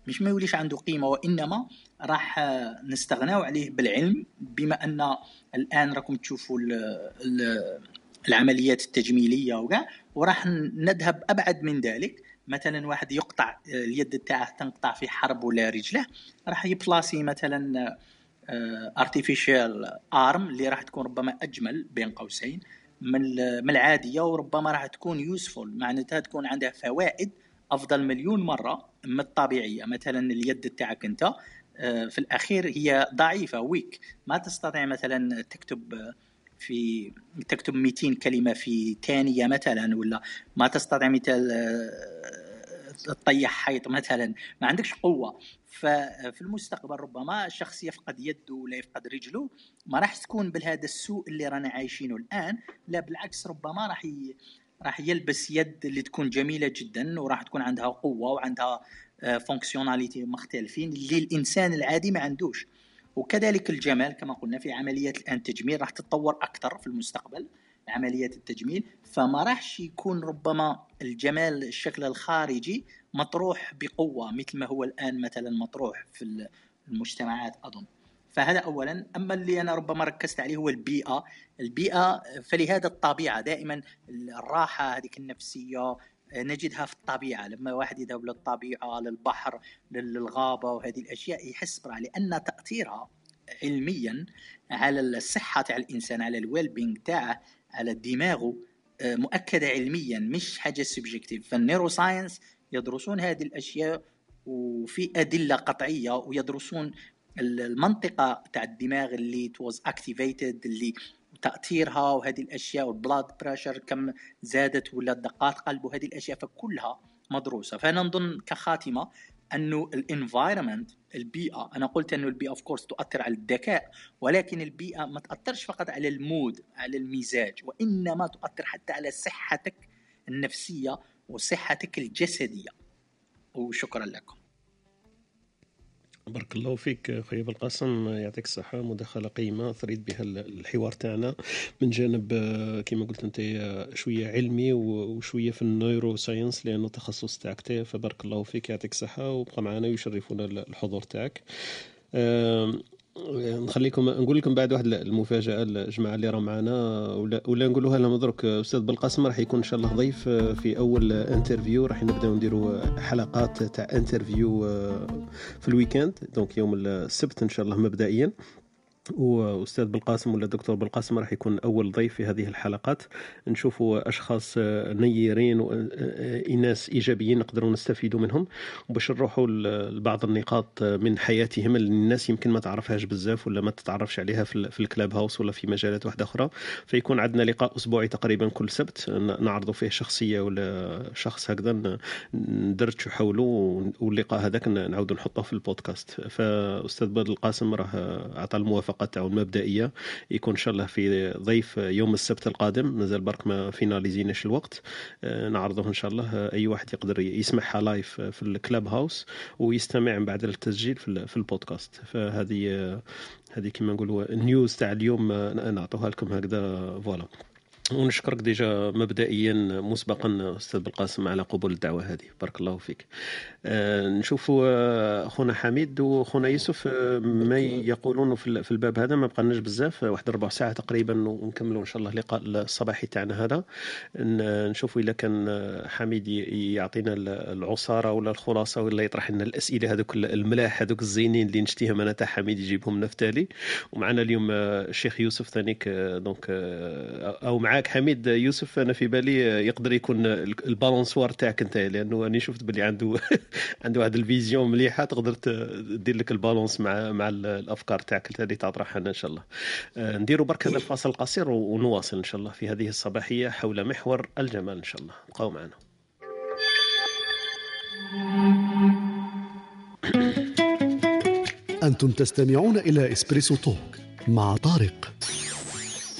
مش ما يوليش عنده قيمة وإنما راح نستغناو عليه بالعلم بما أن الآن راكم تشوفوا ال ال العمليات التجميلية وكاع وراح نذهب أبعد من ذلك. مثلا واحد يقطع آه، اليد تاعه تنقطع في حرب ولا رجلة راح يبلاصي مثلا artificial arm اللي راح تكون ربما أجمل بين قوسين من من العادية وربما راح تكون useful معناتها تكون عندها فوائد أفضل مليون مرة من الطبيعية. مثلا اليد تاعك أنت آه، في الأخير هي ضعيفة weak ما تستطيع مثلا تكتب آه، في تكتب 200 كلمة في ثانية مثلا ولا ما تستطيع مثل آه، تطيح حيط مثلا ما عندكش قوة. ففي المستقبل ربما الشخص يفقد يده ولا يفقد رجله ما راح تكون بهذا السوء اللي رانا عايشينه الآن. لا بالعكس ربما راح ي... راح يلبس يد اللي تكون جميلة جدا وراح تكون عندها قوة وعندها فونكسيوناليتي مختلفين اللي الإنسان العادي ما عندوش. وكذلك الجمال كما قلنا في عمليات الآن التجميل راح تتطور أكثر في المستقبل عمليات التجميل. فما راحش يكون ربما الجمال الشكل الخارجي مطروح بقوة مثل ما هو الآن مثلا مطروح في المجتمعات أظن. فهذا اولا. أما اللي أنا ربما ركزت عليه هو البيئة. البيئة فلهذا الطبيعة دائما الراحة هذيك النفسية نجدها في الطبيعة. لما واحد يذهب للطبيعة للبحر للغابة وهذه الأشياء يحس براحه لأن تأثيرها علميا على الصحة تاع الإنسان على الويل بينج تاعه على دماغه مؤكدة علميا مش حاجة subjective فال neuroscience يدرسون هذه الأشياء وفي أدلة قطعية ويدرسون المنطقة تاع الدماغ اللي was activated اللي تأثيرها وهذه الأشياء وال blood pressure كم زادت ولا دقات قلب وهذه الأشياء فكلها مدروسة. فأنا نظن كخاتمة انه ال environment البيئة أنا قلت انه البيئة of course تؤثر على الذكاء ولكن البيئة ما تأثرش فقط على ال mood على المزاج وإنما تؤثر حتى على صحتك النفسية وصحتك الجسدية. وشكرا لكم.
بارك الله فيك خويا بالقاسم يعطيك الصحة. مداخلة قيمة. تثري بها الحوار تاعنا. من جانب كما قلت أنت شوية علمي وشوية في ال neuroscience لأنه التخصص تاعك فبارك الله فيك. يعطيك الصحة. وبقى معنا ويشرفونا الحضور تاعك. نخليكم نقول لكم بعد واحد المفاجأة الجماعة اللي راه معنا ولا ولا نقولوها لهم درك أستاذ بالقاسم راح يكون إن شاء الله ضيف في أول interview راح نبداو نديروا حلقات تاع interview في ال weekend donc يوم السبت إن شاء الله مبدئيا. وأستاذ بالقاسم ولا الدكتور بالقاسم راح يكون أول ضيف في هذه الحلقات. نشوفوا أشخاص نيرين وناس إيجابيين نقدروا نستفيدوا منهم. وباش نروحوا لبعض النقاط من حياتهم اللي الناس يمكن ما تعرفهاش بزاف ولا ما تتعرفش عليها في الكلاب هاوس ولا في مجالات واحدة أخرى. فيكون عندنا لقاء أسبوعي تقريبا كل سبت. نعرضوا فيه شخصية ولا شخص هكذا ندرجوا حوله واللقاء هذاك نعاودوا نحطه في البودكاست. فأستاذ بدر القاسم راه أعطى الموافقة. تاعو المبدئية. يكون إن شاء الله في ضيف يوم السبت القادم. مازال برك ما فيناليزيناش الوقت. آه، نعرضه إن شاء الله. أي واحد يقدر يسمعها live في Clubhouse ويستمع من بعد التسجيل في البودكاست. فهذه هذه كما نقولوا ال news تاع اليوم آه، نعطوها لكم هكذا. ف voilà. ونشكرك déjà مبدئيا مسبقا أستاذ بالقاسم على قبول الدعوة هذه. بارك الله فيك. آه نشوفوا آه، خونا حميد وخونا يوسف آه ما يقولون في الباب هذا. ما بقناش بزاف. واحد ربع ساعة تقريبا ونكملوا إن شاء الله اللقاء الصباحي تاعنا هذا. نشوفوا إذا كان حميد يعطينا العصارة ولا الخلاصة ولا يطرح لنا الأسئلة هذوك الملاح هذوك الزينين اللي نشتيهم أنا تاع حميد يجيبهم نفتالي. ومعنا اليوم آه، الشيخ يوسف ثانيك دونك آه، أو مع معك حميد يوسف أنا في بالي يقدر يكون البالونسوار تاعك أنت لأنه راني شفت باللي عنده عنده واحد الفيزيون مليحة تقدر دير لك البالونس مع مع الأفكار تاعك اللي تطرحها إن شاء الله. آه، نديروا برك هذا الفاصل القصير ونواصل إن شاء الله في هذه الصباحية حول محور الجمال إن شاء الله. بقاو معنا.
أنتم تستمعون إلى إسبريسو توك مع طارق.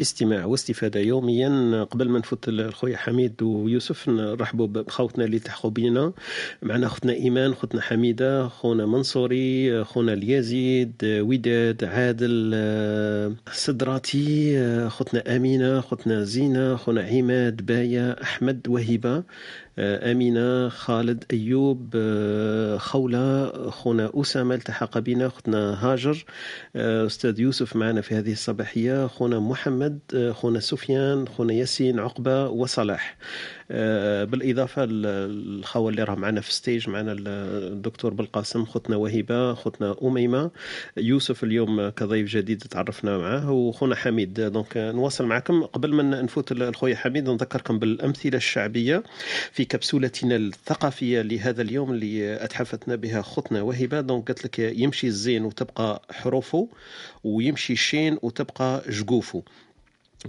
استماع واستفادة يوميا. قبل ما نفوت الخويا حميد ويوسف نرحبوا بخوتنا اللي تحقوا بينا. معنا خوتنا إيمان خوتنا حميدة خونا منصوري خونا اليزيد وداد عادل سدراتي خوتنا أمينة خوتنا زينة خونا عماد بايا أحمد وهبة أمينة خالد أيوب خولة خونا أسامة التحق بنا أختنا هاجر أستاذ يوسف معنا في هذه الصباحية خونا محمد خونا سفيان خونا ياسين عقبة وصلاح. آه، بالإضافة للخوه اللي راه معنا في stage معنا الدكتور بالقاسم خوتنا وهبه خوتنا أميمة. يوسف اليوم كضيف جديد تعرفنا معاه وخونا حميد. donc نواصل معكم. قبل ما نفوت الخويا حميد نذكركم بالأمثلة الشعبية في كبسولتنا الثقافية لهذا اليوم اللي أتحفتنا بها خوتنا وهبه donc قالت لك يمشي الزين وتبقى حروفه ويمشي الشين وتبقى جقوفه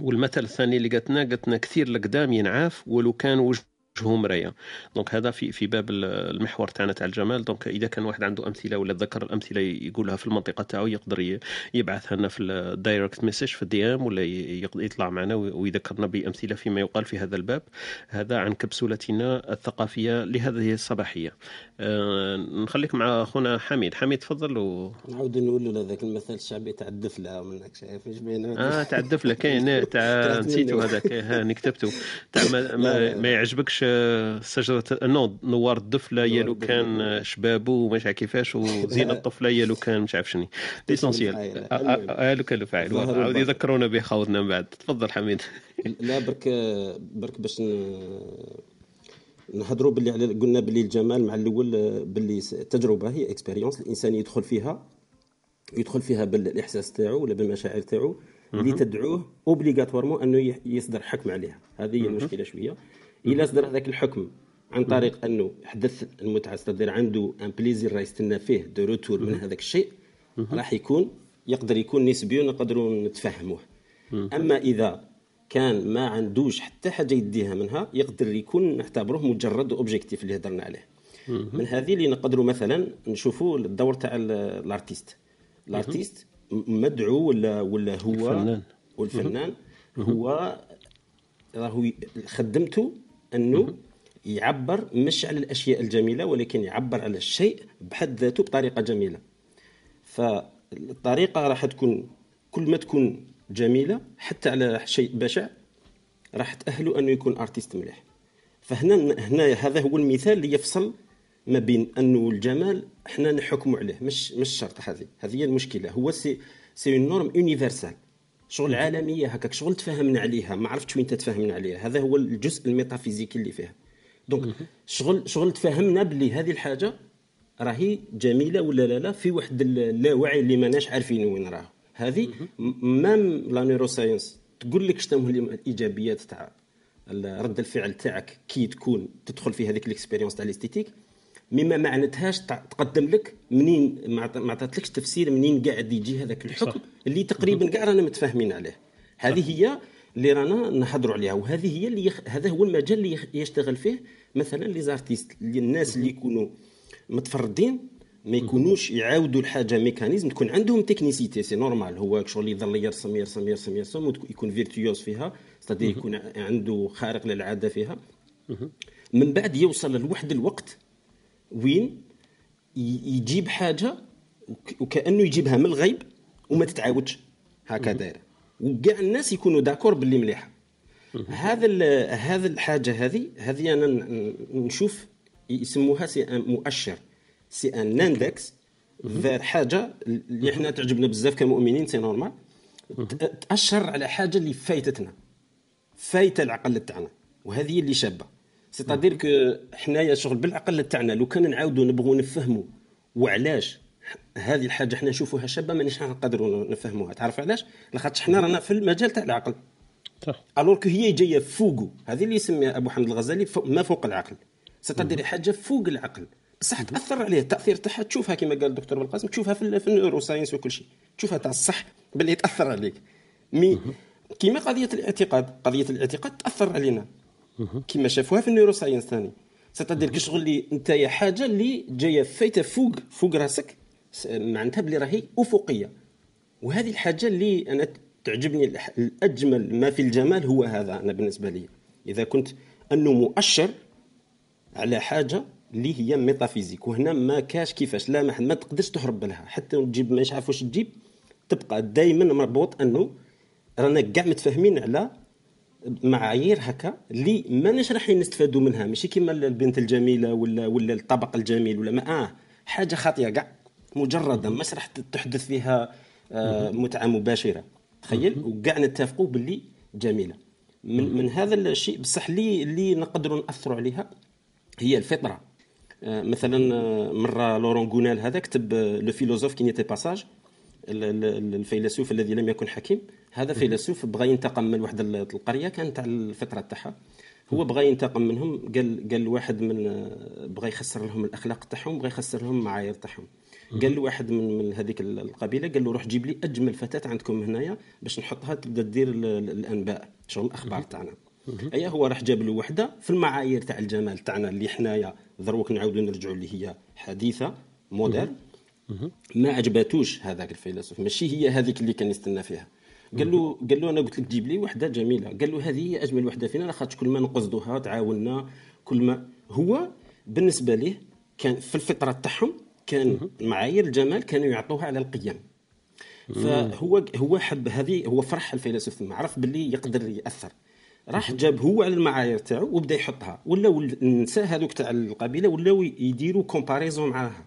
والمثل الثاني اللي قالت لنا قالت لنا كثير القدام ينعاف ولو كان وجه وجهه مرايه donc هذا في في باب المحور تاعنا تاع الجمال. donc إذا كان واحد عنده أمثلة ولا ذكر الأمثلة يقولها في المنطقة تاعو يقدر يبعثها لنا في ال direct message في ال DM ولا يطلع معنا ويذكرنا بأمثلة فيما يقال في هذا الباب. هذا عن كبسولتنا الثقافية لهذه الصباحية. أه نخليك مع أخونا حميد. حميد تفضل و...
نعاود نقول له هذاك المثل الشعبي تاع الدفلة منك شايف إيش بينه
آه تاع الدفلة كاين تاع نسيتو هذاك. هاني كتبته تاع ما, ما, ما يعجبكش شجره نو نوار الطفله يا لو كان شبابو ومش عارف كيفاش وزينه الطفلة يا لو كان مش عارف شنو l'essentiel لو كان الفاعل عاود يذكرونا به خاوتنا من بعد. تفضل حميد.
لا برك برك باش نهضروا باللي على قلنا باللي الجمال مع الأول باللي تجربة هي expérience الإنسان يدخل فيها يدخل فيها بالإحساس تاعو ولا بالمشاعر تاعو اللي تدعوه obligatoirement أنه يصدر حكم عليها. هذه هي المشكلة شوية. الا صدر هذاك الحكم عن طريق أنه حدث المتعة صدر عنده un plaisir راه يستنى فيه de retour من هذاك الشيء راح يكون يقدر يكون نسبي ونقدروا نتفهموه أما إذا كان ما عندوش حتى حاجة يديها منها يقدر يكون نعتبروه مجرد objectif اللي هضرنا عليه. من هذه اللي نقدروا مثلا نشوفوا الدور تاع ال artiste ال artiste مدعو ولا ولا هو؟ الفنان. والفنان هو راهو خدمته أنه يعبر مش على الأشياء الجميلة ولكن يعبر على الشيء بحد ذاته بطريقة جميلة. فالطريقة راح تكون كل ما تكون جميلة حتى على شيء بشع راح تأهله أنه يكون artiste مليح. فهنا هنا هذا هو المثال اللي يفصل ما بين أنه الجمال إحنا نحكموا عليه مش مش شرط هذه. هذه هي المشكلة. هو c'est c'est une norme universelle شغل عالمية هكاك شغل تفاهمنا عليها ما عرفتش وين تتفاهمنا عليها. هذا هو الجزء الميتافيزيكي اللي فيها. donc شغل شغل تفاهمنا بلي هذه الحاجة راهي جميلة ولا لا لا في واحد اللاوعي اللي ماناش عارفين وين راه هذه même la neuroscience تقول لك شنو هما الإيجابيات تاع رد الفعل تاعك كي تكون تدخل في هذيك ال expérience تاع ال esthétique. mais ما تقدم لك منين ما عطاتلكش تفسير منين قاعد يجي هذاك الحكم صح. اللي تقريبا كاع رانا متفاهمين عليه. هذه هي اللي رانا نهضروا عليها وهذه هي اللي يخ... هذا هو المجال اللي يشتغل فيه مثلا les artistes اللي الناس اللي يكونوا متفردين ما يكونوش يعاودوا الحاجة mécanisme تكون عندهم technicité c'est normal. هو شغل يظل يرسم يرسم يرسم يرسم يكون virtuose فيها c'est-à-dire يكون عنده خارق للعادة فيها. من بعد يوصل لواحد الوقت وين يجيب حاجة وكأنه يجيبها من الغيب وما تتعاودش. هكا دايرة. وكاع الناس يكونوا d'accord باللي مليحة. هذا هذا الحاجة هذه هذه أنا نشوف يسموها c'est un مؤشر. c'est un index vers حاجة اللي إحنا تعجبنا بزاف كمؤمنين c'est normal. تأشر على حاجة اللي فايتتنا. فايتة العقل تاعنا وهذه اللي شابة. c'est-à-dire que حنايا شغل بالعقل تاعنا لو كان نعاودوا نبغوا نفهموا وعلاش؟ هذه الحاجة حنا نشوفوها شابة مانيش نقدروا نفهموها تعرف علاش؟ لاخاطش حنا رانا في المجال تاع العقل. صح. alors que هي جاية فوقو هذه اللي يسميها أبو حامد الغزالي فوق ما فوق العقل. c'est-à-dire حاجة فوق العقل. بصح تأثر عليه التأثير تاعها تشوفها كما قال الدكتور بالقاسم تشوفها في, في ال neuroscience وكل شيء. تشوفها تاع الصح باللي تأثر عليك. mais كيما قضية الاعتقاد قضية الاعتقاد تأثر علينا. كيما شافوها في ال neuroscience ثاني. c'est-à-dire كشغل اللي أنت حاجة اللي جاية فايتة فوق فوق راسك معناتها بلي راهي أفقية. وهذه الحاجة اللي أنا تعجبني الأجمل ما في الجمال هو هذا أنا بالنسبة لي. إذا كنت أنه مؤشر على حاجة اللي هي métaphysique وهنا ما كاش كيفاش لا ما, ما تقدرش تهرب لها حتى تجيب ما عارف واش تجيب تبقى دائما مربوط أنه رانا كاع متفاهمين على معايير هكا اللي ماناش راح نستفادوا منها. ماشي كيما البنت الجميلة ولا ولا الطبق الجميل ولا ما آه حاجة خاطئة كاع. مجرده مش راح تحدث فيها آه متعة مباشرة. تخيل؟ وكاع نتفقوا باللي جميلة. من من هذا الشيء بصح اللي اللي نقدروا نأثروا عليها هي الفطرة. آه مثلا آه، مرة Laurent Gounelle هذا كتب Le philosophe qui n'était pas sage الفيلسوف الذي لم يكن حكيم هذا فيلسوف بغى ينتقم من واحد القرية كانت تاع الفطرة تاعها. هو بغى ينتقم منهم قال قال واحد من بغى يخسر لهم الأخلاق تاعهم بغى يخسر لهم المعايير تاعهم. قال له واحد من من هذيك القبيلة قال له روح جيب لي أجمل فتاة عندكم هنايا باش نحطها تبدا دير الأنباء شغل الأخبار تاعنا. اي هو راح جاب له وحدة في المعايير تاع الجمال تاعنا اللي حنايا دروك نعاودوا نرجعوا اللي هي حديثة مودرن ما عجباتوش هذاك الفيلسوف ماشي هي هذيك اللي كان يستنى فيها. قال له قال له أنا قلت لك جيب لي وحدة جميلة. قال له هذه هي أجمل وحدة فينا لاخاطش كل ما نقصدوها تعاوننا كل ما هو بالنسبة ليه كان في الفطرة تاعهم كان معايير الجمال كانوا يعطوها على القيم. فهو هو حب هذه هو فرح الفيلسوف ثم عرف باللي يقدر يأثر. راح جاب هو على المعايير تاعو وبدا يحطها. ولاو النساء هذوك تاع القبيلة ولاو يديروا comparaison معاها.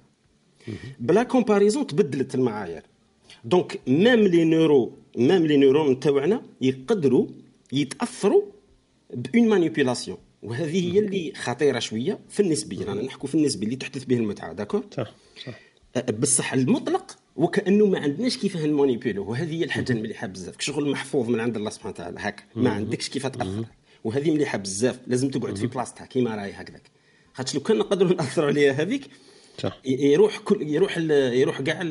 بلا comparaison تبدلت المعايير. donc même les neuro même les neurones تاعنا يقدروا يتاثروا ب une manipulation وهذه هي اللي خطيره شوية في النسبيه رانا نحكوا في النسبي اللي تحدث به المتعه d'accord صح صح بصح المطلق وكانه ما عندناش كيف نمونيبيلو وهذه هي الحاجة المليحه بزاف شغل محفوظ من عند الله سبحانه وتعالى هكا ما عندكش كيف تاثر وهذه مليحه بزاف لازم تقعد في بلاصتها كيما راهي هكذاك خاطش لو كان نقدروا ناثروا عليها هذيك يروح كل يروح يروح كاع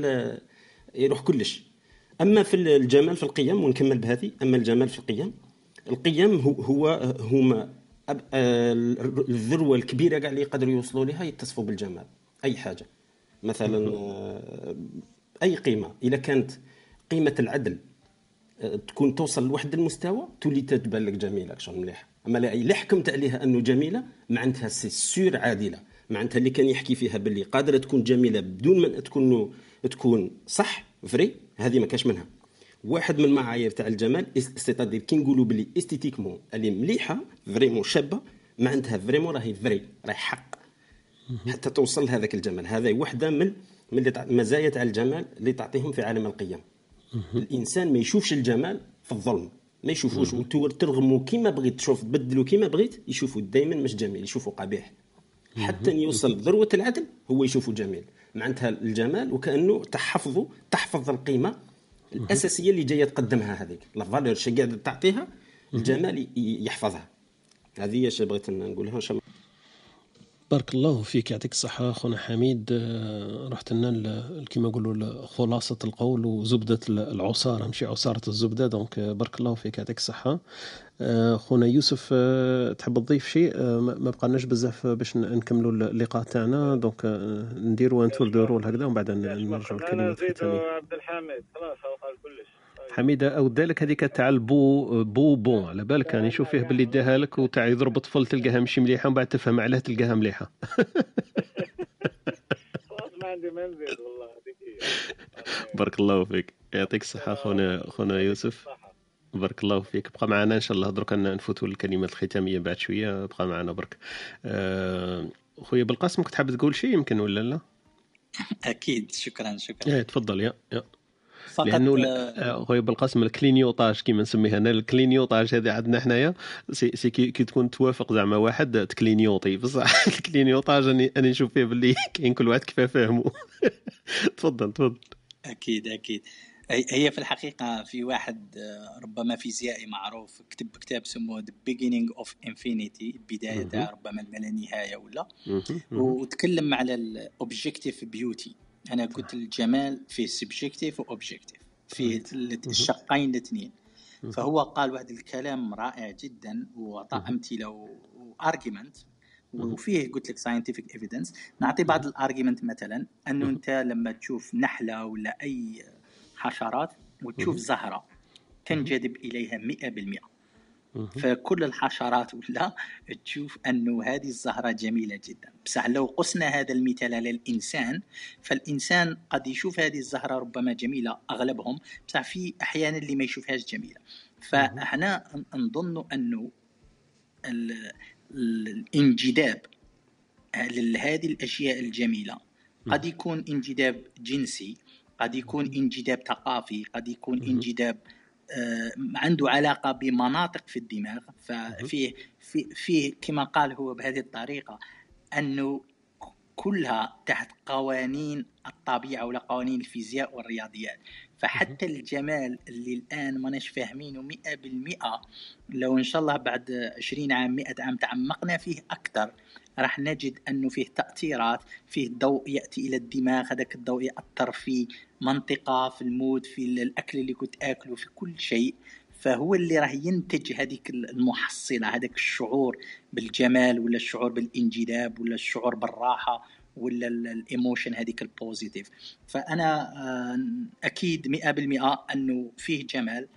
يروح كلش أما في الجمال في القيم ونكمل بهذه. أما الجمال في القيم القيم هو هو هما الذروة الكبيرة كاع اللي يقدروا يوصلوا لها يتصفوا بالجمال أي حاجة. مثلا آه، أي قيمة. اذا كانت قيمة العدل آه، تكون توصل لواحد المستوى تولي تتبان لك جميلة شغل مليحه أما لا حكمت عليها أنه جميلة معناتها سي سور عادلة. معناتها اللي كان يحكي فيها باللي قادرة تكون جميلة بدون ما تكون تكون صح vrai هذه ما كاش منها. واحد من المعايير تاع الجمال c'est-à-dire كي نقولوا باللي esthétiquement اللي مليحه vraiment شابه معناتها vraiment راهي vrai راهي حق. حتى توصل لهذاك الجمال. هذا وحده من من المزايا تاع الجمال اللي تعطيهم في عالم القيم. الإنسان ما يشوفش الجمال في الظلم. ما يشوفوش ترغموا كيما بغيت تشوف تبدلوا كيما بغيت يشوفوا دائما مش جميل يشوفوا قبيح. حتى يوصل ذروة العدل هو يشوفه جميل. معناتها الجمال وكأنه تحفظه تحفظ القيمة الأساسية اللي جاية تقدمها هذيك. la valeur شي تعطيها الجمال يحفظها. هذه هي بغيت نقولها إن شاء الله.
بارك الله فيك يعطيك الصحة أخونا حميد. آه، رحت لنا ل- كما نقولوا خلاصة القول وزبدة ال- العصارة ماشي عصارة الزبدة. donc آه، بارك الله فيك يعطيك الصحة. آه، خونا يوسف آه، تحب تضيف شيء؟ آه، ما بقالناش بزاف باش نكملوا اللقاء تاعنا. دونك آه، نديروا ان تور دو رول هكذا ومن بعد نرجعوا
أنا
الكلمات
زيدو
الختامية
عبد الحميد. خلاص هو قال كلش
حميد اودى لك هذيك تاع البو بو بون على بالك يعني شوف فيه باللي داها لك وتاع يضرب طفل تلقاها ماشي مليحة ومن بعد تفهم علاه تلقاها
مليحة. ما عندي ما نزيد والله
بارك الله فيك. يعطيك الصحة خونا خونا يوسف. بارك الله فيك. بقى معنا إن شاء الله. درك نفوتوا الكلمات الختامية بعد شوية. بقى معنا برك آه، خويا بالقاسم كنت حاب تقول شيء يمكن ولا لا؟
أكيد. شكرا شكرا.
إيه تفضل. yeah yeah.
فقط
لأنه
آه،
لا- آه، خويا بالقاسم ال clignotage كيما نسميها. أنا ال clignotage هذه عندنا حنايا c'est, c'est que, كي تكون توافق زعما واحد تكلينيوطي. بصح ال clignotage اني أني نشوف فيه باللي كاين كل واحد كيف فاهمه تفضل تفضل.
أكيد أكيد. هي في الحقيقة في واحد آه، ربما فيزيائي معروف كتب كتاب سموه The Beginning of Infinity البداية. تاع ربما الما لا. نهاية ولا. وتكلم على ال objective beauty أنا قلت الجمال فيه subjective و objective فيه ال- الشقين الاثنين. فهو قال واحد الكلام رائع جدا وأعطى أمثلة و argument وفيه قلت لك scientific evidence نعطي بعض الارجيومنت مثلا أنه أنت لما تشوف نحلة ولا أي حشرات وتشوف زهرة تنجذب إليها 100% فكل الحشرات ولا تشوف أنه هذه الزهرة جميلة جدا. بصح لو قسنا هذا المثال على الإنسان فالإنسان قد يشوف هذه الزهرة ربما جميلة أغلبهم. بصح في أحيانا اللي ما يشوفهاش جميلة. فاحنا نظن أنه ال- ال- الانجذاب لهذه الأشياء الجميلة قد يكون انجذاب جنسي قد يكون انجذاب ثقافي قد يكون انجذاب عنده علاقة بمناطق في الدماغ ففيه في فيه كما قال هو بهذه الطريقة أنه كلها تحت قوانين الطبيعة ولا قوانين الفيزياء والرياضيات. فحتى الجمال اللي الآن ماناش فاهمينه 100% لو إن شاء الله بعد 20 عام 100 عام تعمقنا فيه أكثر. راح نجد أنه فيه تأثيرات فيه ضوء يأتي إلى الدماغ هذاك الضوء يأثر في منطقة في ال mood في الأكل اللي كنت آكله في كل شيء. فهو اللي راح ينتج هذيك المحصلة هذاك الشعور بالجمال ولا الشعور بالانجذاب ولا الشعور بالراحة ولا ال emotion هذيك ال positive فأنا آه، أكيد 100% أنه فيه جمال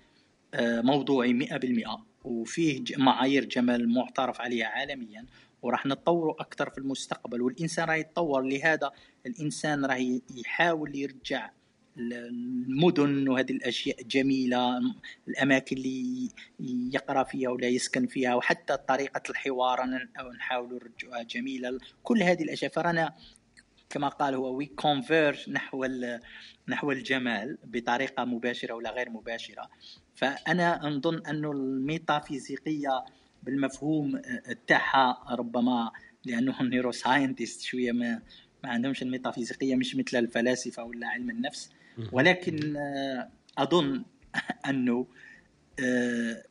آه، موضوعي 100% وفيه معايير جمال معترف عليها عالميا. وراح نتطوروا أكثر في المستقبل والإنسان راح يتطور. لهذا الإنسان راح ي- يحاول يرجع المدن وهذه الأشياء جميله الأماكن اللي يقرأ فيها ولا يسكن فيها وحتى طريقة الحوار أنا نحاول نرجعها جميلة. كل هذه الأشياء فرانا كما قال هو we converge نحو نحو الجمال بطريقة مباشرة ولا غير مباشرة. فأنا نظن انه الميتافيزيقية بالمفهوم تاعها ربما لأنه neuroscientist شوية ما ما عندهمش الميتافيزيقيه مش مثل الفلاسفة ولا علم النفس. ولكن آه، أظن أنه آه،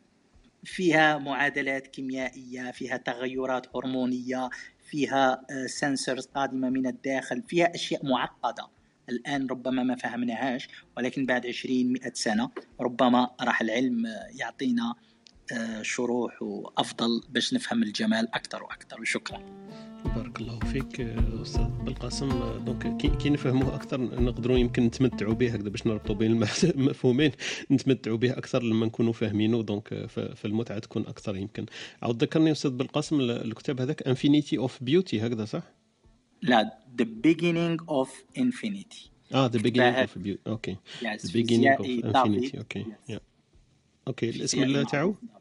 فيها معادلات كيميائية فيها تغيرات هرمونية فيها sensors قادمة من الداخل فيها أشياء معقدة. الآن ربما ما فهمناهاش ولكن بعد 20 100 سنة ربما راح العلم آه، يعطينا آه، شروح وأفضل باش نفهم الجمال أكثر وأكثر. وشكرا
بارك الله فيك آه، أستاذ بالقاسم. آه، donc كي, نفهموه أكثر نقدروا يمكن نتمتعوا به هكذا باش نربطوا بين المفهومين نتمتعوا به أكثر لما نكونوا فاهمينه. donc آه، فالمتعة تكون أكثر يمكن. عاود ذكرني أستاذ بالقاسم ال- الكتاب هذاك infinity of beauty هكذا صح؟
لا the beginning of infinity.
آه the
كتبها
beginning of beauty
okay
the
beginning
of
infinity.
okay. okay الاسم. تاعو؟
آه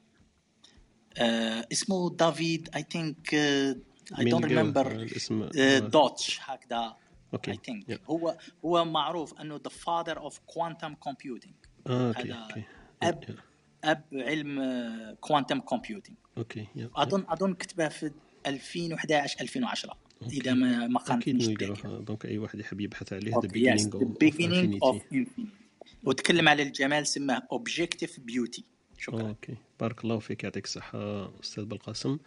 اسمه دافيد
I
think
I
don't
remember
Deutsch هكذا okay I
think.
هو هو معروف إنه of quantum computing.
آه okay
هذا
okay.
أب أب علم quantum computing
okay yeah.
أظن أظن كتبها في 2011 2010 إذا ما ما
أكيد
خانتنيش
نلقاوها
الذاكره
donc أي واحد يحب يبحث عليه the
okay beginning
the
of infinity. وتكلم على الجمال سماه objective beauty شكرا.
okay. بارك الله فيك يعطيك الصحة أستاذ بالقاسم.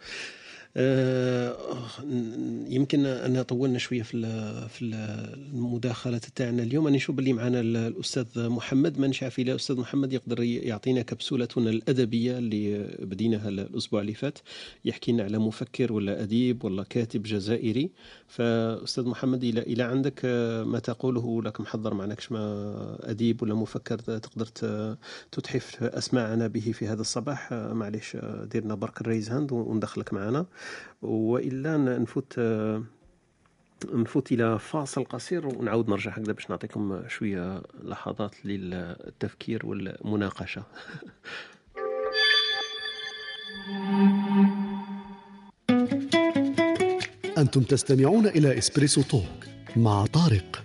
يمكن أن طولنا شوية في في ال- المداخلة تاعنا اليوم. أنا نشوف اللي معنا ال- الأستاذ محمد. ما نعرف إلا أستاذ محمد يقدر يعطينا كبسولتنا الأدبية اللي بديناها الأسبوع اللي فات. يحكي لنا على مفكر ولا أديب ولا كاتب جزائري. فأستاذ محمد إلى إلى عندك آه، ما تقوله لك محضر معناكش ما أديب ولا مفكر تقدر تتحف أسماعنا به في هذا الصباح. آه، معليش آه، ديرنا برك ال raise hand وندخلك معنا. وإلا ن- نفوت آه، نفوت إلى فاصل قصير ونعاود نرجع هكذا باش نعطيكم شوية لحظات للتفكير والمناقشة.
أنتم تستمعون إلى إسبريسو توك مع طارق.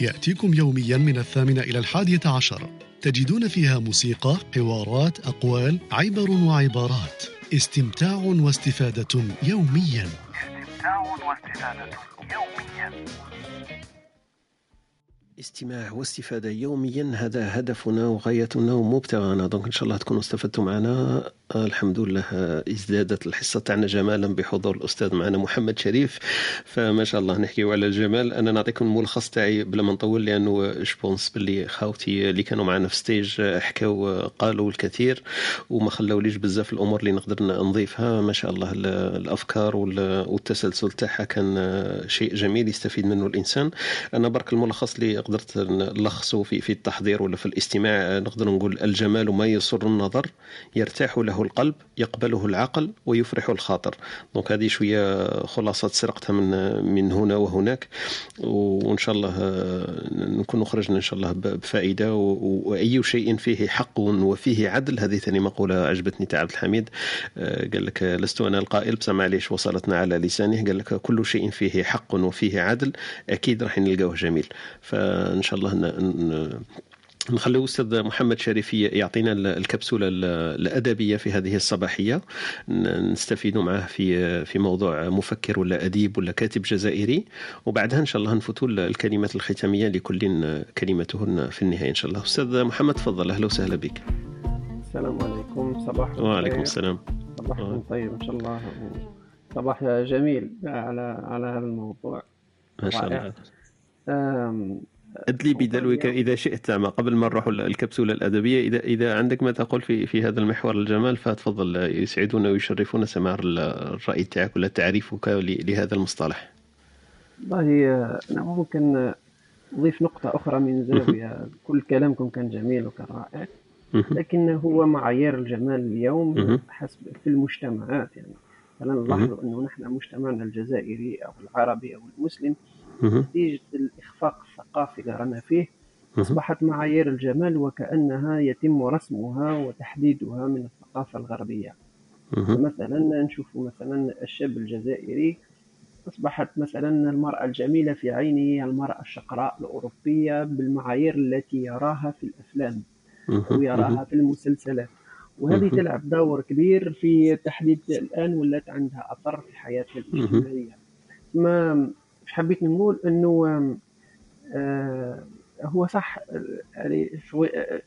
يأتيكم يوميا من الثامنة إلى الحادية عشر. تجدون فيها موسيقى حوارات أقوال عبر وعبارات. استمتاع واستفادة يوميا.
استمتاع واستفادة يوميا.
استماع واستفادة يوميا هذا هدفنا وغايتنا ومبتغانا. donc إن شاء الله تكونوا استفدتوا معنا. الحمد لله ازدادت الحصة تاعنا جمالا بحضور الأستاذ معنا محمد شريف. فما شاء الله نحكيو على الجمال. أنا نعطيكم الملخص تاعي بلا ما نطول لأنه je pense باللي خاوتي اللي كانوا معنا في stage آه، قالوا الكثير وما خلاوليش بزاف الأمور اللي نقدر نضيفها. ما شاء الله ال- الأفكار وال- والتسلسل تاعها كان شيء جميل يستفيد منه الإنسان. أنا برك الملخص اللي قدرت نلخصه في في التحضير ولا في الاستماع نقدر نقول الجمال ما يسر النظر يرتاح له القلب يقبله العقل ويفرح الخاطر. دونك هذه شوية خلاصة سرقتها من من هنا وهناك. وإن شاء الله نكون خرجنا إن شاء الله بفائدة. وأي شيء فيه حق وفيه عدل هذه ثاني مقولة عجبتني تاع عبد الحميد. قال لك لست أنا القائل بس معليش وصلتنا على لسانه. قال لك كل شيء فيه حق وفيه عدل أكيد راح نلقاوه جميل. فان شاء الله ن... ن... نخلي أستاذ محمد شريفي يعطينا ال- الكبسولة ال- الأدبية في هذه الصباحية. ن- نستفيد معه في في موضوع مفكر ولا أديب ولا كاتب جزائري. وبعدها إن شاء الله نفوتوا ال- الكلمات الختامية لكل كلمته في النهاية إن شاء الله. أستاذ محمد تفضل. أهلا وسهلا بك.
السلام عليكم. صباح
وعليكم. السلام.
صباحكم طيب إن شاء الله. صباح جميل على على هذا الموضوع.
ما شاء. الله. أدلي بدلوك إذا شئت زعما قبل ما نروح الكبسولة الأدبية إذا إذا عندك ما تقول في في هذا المحور الجمال فتفضل يسعدنا ويشرفنا سماع الرأي تاعك ولا تعريفك لهذا المصطلح
والله أنا ممكن أضيف نقطة أخرى من زاوية كل كلامكم كان جميل وكان رائع. لكن هو معايير الجمال اليوم. حسب في المجتمعات يعني فلا نلاحظ أنه نحن مجتمعنا الجزائري أو العربي أو المسلم. نتيجة الإخفاق الثقافي اللي رانا فيه. أصبحت معايير الجمال وكأنها يتم رسمها وتحديدها من الثقافة الغربية. مثلا نشوف مثلا الشاب الجزائري أصبحت مثلا المرأة الجميلة في عينه المرأة الشقراء الأوروبية بالمعايير التي يراها في الأفلام أو يراها في المسلسلات وهذه. تلعب دور كبير في تحديد الآن ولات عندها أثر في حياتها الاجتماعية ما حبيت نقول آه هو صح آه، يعني شوي آه،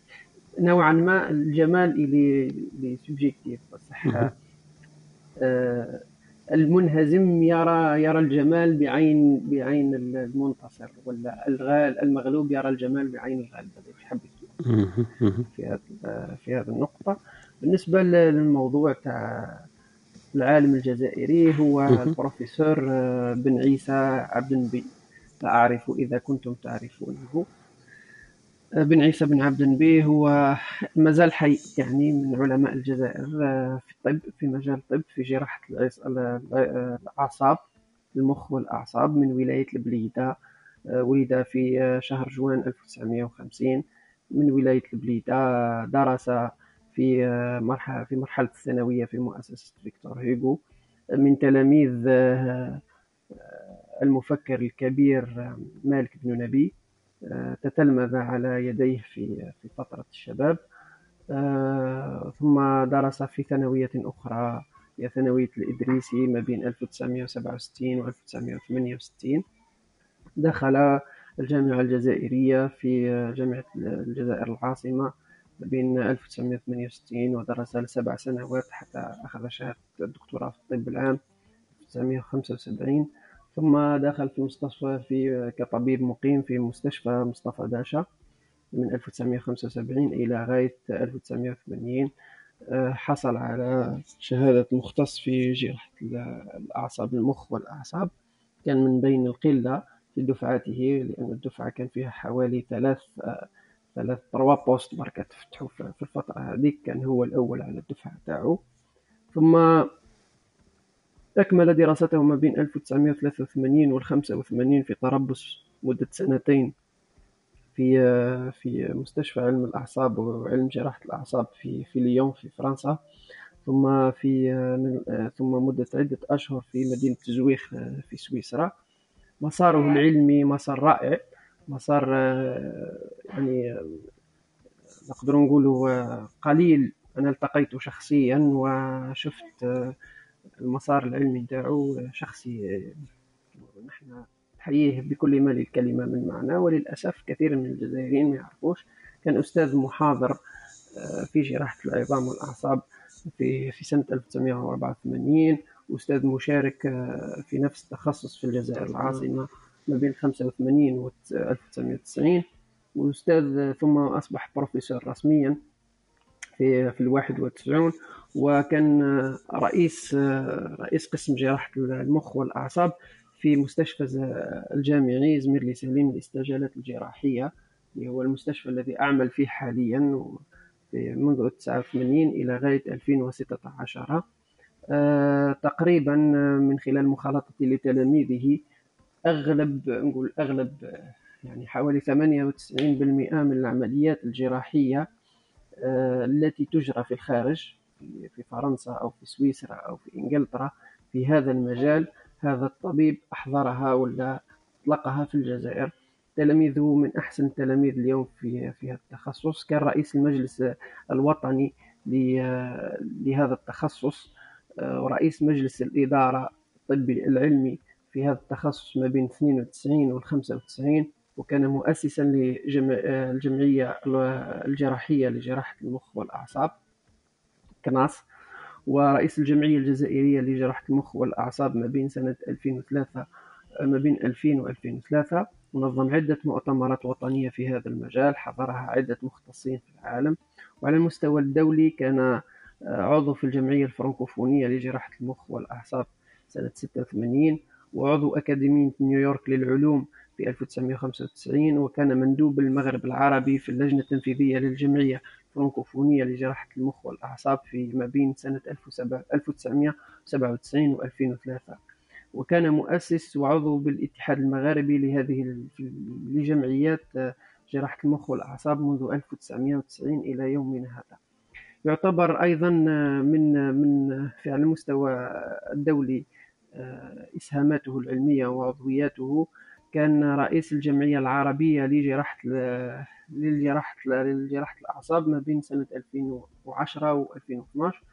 نوعا ما الجمال اللي اللي سبجيكتيف صح
مهم.
آه المنهزم يرى يرى الجمال بعين بعين المنتصر ولا الغال المغلوب يرى الجمال بعين الغالب.
مهم.
في هذا في هذه النقطة بالنسبة للموضوع تاع العالم الجزائري هو. البروفيسور آه، بن عيسى عبد النبي لا أعرف إذا كنتم تعرفونه. بن عيسى بن عبد النبي هو مازال حي يعني من علماء الجزائر آه، في الطب في مجال الطب في جراحة الأعصاب المخ والأعصاب من ولاية البليدة آه، ولد في آه، شهر جوان 1950 من ولاية البليدة درس في مرحلة في مرحلة الثانوية في مؤسسة فيكتور هيغو من تلاميذ المفكر الكبير آه، مالك بن نبي آه، تتلمذ على يديه في في فترة الشباب آه، ثم درس في ثانوية أخرى هي ثانوية الإدريسي ما بين 1967 و 1968 دخل الجامعة الجزائرية في جامعة الجزائر العاصمة ما بين 1968 ودرس لسبع سنوات حتى أخذ شهادة الدكتوراه في الطب العام 1975 ثم دخل في مستشفى في كطبيب مقيم في مستشفى مصطفى باشا من 1975 إلى غاية 1980 آه، حصل على شهادة مختص في جراحة الأعصاب المخ والأعصاب. كان من بين القلة في دفعته لأن الدفعة كان فيها حوالي ثلاث آه، ثلاث تروا بوست بركة تفتحوا في الفترة هذيك كان هو الأول على الدفعة تاعو. ثم أكمل دراسته ما بين 1983 و 85 في طرابلس مدة سنتين في في مستشفى علم الأعصاب وعلم جراحة الأعصاب في في ليون في فرنسا. ثم في ثم مدة عدة أشهر في مدينة زويخ في سويسرا. مساره العلمي مسار رائع. مسار يعني نقدر نقولوا قليل. أنا التقيته شخصيا وشفت المسار العلمي نتاعو شخصي. نحن نحييه بكل ما للكلمة من معنى وللأسف كثير من الجزائريين ما يعرفوش كان أستاذ محاضر آه، في جراحة العظام والأعصاب في في سنة 1984 أستاذ مشارك آه، في نفس التخصص في الجزائر العاصمة ما بين 85 و 1990 وأستاذ ثم أصبح بروفيسور رسميا في في الواحد وتسعون وكان رئيس رئيس قسم جراحة المخ والأعصاب في مستشفى الجامعي زميرلي سليم للاستعجالات الجراحية اللي هو المستشفى الذي أعمل فيه حاليا منذ 89 إلى غاية 2016 آه، تقريبا من خلال مخالطتي لتلاميذه أغلب نقول أغلب يعني حوالي 98% من العمليات الجراحية آه، التي تجرى في الخارج. في فرنسا أو في سويسرا أو في إنجلترا في هذا المجال هذا الطبيب أحضرها ولا أطلقها في الجزائر. تلاميذه من أحسن التلاميذ اليوم في في هذا التخصص. كان رئيس المجلس الوطني لهذا التخصص آه، ورئيس مجلس الإدارة الطبي العلمي في هذا التخصص ما بين 92 و 95 وكان مؤسسا للجمعية الجراحية لجراحة المخ والأعصاب. كناس ورئيس الجمعية الجزائرية لجراحة المخ والأعصاب ما بين سنة 2003 ما بين 2000 و 2003 ونظم عدة مؤتمرات وطنية في هذا المجال حضرها عدة مختصين في العالم. وعلى المستوى الدولي كان عضو في الجمعية الفرنكوفونية لجراحة المخ والأعصاب سنة 86 وعضو أكاديمية نيويورك للعلوم في 1995 وكان مندوب المغرب العربي في اللجنة التنفيذية للجمعية الفرنكوفونية لجراحة المخ والأعصاب في ما بين سنة 1997 و 2003 وكان مؤسس وعضو بالاتحاد المغاربي لهذه لجمعيات جراحة المخ والأعصاب منذ 1990 إلى يومنا هذا. يعتبر أيضا من من في على المستوى الدولي إسهاماته العلمية وعضوياته كان رئيس الجمعية العربية لجراحة لجراحة لجراحة الأعصاب ما بين سنة 2010 و 2012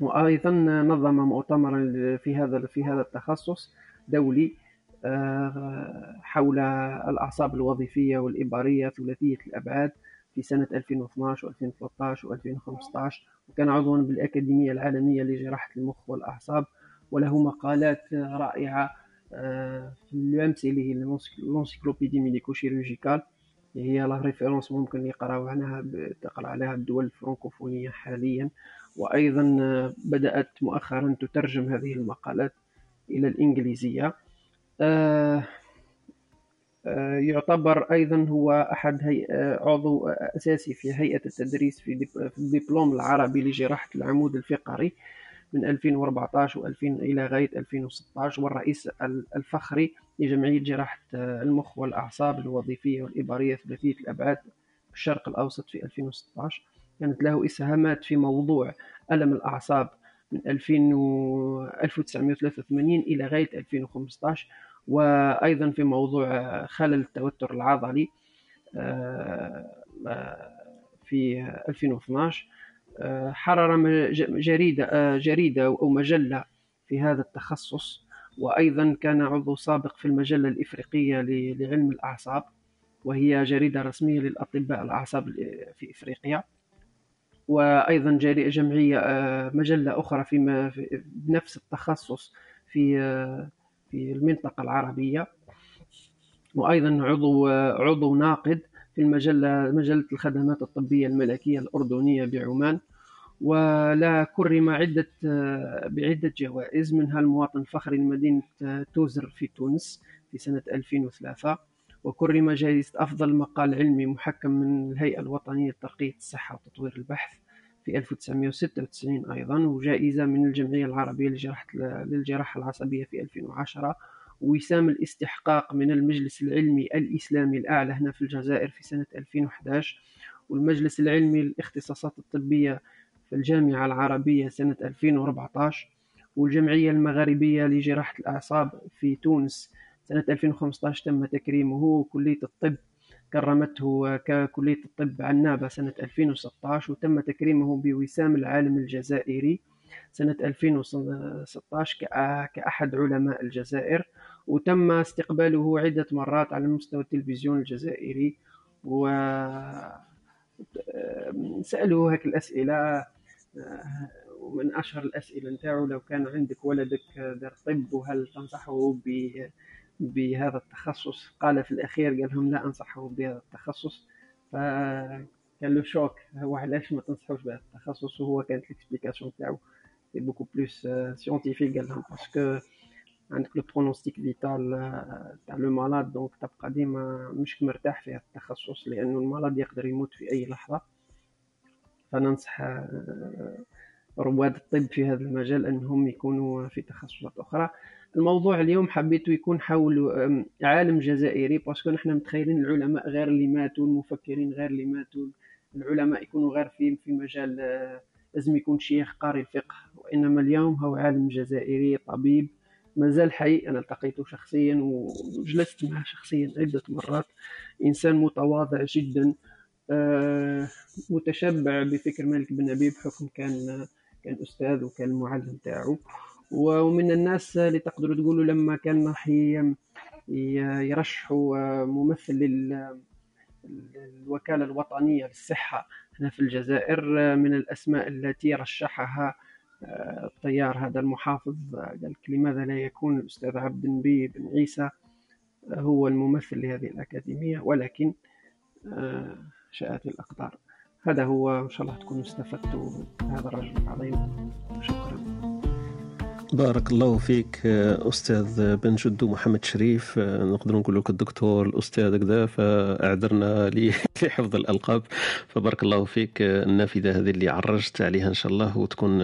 وأيضا نظم مؤتمرا في هذا في هذا التخصص دولي آه، حول الأعصاب الوظيفية والإبارية ثلاثية الأبعاد في سنة 2012 و2013 و2015 وكان عضوا بالأكاديمية العالمية لجراحة المخ والأعصاب وله مقالات رائعة آه، في الأمس اللي هي l'encyclopédie médico-chirurgicale هي la référence ممكن يقراو عنها تقرأ عليها الدول الفرنكوفونية حاليا. وأيضا آه، بدأت مؤخرا تترجم هذه المقالات إلى الإنجليزية. آه، يعتبر أيضا هو أحد هي... عضو أساسي في هيئة التدريس في الدبلوم العربي لجراحة العمود الفقري. من 2014 و2000 إلى غاية 2016 والرئيس الفخري لجمعية جراحة المخ والأعصاب الوظيفية والإبارية ثلاثية الأبعاد في الشرق الأوسط في 2016 كانت له إسهامات في موضوع ألم الأعصاب من 2000 و 1983 إلى غاية 2015 وأيضا في موضوع خلل التوتر العضلي آه، في 2012 حرر جريدة جريدة أو مجلة في هذا التخصص وأيضا كان عضو سابق في المجلة الإفريقية لعلم الأعصاب وهي جريدة رسمية للأطباء الأعصاب في إفريقيا. وأيضا جمعية آه، مجلة أخرى في بنفس التخصص في آه، في المنطقة العربية. وأيضا عضو آه، عضو ناقد في المجلة مجلة الخدمات الطبية الملكية الأردنية بعمان ولا كرم عدة بعدة جوائز منها المواطن الفخري لمدينة توزر في تونس في سنة 2003 وكرم جائزة أفضل مقال علمي محكم من الهيئة الوطنية لترقية الصحة وتطوير البحث في 1996 أيضا وجائزة من الجمعية العربية لجراحة للجراحة العصبية في 2010 وسام الاستحقاق من المجلس العلمي الإسلامي الأعلى هنا في الجزائر في سنة 2011 والمجلس العلمي للاختصاصات الطبية في الجامعة العربية سنة 2014 والجمعية المغاربية لجراحة الأعصاب في تونس سنة 2015 تم تكريمه كلية الطب كرمته ككلية الطب عنابة سنة 2016 وتم تكريمه بوسام العالم الجزائري سنة 2016 كأحد علماء الجزائر. وتم استقباله عدة مرات على مستوى التلفزيون الجزائري و سألوا هيك الأسئلة ومن أشهر الأسئلة نتاعو لو كان عندك ولدك دار طب وهل تنصحه بهذا التخصص؟ قال في الأخير قال لهم لا أنصحه بهذا التخصص. فكان له شوك هو علاش ما تنصحوش بهذا التخصص؟ وهو كانت ال explication تاعو c'est beaucoup plus scientifique قال لهم parce que عندك le pronostic vital تاع le malade donc تبقى ديما مش مرتاح في هذا التخصص لأنه ال malade يقدر يموت في أي لحظة. فننصح آه، رواد الطب في هذا المجال أنهم يكونوا في تخصصات أخرى. الموضوع اليوم حبيته يكون حول عالم جزائري parce que نحن متخيلين العلماء غير اللي ماتوا المفكرين غير اللي ماتوا العلماء يكونوا غير في في مجال آه، لازم يكون شيخ قاري الفقه وإنما اليوم هو عالم جزائري طبيب مازال حي. أنا التقيته شخصيا وجلست معه شخصيا عدة مرات. إنسان متواضع جدا آه، متشبع بفكر مالك بن نبي بحكم كان كان أستاذ وكان المعلم تاعو. ومن الناس اللي تقدروا تقولوا لما كان راح يرشحوا ممثل للوكالة الوطنية للصحة هنا في الجزائر من الأسماء التي رشحها آه، الطيار هذا المحافظ قال لماذا لا يكون الأستاذ عبد النبي بن عيسى هو الممثل لهذه الأكاديمية؟ ولكن آه، شاءت الأقدار. هذا هو إن شاء الله تكونوا استفدتوا هذا الرجل العظيم. شكرا.
بارك الله فيك أستاذ بن جدو محمد شريف نقدر نقول لك الدكتور الأستاذ كذا فأعذرنا لحفظ الألقاب. فبارك الله فيك النافذة هذه اللي عرجت عليها إن شاء الله وتكون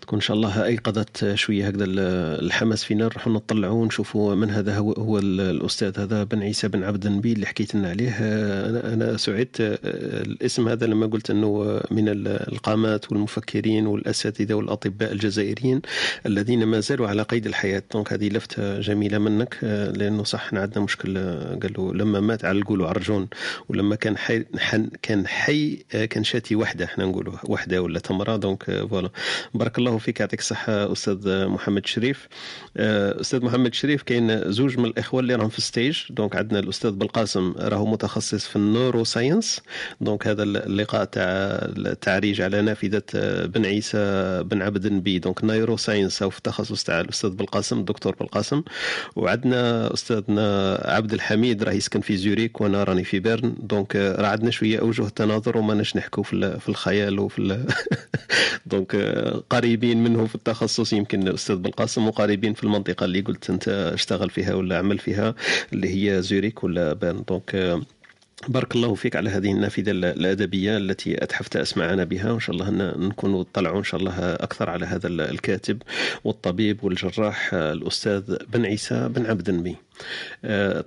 تكون إن شاء الله أيقظت شوية هكذا الحماس فينا. نروحوا نطلعوا ونشوفوا من هذا هو هو الأستاذ هذا بن عيسى بن عبد النبي اللي حكيت لنا عليه. أنا أنا سعدت الاسم هذا لما قلت إنه من القامات والمفكرين والأساتذة والأطباء الجزائريين. الذين ما زالوا على قيد الحياة. دونك هذه لفته جميلة منك آه، لأنه صح عندنا مشكل آه، قالوا لما مات على القولوا عرجون ولما كان حي كان حي آه، كان شاتي وحدة إحنا نقولوا وحدة ولا تمرة. donc voilà. بارك الله فيك يعطيك الصحة أستاذ محمد شريف. أستاذ محمد شريف كاين زوج من الإخوة اللي راهم في stage donc عندنا الأستاذ بالقاسم راهو متخصص في ال neuroscience donc هذا اللقاء تاع التعريج على نافذة بن عيسى بن عبد النبي. donc neuroscience أو في التخصص تاع الأستاذ بالقاسم الدكتور بالقاسم. وعندنا أستاذنا عبد الحميد راه يسكن في زوريك وأنا راني في بيرن. donc راه عندنا شوية أوجه تناظر وما نحكوا في الخيال وفي donc قريبين منه في التخصص يمكن الاستاذ بالقاسم وقريبين في المنطقة اللي قلت أنت اشتغل فيها ولا عمل فيها اللي هي زوريك ولا بيرن. donc بارك الله فيك على هذه النافذة الأدبية التي أتحفت أسمعنا بها. وإن شاء الله نكون طلعوا إن شاء الله أكثر على هذا الكاتب والطبيب والجراح الأستاذ بن عيسى بن عبد النبي.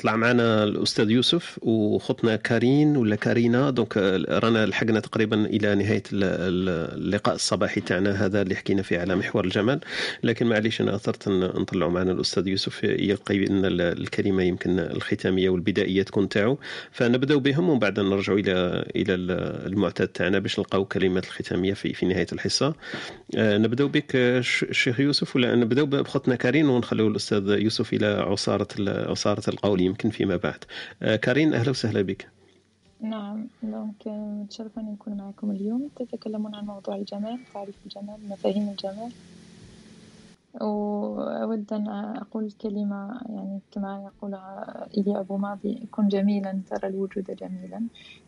طلع معنا الأستاذ يوسف وخطنا كارين ولا كارينا. donc آه، رانا لحقنا تقريبا إلى نهاية ال- ال- اللقاء الصباحي تاعنا هذا اللي حكينا فيه على محور الجمال. لكن معليش أنا أثرت نطلعوا معنا الأستاذ يوسف. يلقي ال- الكلمة يمكن الختامية والبدائية تكون تاعو. فنبداو بهم ومن بعد نرجعوا إلى إلى ال- المعتاد تاعنا باش نلقاو كلمات الختامية في في نهاية الحصة. آه، نبداو بك آه، الشيخ يوسف ولا نبداو بخطنا كارين ونخليو الأستاذ يوسف إلى عصارة عصاره القول يمكن فيما بعد. آه، كارين أهلا وسهلا بك.
نعم آه، متشرفة أن نكون معكم اليوم. تتكلمون عن موضوع الجمال تعريف الجمال مفاهيم الجمال. وأود أن أقول كلمة يعني كما يقولها إيليا أبو ماضي كن جميلا ترى الوجود جميلا.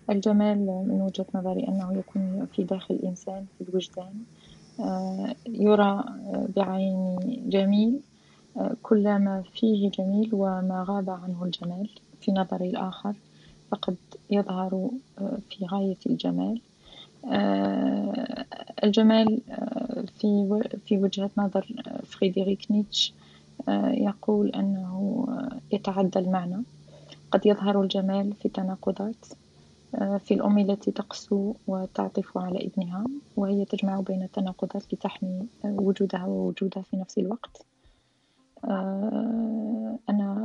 الجمال من وجهة نظري أنه يكون في داخل الإنسان في الوجدان. آه، يرى بعين جميل. كل ما فيه جميل وما غاب عنه الجمال في نظر الآخر فقد يظهر آه، في غاية الجمال. آه، الجمال آه، في في وجهة نظر فريدريك نيتشه آه، يقول أنه يتعدى المعنى. قد يظهر الجمال في التناقضات في الأم التي تقسو وتعطف على ابنها وهي تجمع بين التناقضات لتحمي وجودها ووجودها في نفس الوقت. أنا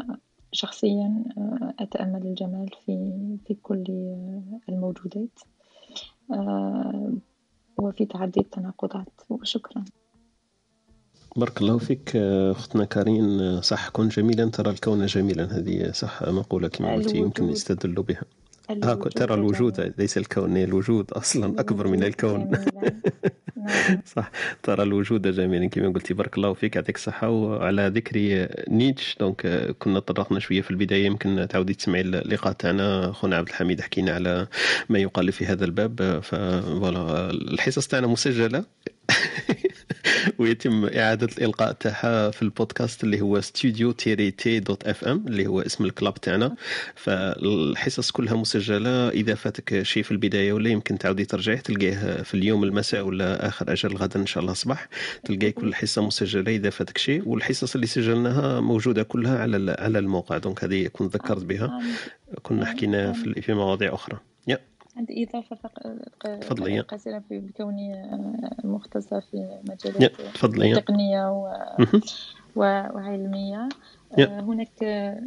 شخصيا آه، أتأمل الجمال في في كل آه، الموجودات. آه، وفي تعدي التناقضات وشكرا.
بارك الله فيك آه، أختنا كارين. آه، صح كن جميلا. ترى الكون جميلا. هذه صح مقولة كما قلتي يمكن. يستدل بها.
الوجود
ترى الوجود
جميل.
ليس الكون الوجود أصلا أكبر من الكون.
جميلا نعم
صح. ترى الوجود جميلا كما قلتي بارك الله فيك يعطيك الصحة. وعلى ذكر نيتش donc آه، كنا طرقنا شوية في البداية يمكن تعودي تسمعي اللقاء تاعنا. خونا عبد الحميد حكينا على ما يقال في هذا الباب. آه، voilà الحصص تاعنا مسجلة. ويتم إعادة الإلقاء تاعها في البودكاست اللي هو ستوديو تيري تي dot FM اللي هو اسم ال club تاعنا. فالحصص كلها مسجلة. إذا فاتك شيء في البداية ولا يمكن تعودي ترجعيه تلقاه في اليوم المساء ولا آخر أجل غدا إن شاء الله صباح. تلقاي كل حصة مسجلة إذا فاتك شيء. والحصص اللي سجلناها موجودة كلها على على الموقع. دونك هذه كنت ذكرت بها. كنا حكينا في في مواضيع أخرى. يا
عندي إضافة
تفضلي، يا.
قصيرة في- بكوني آه، مختصة في مجالات
تفضلي يا
تقنية و- وعلمية. آه، هناك آه،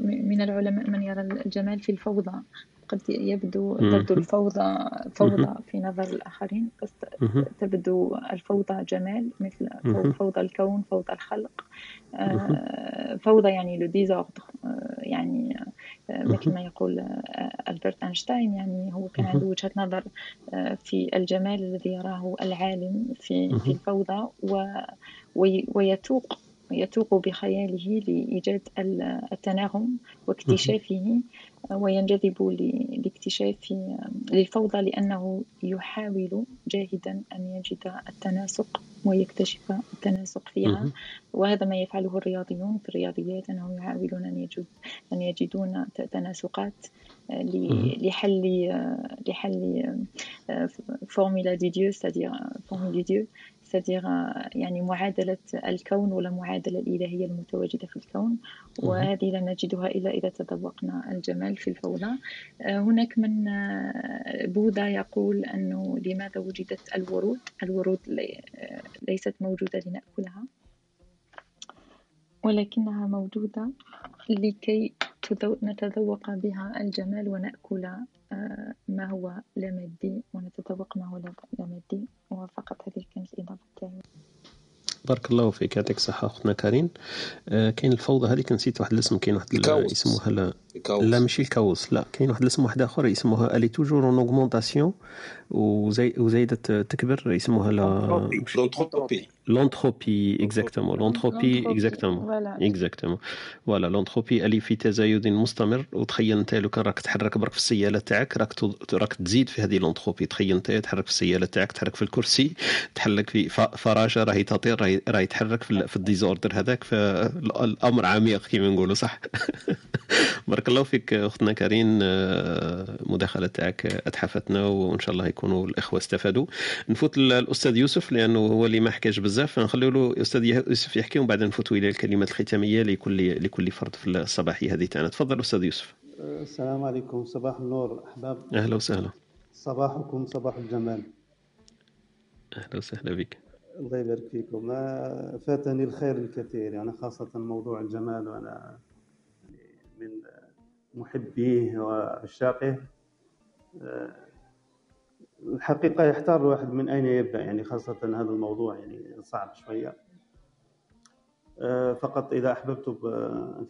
من العلماء من يرى الجمال في الفوضى قد يبدو. تبدو الفوضى فوضى. في نظر الآخرين بس. تبدو الفوضى جمال مثل. فوضى الكون فوضى الخلق. آه، فوضى يعني le désordre يعني آه، مثل. ما يقول آه، ألبرت أينشتاين يعني هو كان. عنده وجهة نظر آه، في الجمال الذي يراه العالم في في. الفوضى ويتوق يتوق بخياله لإيجاد ال- التناغم واكتشافه وينجذب لاكتشاف للفوضى لأنه يحاول جاهدا أن يجد التناسق ويكتشف التناسق فيها. وهذا ما يفعله الرياضيون في الرياضيات أنهم يحاولون أن يجد أن يجدون تناسقات. لحل لحل formule de Dieu c'est-à-dire formule de Dieu c'est-à-dire آه، يعني معادلة الكون ولا معادلة الإلهية المتواجدة في الكون. وهذه لا نجدها إلا إذا تذوقنا الجمال في الفوضى. آه، هناك من آه، بوذا يقول أنه لماذا وجدت الورود؟ الورود لي- ليست موجودة لنأكلها. ولكنها موجودة لكي تذو- نتذوق بها الجمال ونأكل آه، ما هو لا مادي ونتذوق ما هو لا مادي. وفقط هذه كانت الإضافة تاعي
بارك الله فيك يعطيك الصحة أختنا كارين. آه كاين الفوضى هذيك نسيت واحد الاسم كاين واحد ال-
ال
chaos. لا ماشي ال chaos لا كاين واحد الاسم واحد آخر يسموها elle est toujours en augmentation وزي وزايدة تكبر يسموها لا
لونتروبي
لونتروبي اكزاكتومون لونتروبي اكزاكتومون. اكزاكتومون voilà l'entropie اللي في تزايد مستمر وتخيل انت لو كان راك تحرك برك في السيالة تاعك راك راك تزيد في هذه l'entropie تخيل انت تحرك في السيالة تاعك تحرك في الكرسي تحرك في ف- فراشه راهي تطير راهي راهي تحرك في, في ال désordre هذاك فالامر عميق كما نقولوا صح؟ بارك بارك الله فيك أختنا كارين آه، مداخلة تاعك أتحفتنا وإن شاء الله يكونوا الإخوة استفادوا. نفوت للاستاذ يوسف لأنه هو اللي ما حكاش بزاف. نخلي له أستاذ يوسف يحكي ومن بعد نفوتوا إلى الكلمات الختامية لكل لكل فرد في الصباحيه هذه تاعنا. تفضل أستاذ يوسف.
السلام عليكم. صباح النور أحباب.
أهلا وسهلا.
صباحكم صباح الجمال.
أهلا وسهلا بك.
الله يبارك فيكم. ما فاتني الخير الكثير يعني خاصة موضوع الجمال. وأنا من محبيه وعشاقه آه، الحقيقة يحتار الواحد من أين يبدأ يعني خاصة هذا الموضوع يعني صعب شوية. آه، فقط إذا أحببت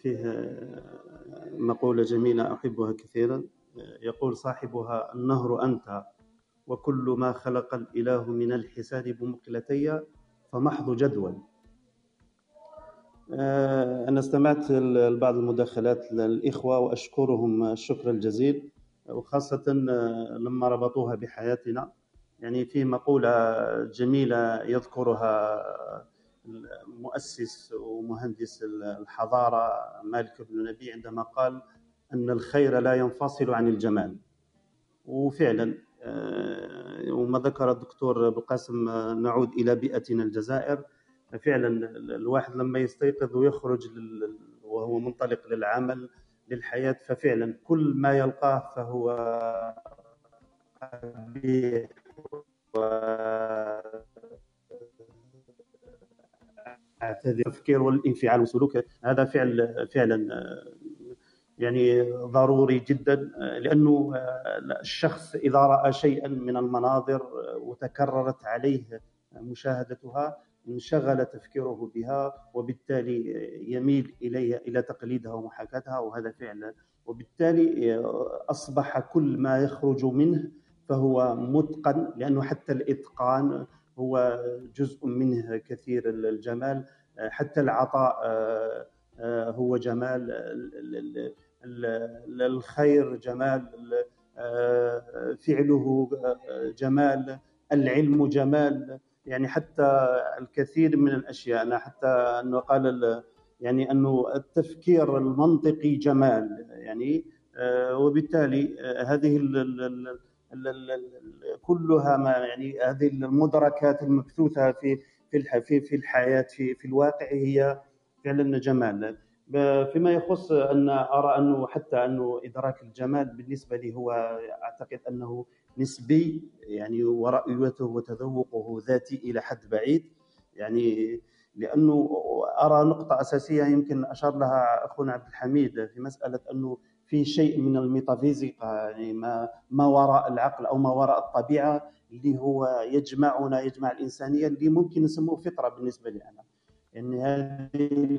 فيه مقولة جميلة أحبها كثيرا يقول صاحبها النهر أنت وكل ما خلق الإله من الحساب بمقلتي فمحض جدول. آه، أنا استمعت لبعض المداخلات للإخوة وأشكرهم الشكر الجزيل وخاصة آه، لما ربطوها بحياتنا. يعني في مقولة جميلة يذكرها مؤسس ومهندس الحضارة مالك بن نبي عندما قال أن الخير لا ينفصل عن الجمال. وفعلا آه، وما ذكر الدكتور بالقاسم آه، نعود إلى بيئتنا الجزائر. فعلا الواحد لما يستيقظ ويخرج وهو منطلق للعمل للحياة ففعلا كل ما يلقاه فهو التفكير والانفعال والسلوك هذا فعل فعلا يعني ضروري جدا لأنه الشخص إذا رأى شيئا من المناظر وتكررت عليه مشاهدتها انشغل تفكيره بها وبالتالي يميل اليها إلى تقليدها ومحاكاتها وهذا فعلا وبالتالي أصبح كل ما يخرج منه فهو متقن لأنه حتى الإتقان هو جزء منه كثير الجمال. حتى العطاء هو جمال. الخير جمال. آه، فعله آه، جمال. العلم جمال. يعني حتى الكثير من الأشياء أنا حتى أنه قال يعني أنه التفكير المنطقي جمال يعني آه، وبالتالي هذه كلها ما يعني هذه المدركات المبثوثه في في في الحياة في في الواقع هي فعلا جمال. فيما يخص أن أرى أنه حتى أنه إدراك الجمال بالنسبة لي هو أعتقد أنه نسبي يعني ورؤيته وتذوقه ذاتي إلى حد بعيد. يعني لأنه أرى نقطة أساسية يمكن أشار لها أخونا عبد الحميد في مسألة أنه في شيء من الميتافيزيقا يعني ما ما وراء العقل أو ما وراء الطبيعة اللي هو يجمعنا يجمع الإنسانية اللي ممكن نسموه فطرة بالنسبة لي أنا. يعني هذه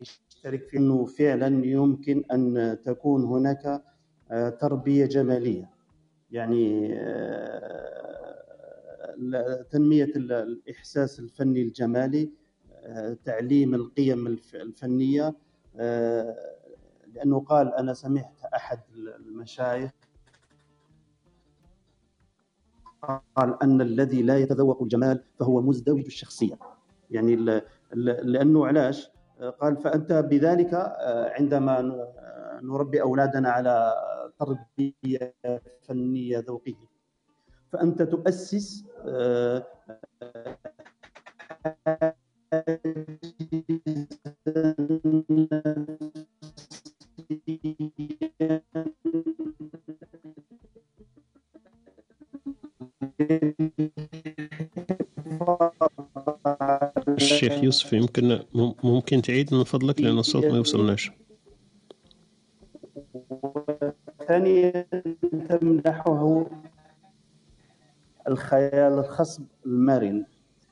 يشترك في أنه فعلا يمكن أن تكون هناك تربية جمالية. يعني آه، تنمية الإحساس الفني الجمالي آه، تعليم القيم الفنية لأنه قال أنا سمعت أحد المشايخ قال أن الذي لا يتذوق الجمال فهو مزدوج الشخصيه يعني لأنه علاش؟ قال فأنت بذلك آه، عندما نربي أولادنا على تربيه فنية ذوقية. فأنت تؤسس
الشيخ يوسف يمكن ممكن تعيد من فضلك لأن الصوت ما يوصلناش.
ثانيا تمنحه الخيال الخصب المرن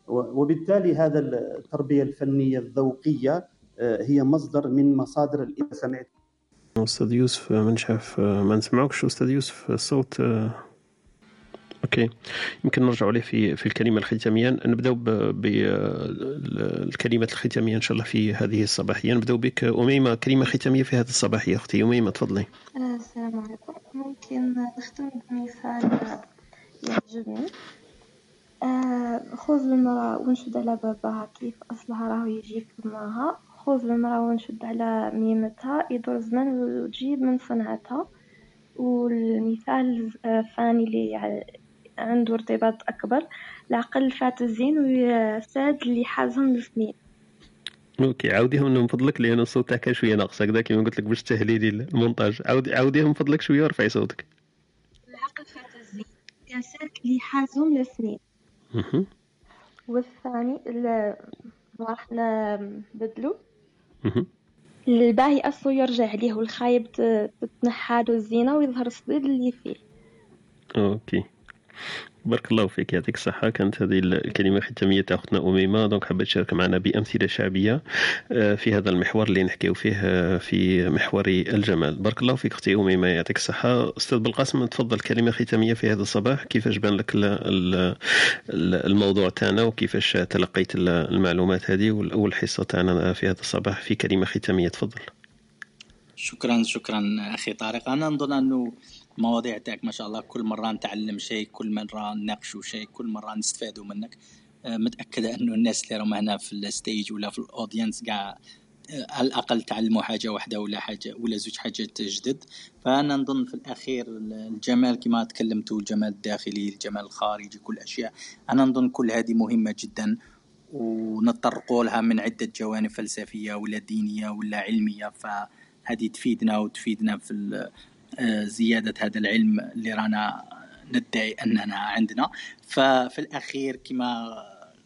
وبالتالي هذا التربية الفنية الذوقية آه، هي مصدر من مصادر الإبداع
أستاذ يوسف ما نشاف ما نسمعوكش أستاذ يوسف؟ الصوت آه، أوكي. يمكن نرجع عليه في في الكلمة الختامية. نبداو بالكلمات الختامية إن شاء الله في هذه الصباحية. نبداو بك أميمة كلمة ختامية في هذه الصباحية. أختي أميمة تفضلي.
آه، السلام عليكم. ممكن نختم بمثال يعجبني آه خذ المرأة وانشد على بابها كيف أصلها؟ راهو يجيب معها خوذ المرا ونشد على ميمتها. يدور الزمان وتجيب من صنعتها. والمثال الثاني اللي عنده ارتباط أكبر العقل فات الزين وساد اللي حازهم السنين
OK عاوديهم من فضلك لأن الصوت تاعك شوية ناقص هكذا كيما قلت لك باش تسهلي لي المونتاج. عاودي عاوديهم من فضلك شوية ورفعي صوتك.
العقل فات الزين. ساد اللي حازهم
مهم.
والثاني اللي راح نبدلو. الباهي أصله يرجع ليه والخايب ت- تتنحاله الزينة ويظهر الصديد اللي فيه.
OK. بارك الله فيك يعطيك الصحة. كانت هذه الكلمة الختامية تاع أختنا أميمة. donc حابة تشارك معنا بأمثلة شعبية آه، في هذا المحور اللي نحكيو فيه آه، في محور الجمال. بارك الله فيك أختي أميمة يعطيك الصحة. أستاذ بالقاسم تفضل. كلمة ختامية في هذا الصباح. كيفاش بان لك ال- ال- ال- الموضوع تاعنا وكيفاش تلقيت ال- المعلومات هذه والأول حصة تاعنا في هذا الصباح في كلمة ختامية. تفضل.
شكرا شكرا أخي طارق. أنا نظن أنه المواضيع تاعك ما شاء الله كل مرة نتعلم شيء كل مرة نناقشوا شيء كل مرة نستفادوا منك. آه، متأكدة أنه الناس اللي راهم هنا في الستيج ولا في الأودينس قاع آه، على الأقل تعلموا حاجة واحدة ولا حاجة ولا زوج حاجات جدد. فأنا نظن في الأخير الجمال كما تكلمتوا الجمال الداخلي الجمال الخارجي كل أشياء. أنا نظن كل هذه مهمة جدا ونتطرقوا لها من عدة جوانب فلسفية ولا دينية ولا علمية. فهذه تفيدنا وتفيدنا في زيادة هذا العلم اللي رانا ندعي أننا عندنا. ففي الأخير كما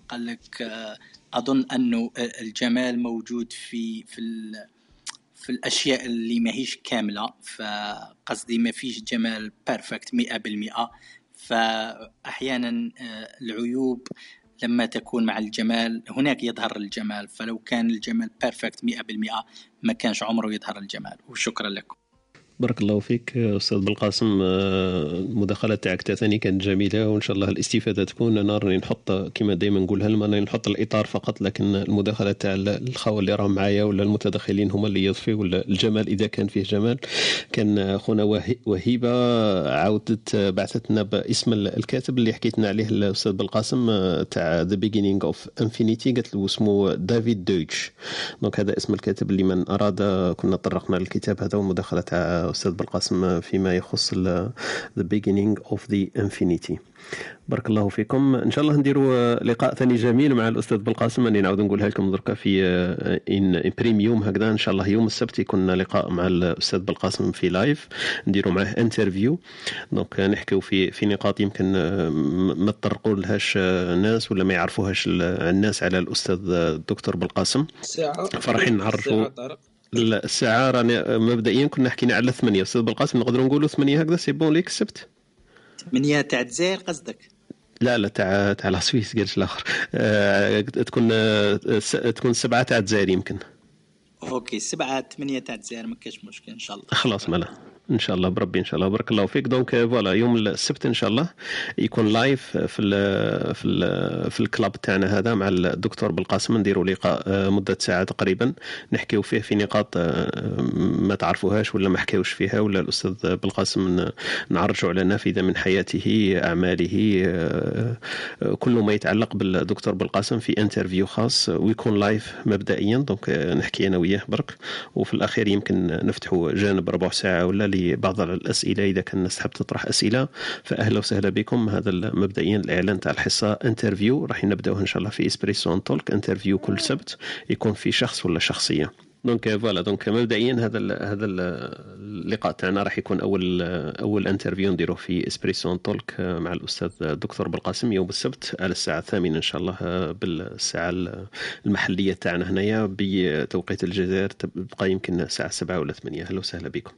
قال لك آه، أظن انه الجمال موجود في في في الأشياء اللي ماهيش كاملة. فقصدي ما فيش جمال perfect 100% فأحيانا آه، العيوب لما تكون مع الجمال هناك يظهر الجمال. فلو كان الجمال perfect 100% ما كانش عمره يظهر الجمال. وشكرا لكم.
بارك الله فيك أستاذ بالقاسم آه، المداخلة تاعك ثاني كانت جميلة وإن شاء الله الاستفادة تكون. أنا راني نحط كما دائما نقولها لما نحط الإطار فقط لكن المداخلة تاع الخوه اللي راهم معايا ولا المتدخلين هما اللي يضفي ولا الجمال إذا كان فيه جمال. كان خونا وهي- وهيبة عاودت بعثت لنا باسم الكاتب اللي حكيت لنا عليه الأستاذ بالقاسم آه، تاع The Beginning of Infinity قالت له اسمه دافيد دويتش. donc هذا اسم الكاتب اللي من أراد كنا طرقنا للكتاب هذا والمداخلة تاع أستاذ بالقاسم فيما يخص The Beginning of the Infinity. بارك الله فيكم. إن شاء الله نديروا لقاء ثاني جميل مع الأستاذ بالقاسم راني نعاود نقولها لكم دركا في en premium هكذا. إن شاء الله يوم السبت يكون لقاء مع الأستاذ بالقاسم في live نديروا معاه interview donc نحكيو في في نقاط يمكن ما تطرقوا لهاش الناس ولا ما يعرفوهاش ال- الناس على الأستاذ الدكتور بالقاسم
ساعة.
فرحين نعرفوا لا الساعة راني مبدئيا كنا حكينا على ثمانية. أستاذ بالقاسم نقدروا نقولوا ثمانية هكذا؟ c'est bon ليك السبت
ثمانية تاع الجزائر قصدك؟
لا لا تاع تاع la Suisse قالش الآخر. آه، تكون تكون سبعة تاع الجزائر يمكن.
OK سبعة ثمانية تاع الجزائر ما كاش مشكل إن شاء الله.
خلاص ملا. إن شاء الله بربي إن شاء الله. بارك الله فيك. donc voilà يوم السبت إن شاء الله يكون live في ال في ال في ال club تاعنا هذا مع الدكتور بالقاسم نديروا لقاء آه، مدة ساعة تقريبا. نحكيو فيه في نقاط آه، ما تعرفوهاش ولا ما حكيوش فيها. ولا الأستاذ بالقاسم نعرجوا على نافذه من حياته أعماله آه، كل ما يتعلق بالدكتور بالقاسم في interview خاص. ويكون live مبدئيا. donc نحكي أنا وياه برك. وفي الأخير يمكن نفتحوا جانب ربع ساعة ولا لبعض الأسئلة. إذا كان الناس تحب تطرح أسئلة فأهلا وسهلا بكم. هذا مبدئيا الإعلان تاع الحصة. interview راح نبداو إن شاء الله في EspressoTalk interview كل سبت. يكون في شخص ولا شخصية. donc voilà donc مبدئيا هذا ال هذا ال اللقاء تاعنا راح يكون أول أول interview نديروه في EspressoTalk مع الأستاذ الدكتور بالقاسم يوم السبت على الساعة الثامنة إن شاء الله بالساعة المحلية تاعنا هنايا بتوقيت الجزائر تبقى يمكن الساعة 7 ولا 8 أهلا وسهلا بكم.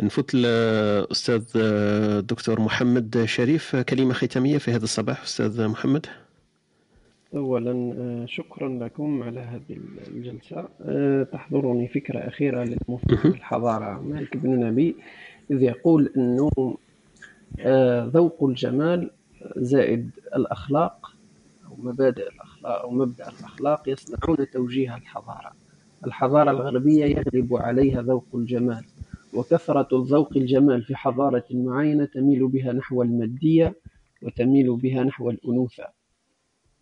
نفوت الأستاذ الدكتور محمد شريف كلمة ختامية في هذا الصباح أستاذ محمد.
أولا آه، شكرا لكم على هذه الجلسة. آه، تحضرني فكرة أخيرة للمفكر الحضارة مالك بن نبي إذ يقول أنه آه، ذوق الجمال زائد الأخلاق أو مبادئ الأخلاق أو مبدأ الأخلاق يصنعون توجيه الحضارة. الحضارة الغربية يغلب عليها ذوق الجمال وكثرة ذوق الجمال في حضارة معينة تميل بها نحو المادية وتميل بها نحو الأنوثة.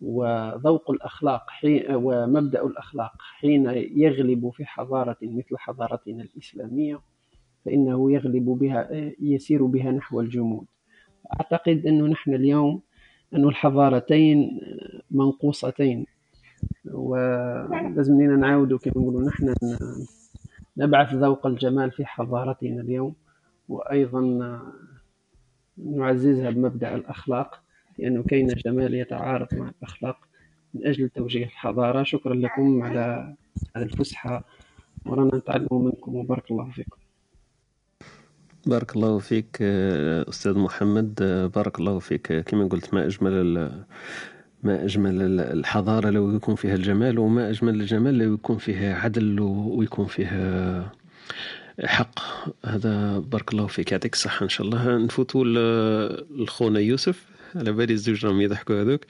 وذوق الأخلاق حين ومبدأ الأخلاق حين يغلب في حضارة مثل حضارتنا الإسلامية فإنه يغلب بها يسير بها نحو الجمود. أعتقد أنه نحن اليوم أن الحضارتين منقوصتين ولازم لنا نعاودوا كما نقولوا نحن نبعث ذوق الجمال في حضارتنا اليوم وأيضا نعززها بمبدأ الأخلاق. لأنه كاين جمال يتعارض مع الأخلاق من أجل توجيه الحضارة. شكرا لكم على على الفسحة ورانا نتعلم منكم وبارك الله فيكم.
بارك الله فيك أستاذ محمد. بارك الله فيك. كما قلت ما أجمل ما أجمل الحضارة لو يكون فيها الجمال وما أجمل الجمال لو يكون فيها عدل ويكون فيها حق. هذا بارك الله فيك. يعطيك الصحة إن شاء الله. نفوتوا لخونا يوسف. على بالي الزوج راهم يضحكوا هذوك.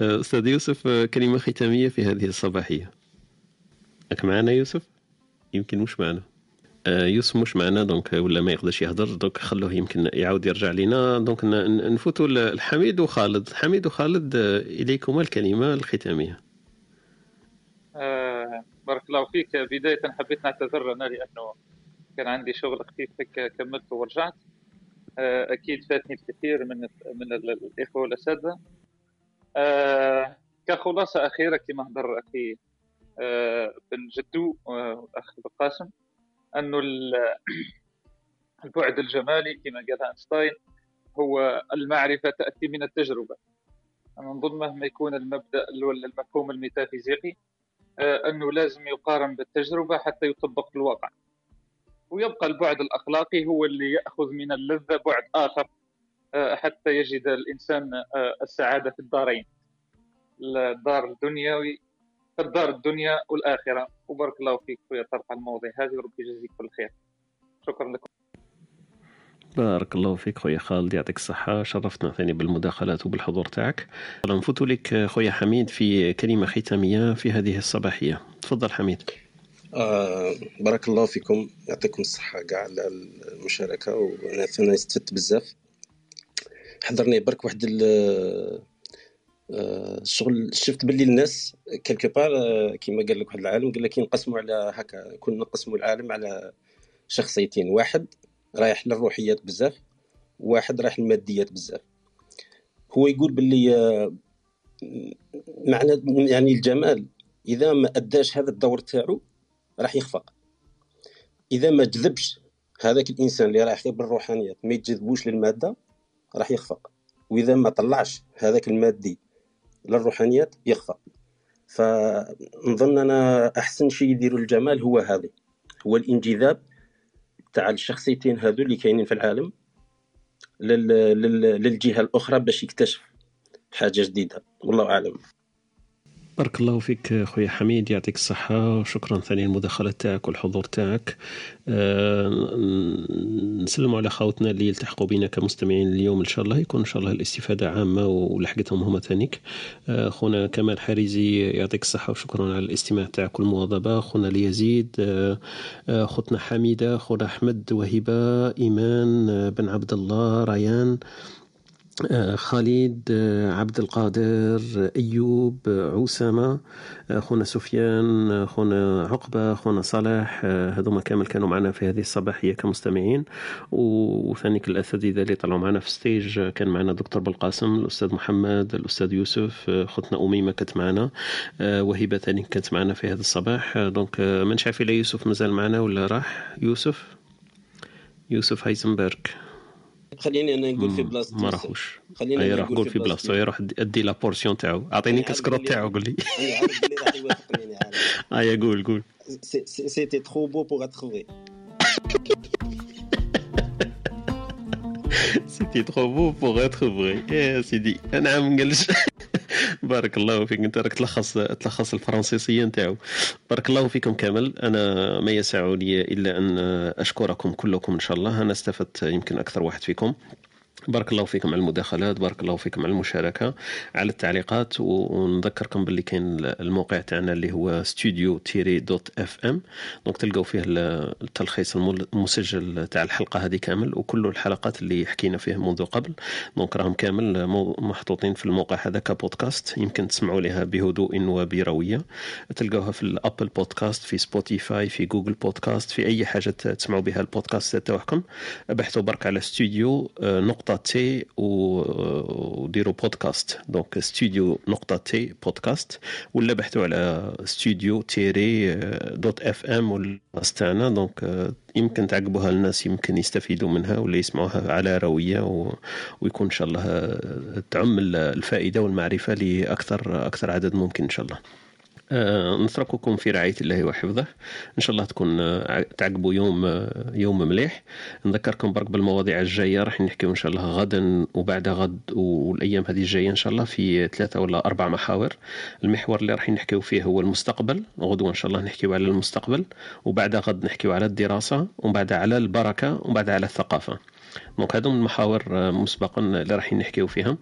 آه، أستاذ يوسف كلمة ختامية في هذه الصباحية. راك معنا يوسف؟ يمكن مش معنا. آه، يوسف مش معنا donc ولا ما يقدرش يهضر donc خلوه يمكن يعاود يرجع لنا donc نفوتوا لحميد وخالد. حميد وخالد إليكما الكلمة الختامية.
آه بارك الله فيك. بداية حبيت نعتذر أنا لأنه كان عندي شغل خفيف هيك كملته ورجعت. أكيد فاتني الكثير من من الإخوة والأساتذة. آه كخلاصة أخيرة كما هضر أخي آه بن جدو والاخ القاسم انه البعد الجمالي كما قال أينشتاين هو المعرفة تأتي من التجربة. أنا نظن مهما يكون المبدأ ولا المفهوم الميتافيزيقي آه، أنه لازم يقارن بالتجربة حتى يطبق في الواقع. ويبقى البعد الأخلاقي هو اللي يأخذ من اللذة بعد آخر آه، حتى يجد الإنسان آه، السعادة في الدارين. الدار الدنيوي الدار الدنيا والآخرة. وبارك الله فيك خويا طرح المواضيع هذه وربي يجزيك كل خير. شكرا لكم.
بارك الله فيك خويا خالد يعطيك الصحة. شرفتنا ثاني بالمداخلات وبالحضور تاعك. نفوت لك خويا حميد في كلمة ختامية في هذه الصباحية. تفضل حميد.
آه بارك الله فيكم. يعطيكم الصحة كاع على المشاركة وأنا استفدت بزاف. حضرني برك واحد الشغل آه، شفت باللي الناس كيلكو بار آه، كيما قال لك واحد العالم قال لك ينقسموا على هكا كنا نقسموا العالم على شخصيتين. واحد رايح للروحيات بزاف واحد رايح للماديات بزاف. هو يقول باللي معنى يعني الجمال إذا ما أداش هذا الدور تاعو راح يخفق. إذا ما جذبش هذاك الإنسان اللي رايح بالروحانيات ما يجذبوش للمادة راح يخفق. وإذا ما طلعش هذاك المادي للروحانيات يخفى فنظن أنا أحسن شيء يديروا الجمال هو هذا. هو الانجذاب تاع الشخصيتين هذو اللي كاينين في العالم للجهة الأخرى باش يكتشف حاجة جديدة. والله أعلم.
بارك الله فيك خويا حميد يعطيك الصحة وشكرا ثاني المداخلة تاعك والحضور تاعك. أه نسلموا على خاوتنا اللي يلتحقوا بنا كمستمعين اليوم. إن شاء الله يكون إن شاء الله الاستفادة عامة ولحقتهم هما ثانيك. أه خونا كمال حريزي يعطيك الصحة وشكرا على الاستماع تاعك والمواظبة. خونا ليزيد أه, آه، خوتنا حميدة خونا أحمد وهبة إيمان آه، بن عبد الله ريان. خالد آه، عبد القادر عسامة آه، خونا سفيان خونا عقبة خونا صالح هذوما كامل كانوا معنا في هذه الصباحيه كمستمعين. وثانيك الأساتذة اللي طلعوا معنا في ستيج كان معنا دكتور بالقاسم الأستاذ محمد الأستاذ يوسف خوتنا أميمة كانت معنا وهبة ثاني كانت معنا في هذا الصباح. donc ما عارف إلا يوسف مازال معنا ولا راح؟ يوسف؟ يوسف هايزنبرغ.
خليني أنا نقول في بلاصتي
ما راهوش خليني أنا نقول في بلاصتو يروح ادي la portion تاعو أعطيني كسكروت تاعو قول لي. ايا قول قول.
c'était trop beau pour être vrai
c'était trop beau pour être vrai يا سيدي أنا عم نقلش. بارك الله فيك. انت راك تلخص تلخص الفرنسيسية نتاعو. بارك الله فيكم كامل. أنا ما يسع لي إلا أن أشكركم كلكم إن شاء الله. أنا استفدت يمكن أكثر واحد فيكم. بارك الله فيكم على المداخلات بارك الله فيكم على المشاركة على التعليقات ونذكركم باللي كاين الموقع تاعنا اللي هو ستوديو تيري dot FM donc تلقاو فيه التلخيص المسجل تاع الحلقة هذه كامل وكل الحلقات اللي حكينا فيها منذ قبل. donc راهم كامل محطوطين في الموقع هذا كبودكاست يمكن تسمعوا لها بهدوء وبروية. تلقاوها في ال Apple Podcast في Spotify في Google Podcast في أي حاجة تسمعوا بها البودكاست تاعكم. بحثوا برك على ستوديو نقطة تي وديروا بودكاست. donc ستوديو نقطة تي بودكاست. ولا بحثوا على ستوديو تيري dot FM والبودكاست تاعنا donc يمكن تعقبوها الناس يمكن يستفيدوا منها ولا يسمعوها على روية و... ويكون إن شاء الله تعم الفائدة والمعرفة لأكثر أكثر عدد ممكن إن شاء الله. آه، نترككم في رعاية الله وحفظه. إن شاء الله تكون آه، تعقبوا يوم آه، يوم مليح. نذكركم برك بالمواضيع الجاية. راح نحكيو إن شاء الله غدا وبعد غد والأيام هذه الجاية إن شاء الله في ثلاثة ولا أربع محاور. المحور اللي راح نحكيو فيه هو المستقبل. غدوة إن شاء الله نحكيو على المستقبل. وبعد غد نحكيو على الدراسة. وبعد على البركة. وبعد على الثقافة. دونك هذو المحاور آه، مسبقا اللي راح نحكيو فيهم.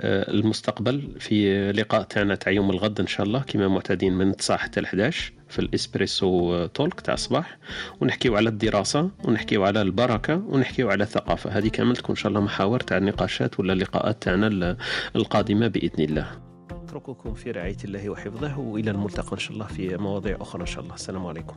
آه، المستقبل في لقاء تاعنا تاع يوم الغد إن شاء الله كما معتادين من 9 حتى ل 11 في الإسبريسو تولك تاع الصباح. ونحكيو على الدراسة ونحكيو على البركة ونحكيو على الثقافة. هذه كامل تكون إن شاء الله محاور تاع النقاشات ولا اللقاءات تاعنا القادمة بإذن الله. اترككم في رعاية الله وحفظه وإلى الملتقى إن شاء الله في مواضيع أخرى إن شاء الله. السلام عليكم.